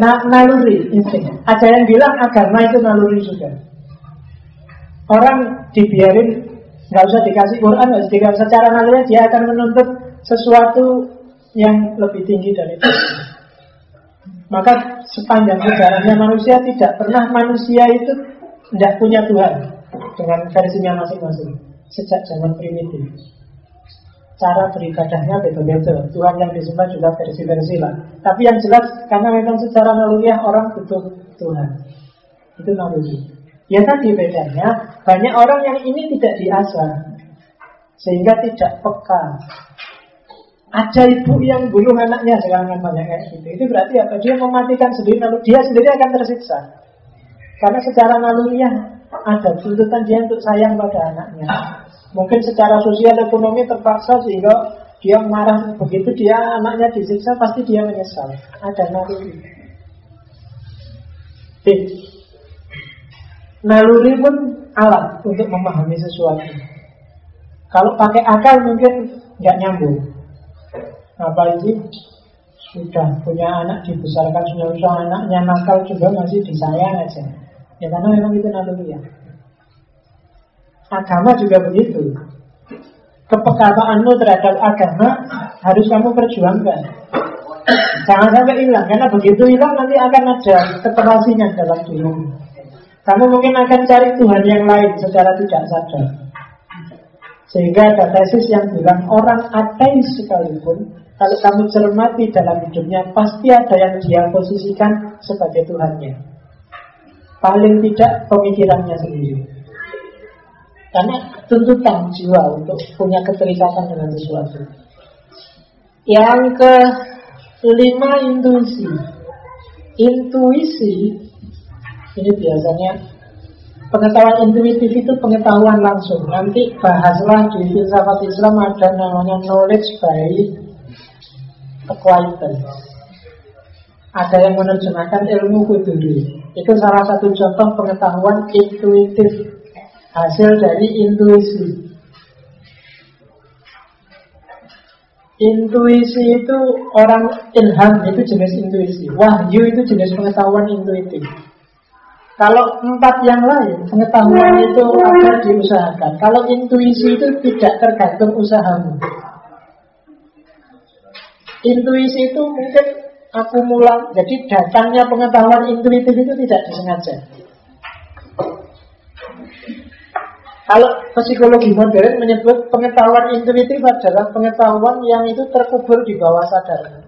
Nah, naluri insting. Ada yang bilang agama itu naluri juga. Orang dibiarin nggak usah dikasih Quran, nggak usah dikasih secara naluri dia akan menuntut sesuatu yang lebih tinggi dari itu. Maka sepanjang sejarahnya manusia tidak pernah manusia itu tidak punya Tuhan dengan versinya masing-masing sejak zaman primitif. Cara beribadahnya beda-beda. Tuhan yang disembah juga versi-versi lah. Tapi yang jelas karena memang secara naluriah orang butuh Tuhan. Itu naluri. Ya tadi bedanya banyak orang yang ini tidak diasah sehingga tidak peka. Ada ibu yang bunuh anaknya sekarang banyak kayak gitu. Itu berarti apa? Dia mematikan sendiri lalu dia sendiri akan tersiksa. Karena secara naluriah ada tuntutan dia untuk sayang pada anaknya. Mungkin secara sosial ekonomi terpaksa sehingga dia marah begitu dia anaknya disiksa pasti dia menyesal. Ada naluri. Naluri pun alat untuk memahami sesuatu. Kalau pakai akal mungkin nggak nyambung. Apa itu? Sudah punya anak dibesarkan sudah usah anaknya nakal juga masih disayang aja. Ya karena memang itu naluri ya. Agama juga begitu. Kepekataanmu terhadap agama harus kamu perjuangkan. Jangan sampai hilang, karena begitu hilang nanti akan ada keterasingan dalam dirimu. Kamu mungkin akan cari Tuhan yang lain secara tidak sadar. Sehingga ada tesis yang bilang orang ateis sekalipun kalau kamu cermati dalam hidupnya pasti ada yang dia posisikan sebagai Tuhannya. Paling tidak pemikirannya sendiri Karena tuntutan jiwa untuk punya keterikatan dengan sesuatu Yang kelima intuisi Intuisi Ini biasanya Pengetahuan intuitif itu pengetahuan langsung Nanti bahaslah di filsafat Islam ada namanya knowledge by acquaintance ada yang menerjemahkan ilmu kuduri. Itu salah satu contoh pengetahuan intuitif hasil dari intuisi. Intuisi itu orang ilham itu jenis intuisi. Wahyu itu jenis pengetahuan intuitif. Kalau empat yang lain, pengetahuan itu akan diusahakan. Kalau intuisi itu tidak tergantung usahamu. Intuisi itu mungkin akumulan. Jadi datangnya pengetahuan intuitif itu tidak disengaja. Kalau psikologi modern menyebut pengetahuan intuitif adalah pengetahuan yang itu terkubur di bawah sadar.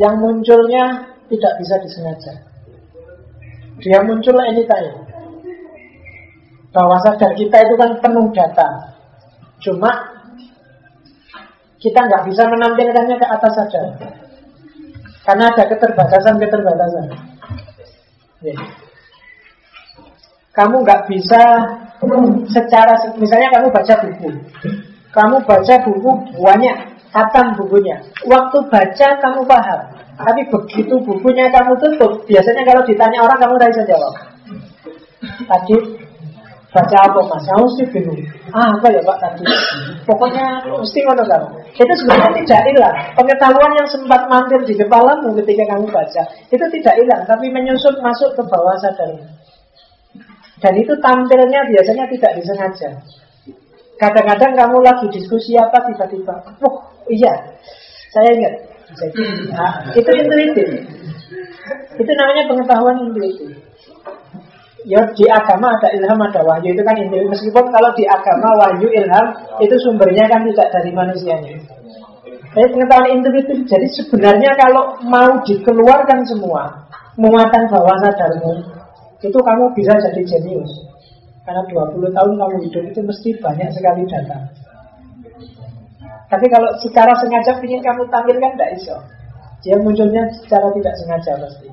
yang munculnya tidak bisa disengaja. Dia muncul anytime. Bahwa sadar kita itu kan penuh data. Cuma kita nggak bisa menampilkannya ke atas saja. Karena ada keterbatasan-keterbatasan. Ya. Kamu nggak bisa secara misalnya kamu baca buku, kamu baca buku banyak, khatam bukunya. Waktu baca kamu paham, tapi begitu bukunya kamu tutup, biasanya kalau ditanya orang kamu tidak bisa jawab. Tadi baca apa mas? Kamu sih bingung. Ah apa ya pak tadi? Pokoknya mesti ngono kamu. Itu sebenarnya tidak hilang. Pengetahuan yang sempat mampir di kepalamu ketika kamu baca itu tidak hilang, tapi menyusup masuk ke bawah sadarmu. Dan itu tampilnya biasanya tidak disengaja. Kadang-kadang kamu lagi diskusi apa tiba-tiba, oh iya, saya ingat. Jadi, nah, itu intuitif. Itu namanya pengetahuan intuitif. Ya di agama ada ilham, ada wahyu itu kan intuitif. Meskipun kalau di agama wahyu ilham itu sumbernya kan tidak dari manusianya. Tapi pengetahuan intuitif. Jadi sebenarnya kalau mau dikeluarkan semua muatan bawah sadarmu itu kamu bisa jadi jenius. Karena 20 tahun kamu hidup itu mesti banyak sekali data. Tapi kalau secara sengaja ingin kamu tampilkan tidak iso. Dia munculnya secara tidak sengaja pasti.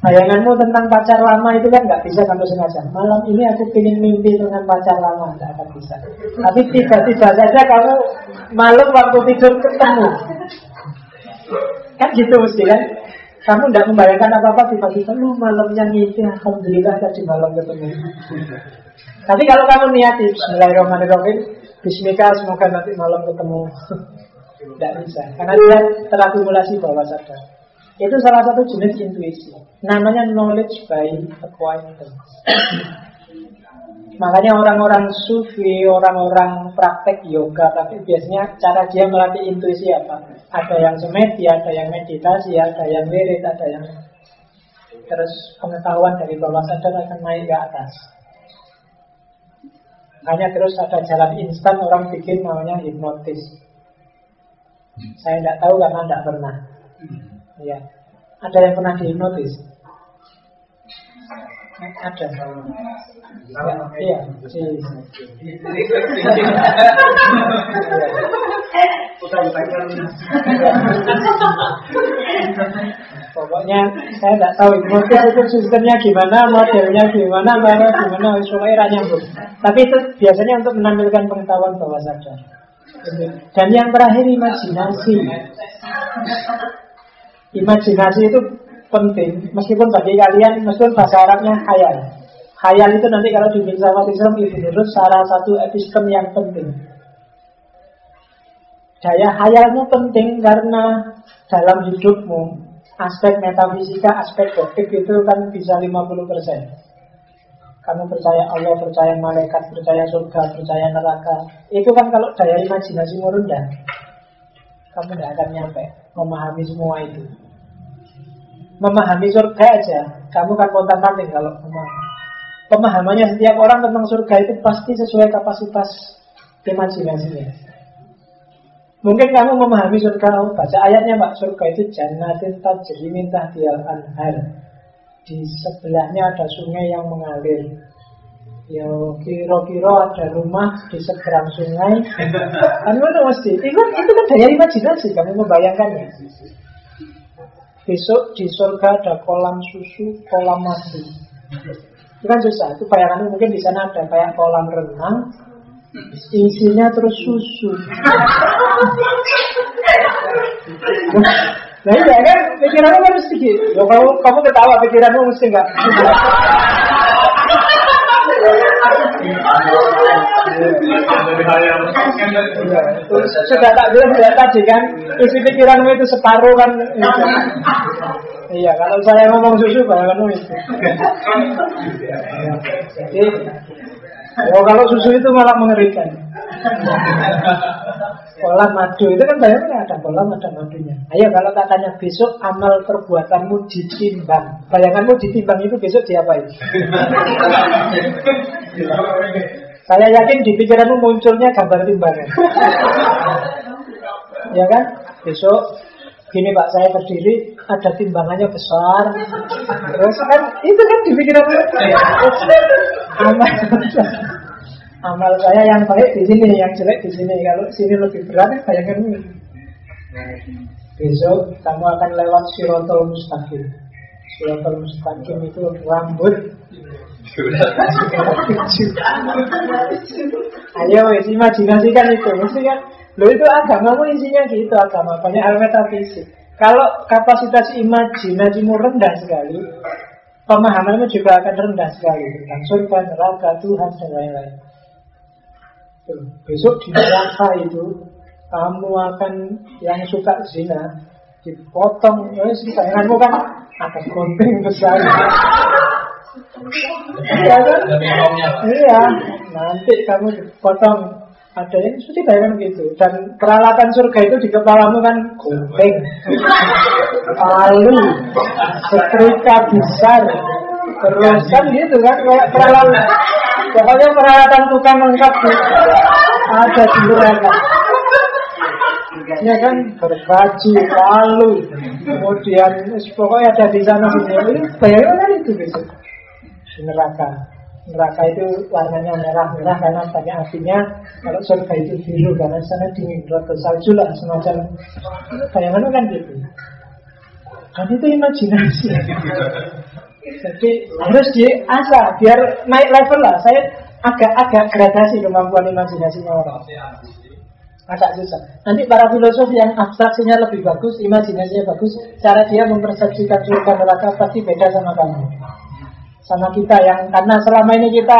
Bayanganmu tentang pacar lama itu kan nggak bisa kamu sengaja. Malam ini aku ingin mimpi dengan pacar lama, nggak akan bisa. Tapi tiba-tiba saja kamu malam waktu tidur ketemu. Kan gitu mesti kan? Kamu tidak membayangkan apa-apa tiba-tiba lu malamnya ngisi Alhamdulillah tadi malam ketemu Tapi kalau kamu niati Bismillahirrahmanirrahim Bismillah semoga nanti malam ketemu Tidak bisa Karena dia terakumulasi bawah sadar Itu salah satu jenis intuisi Namanya knowledge by acquaintance Makanya orang-orang sufi, orang-orang praktek yoga, tapi biasanya cara dia melatih intuisi apa? Ada yang semedi, ada yang meditasi, ada yang wirid, ada yang terus pengetahuan dari bawah sadar akan naik ke atas. Hanya terus ada jalan instan orang bikin namanya hipnotis. Saya tidak tahu karena tidak pernah. Ya, ada yang pernah dihipnotis? Ada. Iya, <laughs> Pokoknya saya tidak tahu Mungkin itu sistemnya gimana, modelnya gimana, mana gimana, supaya nyambung. Tapi itu biasanya untuk menampilkan pengetahuan bawah sadar. Dan yang terakhir imajinasi. Imajinasi itu penting, meskipun bagi kalian, meskipun bahasa Arabnya khayal. Khayal itu nanti kalau di filsafat Islam itu salah satu epistem yang penting. Daya khayalmu penting karena dalam hidupmu aspek metafisika, aspek gotik itu kan bisa 50%. Kamu percaya Allah, percaya malaikat, percaya surga, percaya neraka. Itu kan kalau daya imajinasimu rendah, kamu tidak akan nyampe memahami semua itu. Memahami surga aja, kamu kan kontan panting kalau memahami pemahamannya setiap orang tentang surga itu pasti sesuai kapasitas imajinasinya. Mungkin kamu memahami surga, oh, baca ayatnya Pak, surga itu jannatin tajri min tahtiyal anhar. Di sebelahnya ada sungai yang mengalir. Ya kira-kira ada rumah di seberang sungai. <laughs> Kan itu mesti. Itu, itu kan daya imajinasi, kamu membayangkannya. Besok di surga ada kolam susu, kolam madu. Itu kan susah. Itu bayangannya mungkin di sana ada kayak kolam renang, isinya terus susu. Nah iya kan, pikiranmu kan mesti gitu. kamu, kamu ketawa, pikiranmu mesti enggak. Sudah tak bilang tidak tadi kan, isi pikiranmu itu separuh kan. Iya, kalau saya ngomong susu bayanganmu itu. Jadi, oh, kalau susu itu malah mengerikan. Kolam madu itu kan bayangnya ada kolam ada madunya. Ayo kalau katanya besok amal perbuatanmu ditimbang, bayanganmu ditimbang itu besok diapain? Saya yakin di pikiranmu munculnya gambar timbangan. ya kan? Besok Gini Pak, saya berdiri, ada timbangannya besar. Terus kan, itu kan di pikiran amal, amal saya yang baik di sini, yang jelek di sini. Kalau sini lebih berat, bayangkan ini. Besok kamu akan lewat Sirotol Mustaqim. Sirotol Mustaqim itu rambut Ayo, imajinasikan itu. Mesti kan Loh itu agamamu isinya gitu agama banyak hal metafisik. Kalau kapasitas imajinasimu rendah sekali, pemahamanmu juga akan rendah sekali tentang surga, neraka, Tuhan dan lain-lain. Besok di neraka itu kamu akan yang suka zina dipotong, ya bayanganmu kan ada gunting besar. Iya kan? Iya, nanti kamu dipotong ada yang seperti bayangan gitu. Dan peralatan surga itu di kepalamu kan Kuping Palu. Setrika besar. Terus gitu kan Kayak peralatan. Pokoknya peralatan tukang lengkap Ada di neraka Ya kan berbaju, palu, kemudian pokoknya ada di sana sini. Bayangkan kan itu gitu. Neraka. Neraka itu warnanya merah-merah karena banyak apinya. Kalau surga itu biru karena sana dingin, roto salju lah semacam. Bayangan kan gitu. Dan itu imajinasi. Jadi harus diasah biar naik level lah. Saya agak-agak gradasi kemampuan imajinasinya orang. Agak susah. Nanti para filosof yang abstraksinya lebih bagus, imajinasinya bagus, cara dia mempersepsikan surga neraka pasti beda sama kamu sama kita yang karena selama ini kita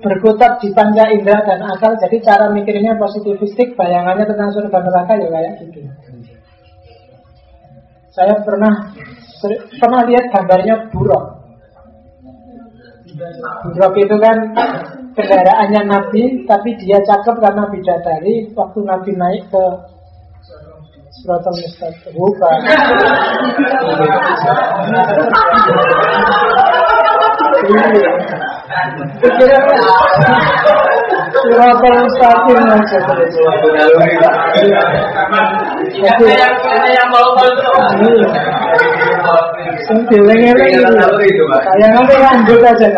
berkutat di panca indera dan akal jadi cara mikirnya positivistik bayangannya tentang surga neraka ya kayak gitu. Saya pernah pernah lihat gambarnya buruk buruk itu kan kendaraannya Nabi tapi dia cakep karena bidadari waktu Nabi naik ke Suratul Mustaqim. Bukan <laughs> Yang mau aja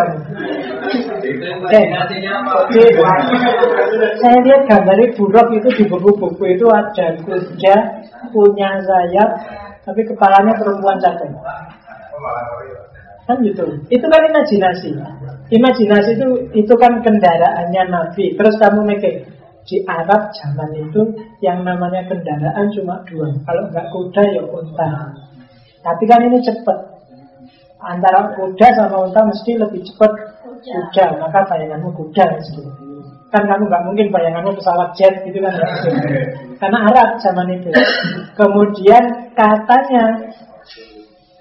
saya lihat gambar buruk itu di buku-buku itu ada kuda punya sayap, tapi kepalanya perempuan cantik. Kan gitu. Itu kan imajinasi. Imajinasi itu itu kan kendaraannya Nabi. Terus kamu mikir di Arab zaman itu yang namanya kendaraan cuma dua. Kalau nggak kuda ya unta. Tapi kan ini cepat. Antara kuda sama unta mesti lebih cepat kuda. Maka bayanganmu kuda mesti. Kan kamu nggak mungkin bayanganmu pesawat jet gitu kan Karena Arab zaman itu. Kemudian katanya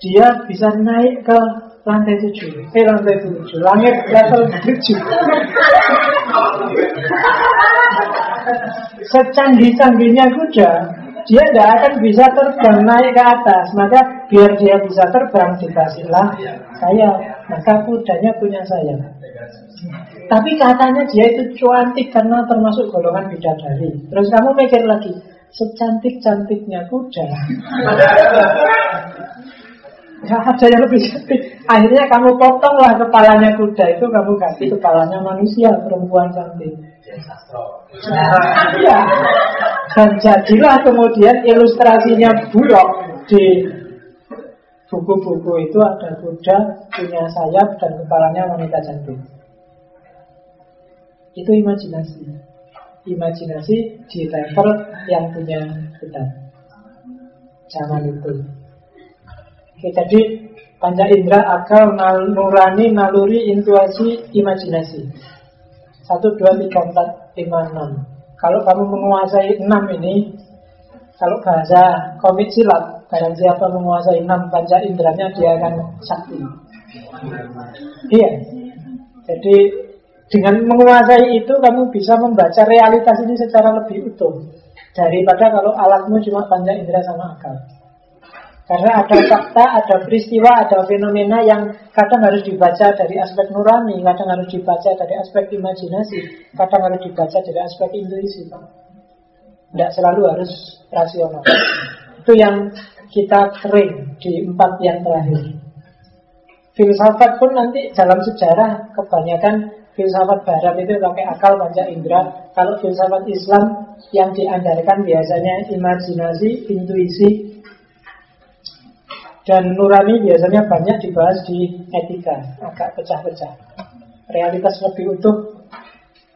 dia bisa naik ke lantai tujuh, eh lantai tujuh, langit level tujuh. Secanggih-canggihnya kuda, dia tidak akan bisa terbang naik ke atas. Maka biar dia bisa terbang dikasihlah saya. Maka kudanya punya saya. Tapi katanya dia itu cantik karena termasuk golongan bidadari. Terus kamu mikir lagi, secantik-cantiknya kuda <laughs> Ya ada yang lebih cantik. Akhirnya kamu potonglah kepalanya kuda itu kamu ganti kepalanya manusia perempuan cantik. Iya. Dan jadilah kemudian ilustrasinya buruk di buku-buku itu ada kuda punya sayap dan kepalanya wanita cantik. Itu imajinasi. Imajinasi di level yang punya kita. Zaman itu. Oke, jadi panca indera, akal, nal, nurani, naluri, intuisi, imajinasi. Satu, dua, tiga, empat, lima, enam. Kalau kamu menguasai enam ini, kalau bahasa komik silat, barang siapa menguasai enam panca inderanya, dia akan sakti. Iya. Jadi dengan menguasai itu kamu bisa membaca realitas ini secara lebih utuh daripada kalau alatmu cuma panca indera sama akal. Karena ada fakta, ada peristiwa, ada fenomena yang kadang harus dibaca dari aspek nurani, kadang harus dibaca dari aspek imajinasi, kadang harus dibaca dari aspek intuisi. Tidak selalu harus rasional. Itu yang kita kering di empat yang terakhir. Filsafat pun nanti dalam sejarah kebanyakan filsafat barat itu pakai akal panca indera. Kalau filsafat Islam yang diandalkan biasanya imajinasi, intuisi, dan nurani biasanya banyak dibahas di etika, agak pecah-pecah. Realitas lebih utuh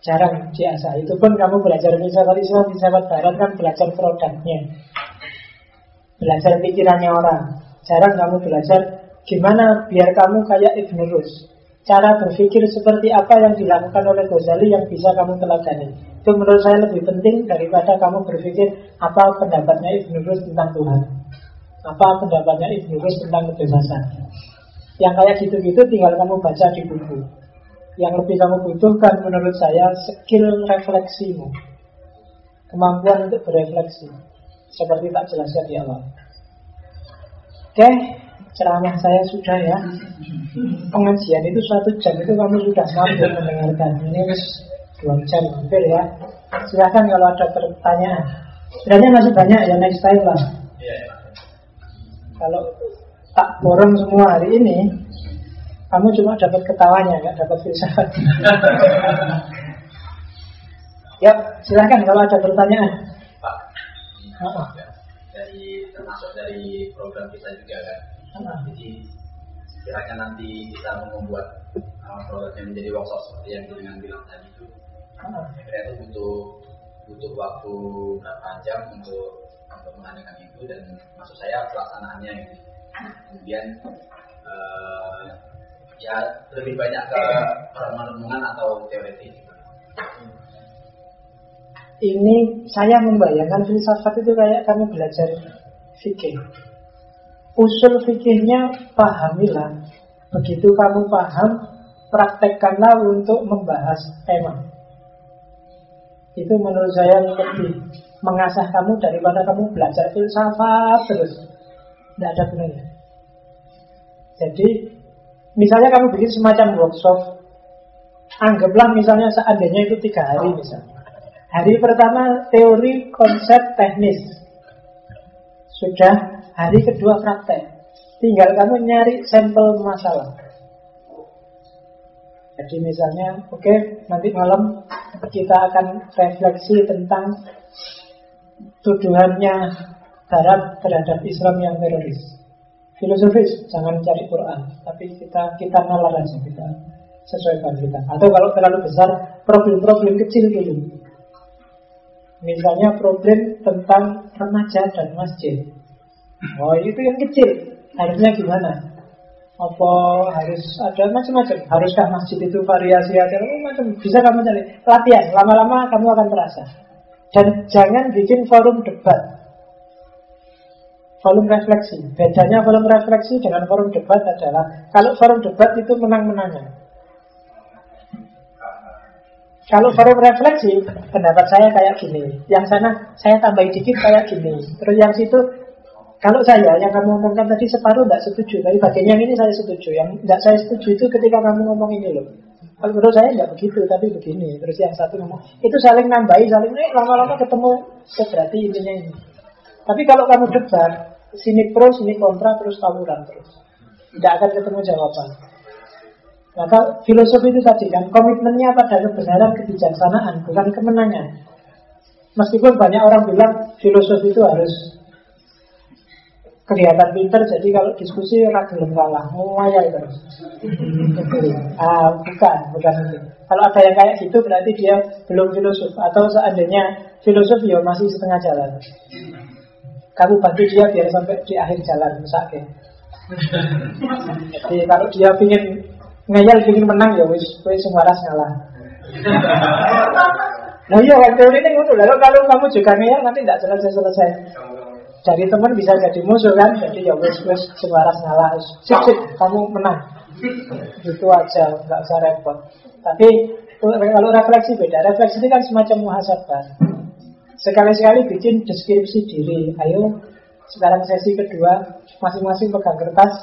jarang diasah. Itu pun kamu belajar filsafat Islam, filsafat barat kan belajar produknya. Belajar pikirannya orang. Jarang kamu belajar Gimana biar kamu kayak Ibn Rus Cara berpikir seperti apa yang dilakukan oleh Ghazali yang bisa kamu teladani Itu menurut saya lebih penting daripada kamu berpikir Apa pendapatnya Ibn Rus tentang Tuhan Apa pendapatnya Ibn Rus tentang kebebasan? Yang kayak gitu-gitu tinggal kamu baca di buku. Yang lebih kamu butuhkan menurut saya Skill refleksimu. Kemampuan untuk berefleksi. Seperti tak jelaskan di awal. Oke, ceramah saya sudah ya. Pengajian itu satu jam itu kamu sudah mampu mendengarkan. Ini wis dua jam hampir ya. Silahkan kalau ada pertanyaan. Sebenarnya masih banyak ya next time lah kalau tak borong semua hari ini kamu cuma dapat ketawanya nggak dapat filsafat. <laughs> Ya silahkan kalau ada pertanyaan. Pak, dari termasuk dari program kita juga kan? Jadi kira-kira nanti kita membuat uh, produk yang menjadi workshop seperti yang dengan bilang tadi itu. Kira itu butuh butuh waktu berapa jam untuk mengadakan itu dan maksud saya pelaksanaannya ini kemudian uh, ya lebih banyak ke perenungan atau teori ini saya membayangkan filsafat itu kayak kamu belajar fikih usul fikihnya pahamilah. Begitu kamu paham, praktekkanlah untuk membahas tema. Itu menurut saya lebih mengasah kamu daripada kamu belajar filsafat terus. Tidak ada gunanya. Jadi, misalnya kamu bikin semacam workshop, anggaplah misalnya seandainya itu tiga hari misalnya. Hari pertama teori, konsep, teknis. Sudah Hari kedua praktek. Tinggal kamu nyari sampel masalah. Jadi misalnya, oke, okay, nanti malam kita akan refleksi tentang tuduhannya Barat terhadap Islam yang teroris. Filosofis, jangan cari Quran, tapi kita kita nalar aja, kita sesuaikan kita. Atau kalau terlalu besar, problem-problem kecil dulu. Misalnya problem tentang remaja dan masjid. Oh itu yang kecil Harusnya gimana? Apa harus ada macam-macam? Haruskah masjid itu variasi ada? Oh, macam Bisa kamu cari. Latihan. Lama-lama kamu akan terasa. Dan jangan bikin forum debat. Forum refleksi. Bedanya forum refleksi dengan forum debat adalah Kalau forum debat itu menang-menangnya kalau forum refleksi, pendapat saya kayak gini. Yang sana saya tambahin dikit kayak gini. Terus yang situ kalau saya yang kamu omongkan tadi separuh tidak setuju, tapi bagian yang ini saya setuju. Yang tidak saya setuju itu ketika kamu ngomong ini loh. Kalau menurut saya tidak begitu, tapi begini. Terus yang satu ngomong itu saling nambahi, saling eh, lama-lama ketemu. Oh, berarti intinya ini. Tapi kalau kamu debat, sini pro, sini kontra, terus tawuran terus. Tidak akan ketemu jawaban. Maka filosofi itu tadi kan komitmennya pada kebenaran kebijaksanaan, bukan kemenangan. Meskipun banyak orang bilang filosofi itu harus kelihatan pinter jadi kalau diskusi ora gelem kalah ngomaya terus <laughs> ah bukan bukan itu. Kalau ada yang kayak gitu berarti dia belum filosof. Atau seandainya filosof ya masih setengah jalan. Kamu bantu dia biar sampai di akhir jalan misalnya. Jadi kalau dia ingin ngeyel ingin menang ya wis wis waras ngalah. <laughs> Nah iya kan teori ini ngono. Lalu kalau kamu juga ngeyel nanti tidak selesai-selesai dari teman bisa jadi musuh kan? Jadi ya wes wes sebaras ngalah sip sip kamu menang. Itu aja nggak usah repot. Tapi kalau refleksi beda. Refleksi ini kan semacam muhasabah. Sekali-sekali bikin deskripsi diri. Ayo sekarang sesi kedua masing-masing pegang kertas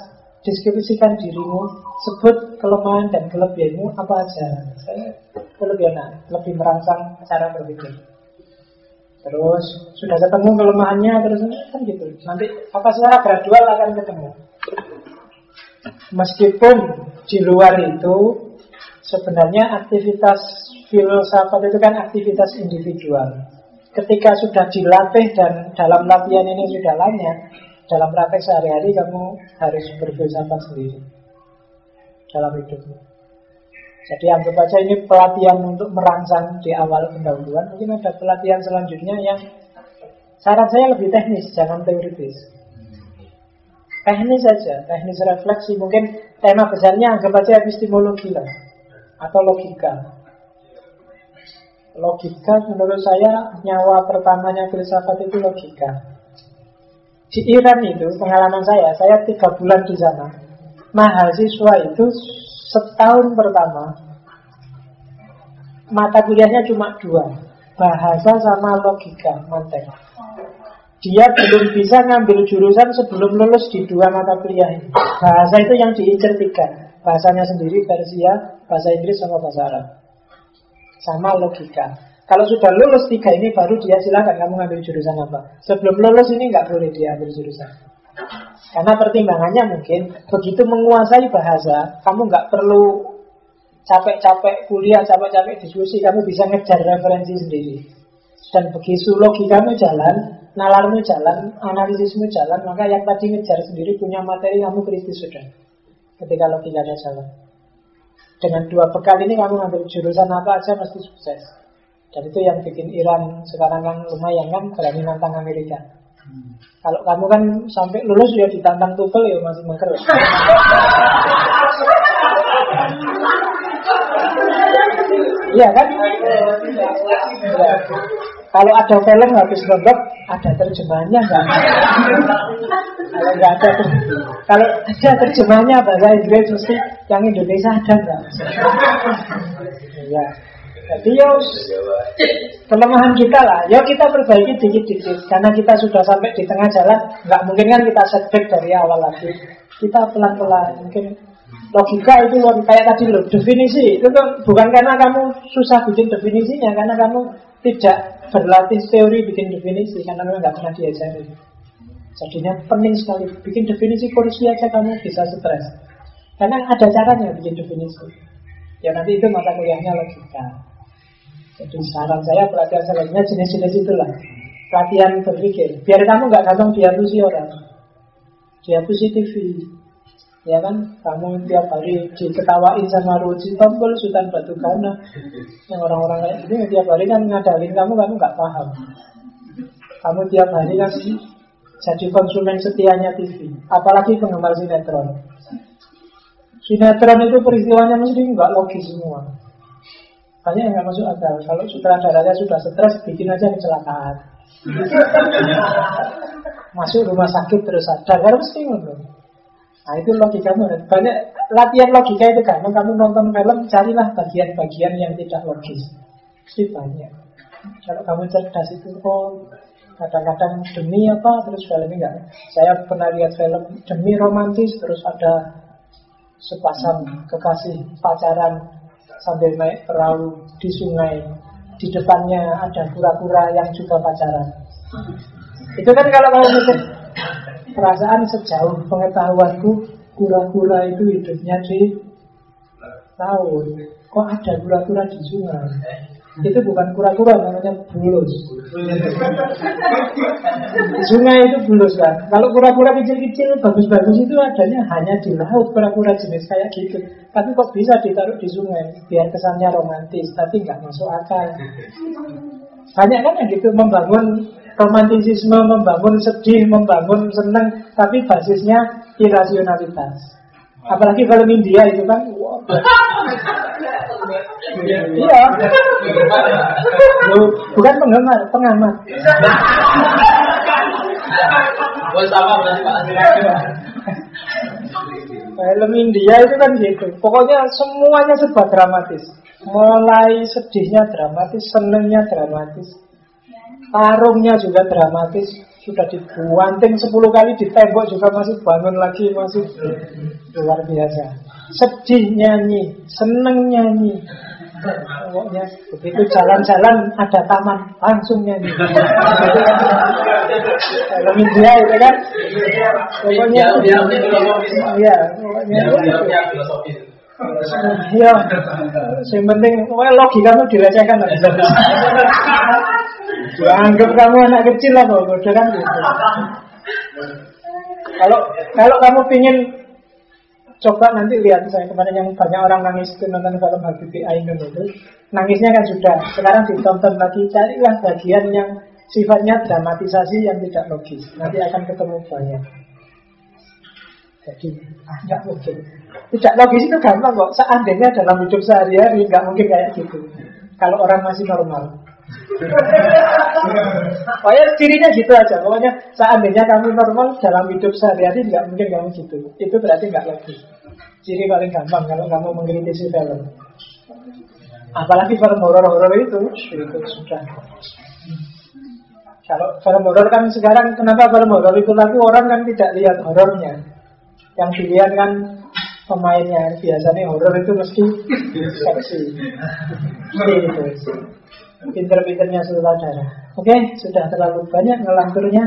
deskripsikan dirimu sebut kelemahan dan kelebihanmu apa aja. Saya kelebihan lebih merangsang cara berpikir Terus sudah ketemu kelemahannya terus kan gitu. Nanti apa secara gradual akan ketemu. Meskipun di luar itu sebenarnya aktivitas filsafat itu kan aktivitas individual. Ketika sudah dilatih dan dalam latihan ini sudah lanyah, dalam praktek sehari-hari kamu harus berfilsafat sendiri dalam hidupmu. Jadi anggap aja ini pelatihan untuk merangsang di awal pendahuluan. Mungkin ada pelatihan selanjutnya yang saran saya lebih teknis, jangan teoritis. Teknis saja, teknis refleksi. Mungkin tema besarnya anggap aja epistemologi lah, atau logika. Logika menurut saya nyawa pertamanya filsafat itu logika. Di Iran itu pengalaman saya, saya tiga bulan di sana. Mahasiswa itu setahun pertama mata kuliahnya cuma dua bahasa sama logika mantek dia belum bisa ngambil jurusan sebelum lulus di dua mata kuliah ini. Bahasa itu yang diincer tiga bahasanya sendiri Persia bahasa Inggris sama bahasa Arab. Sama logika. Kalau sudah lulus tiga ini baru dia silakan kamu ngambil jurusan apa. Sebelum lulus ini nggak boleh dia ambil jurusan karena pertimbangannya mungkin begitu menguasai bahasa, kamu nggak perlu capek-capek kuliah, capek-capek diskusi, kamu bisa ngejar referensi sendiri. Dan begitu logikamu jalan, nalarmu jalan, analisismu jalan, maka yang tadi ngejar sendiri punya materi kamu kritis sudah. Ketika logikanya jalan. Dengan dua bekal ini kamu ngambil jurusan apa aja mesti sukses. Dan itu yang bikin Iran sekarang kan lumayan kan berani nantang Amerika. Kalau kamu kan sampai lulus ya ditantang TOEFL ya masih mengker. Iya kan? Kalau ada film habis nonton, ada terjemahannya enggak? kalau enggak ada kalau ada terjemahannya bahasa Inggris mesti yang Indonesia ada enggak? Iya. Jadi ya kelemahan kita lah. Ya kita perbaiki dikit-dikit. Karena kita sudah sampai di tengah jalan, nggak mungkin kan kita setback dari awal lagi. Kita pelan-pelan. Mungkin logika itu kayak tadi loh definisi itu kan bukan karena kamu susah bikin definisinya, karena kamu tidak berlatih teori bikin definisi karena memang nggak pernah diajari. Jadinya penting sekali bikin definisi kursi aja kamu bisa stres. Karena ada caranya bikin definisi. Ya nanti itu mata kuliahnya logika. Jadi saran saya pelatihan selanjutnya jenis-jenis itulah. Pelatihan berpikir. Biar kamu nggak gampang dihalusi orang. Dihalusi TV Ya kan, kamu tiap hari diketawain sama Ruji Tompul, Sultan Batu Gana Yang orang-orang kayak gini tiap hari kan ngadalin kamu, kamu nggak paham. Kamu tiap hari kan jadi konsumen setianya TV Apalagi penggemar sinetron. Sinetron itu peristiwanya mesti nggak logis semua banyak yang nggak masuk akal. Kalau sutradaranya sudah stres, bikin aja kecelakaan. masuk rumah sakit terus sadar, harus mesti Nah itu logika Banyak latihan logika itu kan. Kamu nonton film, carilah bagian-bagian yang tidak logis. Pasti banyak. Kalau kamu cerdas itu, oh kadang-kadang demi apa, terus film enggak. Saya pernah lihat film demi romantis, terus ada sepasang kekasih pacaran sambil naik perahu di sungai. Di depannya ada kura-kura yang juga pacaran. Itu kan kalau kamu mikir perasaan sejauh pengetahuanku kura-kura itu hidupnya di laut. Kok ada kura-kura di sungai? Itu bukan kura-kura namanya bulus. Sungai itu bulus kan. Kalau kura-kura kecil-kecil bagus-bagus itu adanya hanya di laut kura-kura jenis kayak gitu. Tapi kok bisa ditaruh di sungai biar kesannya romantis, tapi nggak masuk akal. Banyak kan yang gitu membangun romantisisme, membangun sedih, membangun seneng, tapi basisnya irasionalitas. Apalagi film India itu kan, wow, Iya. bukan penggemar, pengamat. Film India itu kan gitu. Pokoknya semuanya serba dramatis. Mulai sedihnya dramatis, senengnya dramatis. Tarungnya juga dramatis. Sudah dibuanting 10 kali di tembok juga masih bangun lagi, masih luar biasa. Sedih nyanyi, seneng nyanyi, Pokoknya begitu jalan-jalan ada taman langsung nyanyi. Kalau India itu kan, pokoknya iya, pokoknya Iya, yang penting, pokoknya logikamu dilecehkan lah. Anggap kamu anak kecil lah, bodoh kan gitu. Kalau kalau kamu pingin coba nanti lihat saya kemarin yang banyak orang nangis itu nonton film Habibie Ainun itu. Nangisnya kan sudah. Sekarang ditonton lagi carilah bagian yang sifatnya dramatisasi yang tidak logis. Nanti akan ketemu banyak. Jadi ah, mungkin. Tidak logis itu gampang kok. Seandainya dalam hidup sehari-hari nggak mungkin kayak gitu. Kalau orang masih normal Pokoknya cirinya gitu aja. Pokoknya seandainya kamu normal dalam hidup sehari-hari nggak mungkin kamu gitu. Itu berarti nggak logis. Ciri paling gampang kalau kamu mengkritisi film. Apalagi film horor-horor itu, itu sudah. Kalau film horor kan sekarang kenapa film horor itu laku orang kan tidak lihat horornya. Yang dilihat kan pemainnya. Biasanya horor itu mesti seksi. Mesti itu. Pinter-pinternya saudara. Oke, sudah terlalu banyak ngelanturnya.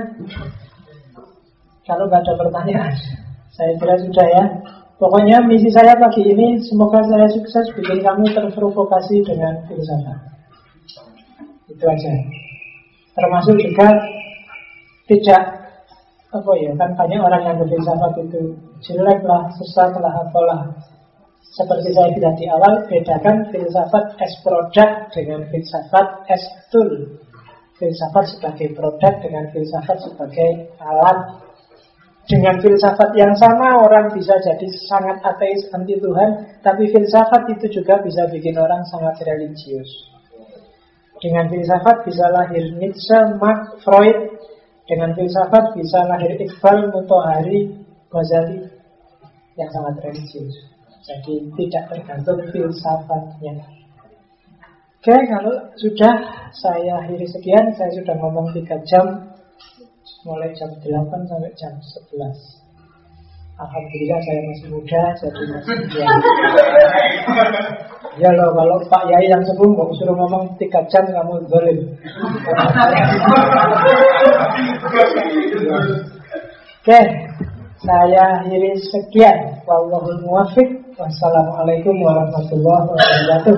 Kalau nggak ada pertanyaan, saya kira sudah ya. Pokoknya misi saya pagi ini semoga saya sukses bikin kamu terprovokasi dengan filsafat. Itu aja. Termasuk juga tidak apa ya kan banyak orang yang berfilsafat itu jelek lah, sesat lah, apalah seperti saya bilang di awal, bedakan filsafat as product dengan filsafat as tool. Filsafat sebagai produk dengan filsafat sebagai alat. Dengan filsafat yang sama orang bisa jadi sangat ateis anti Tuhan, tapi filsafat itu juga bisa bikin orang sangat religius. Dengan filsafat bisa lahir Nietzsche, Marx, Freud. Dengan filsafat bisa lahir Iqbal, Mutohari, Ghazali yang sangat religius. Jadi tidak tergantung filsafatnya. Oke, kalau sudah saya akhiri sekian, saya sudah ngomong 3 jam mulai jam 8 sampai jam 11. Alhamdulillah saya masih muda, jadi masih muda. <laughs> Ya loh, kalau Pak Yai yang sebelum mau suruh ngomong 3 jam kamu dolim. <laughs> Oke, saya akhiri sekian. Wallahul muwafiq. Wassalamualaikum warahmatullahi wabarakatuh.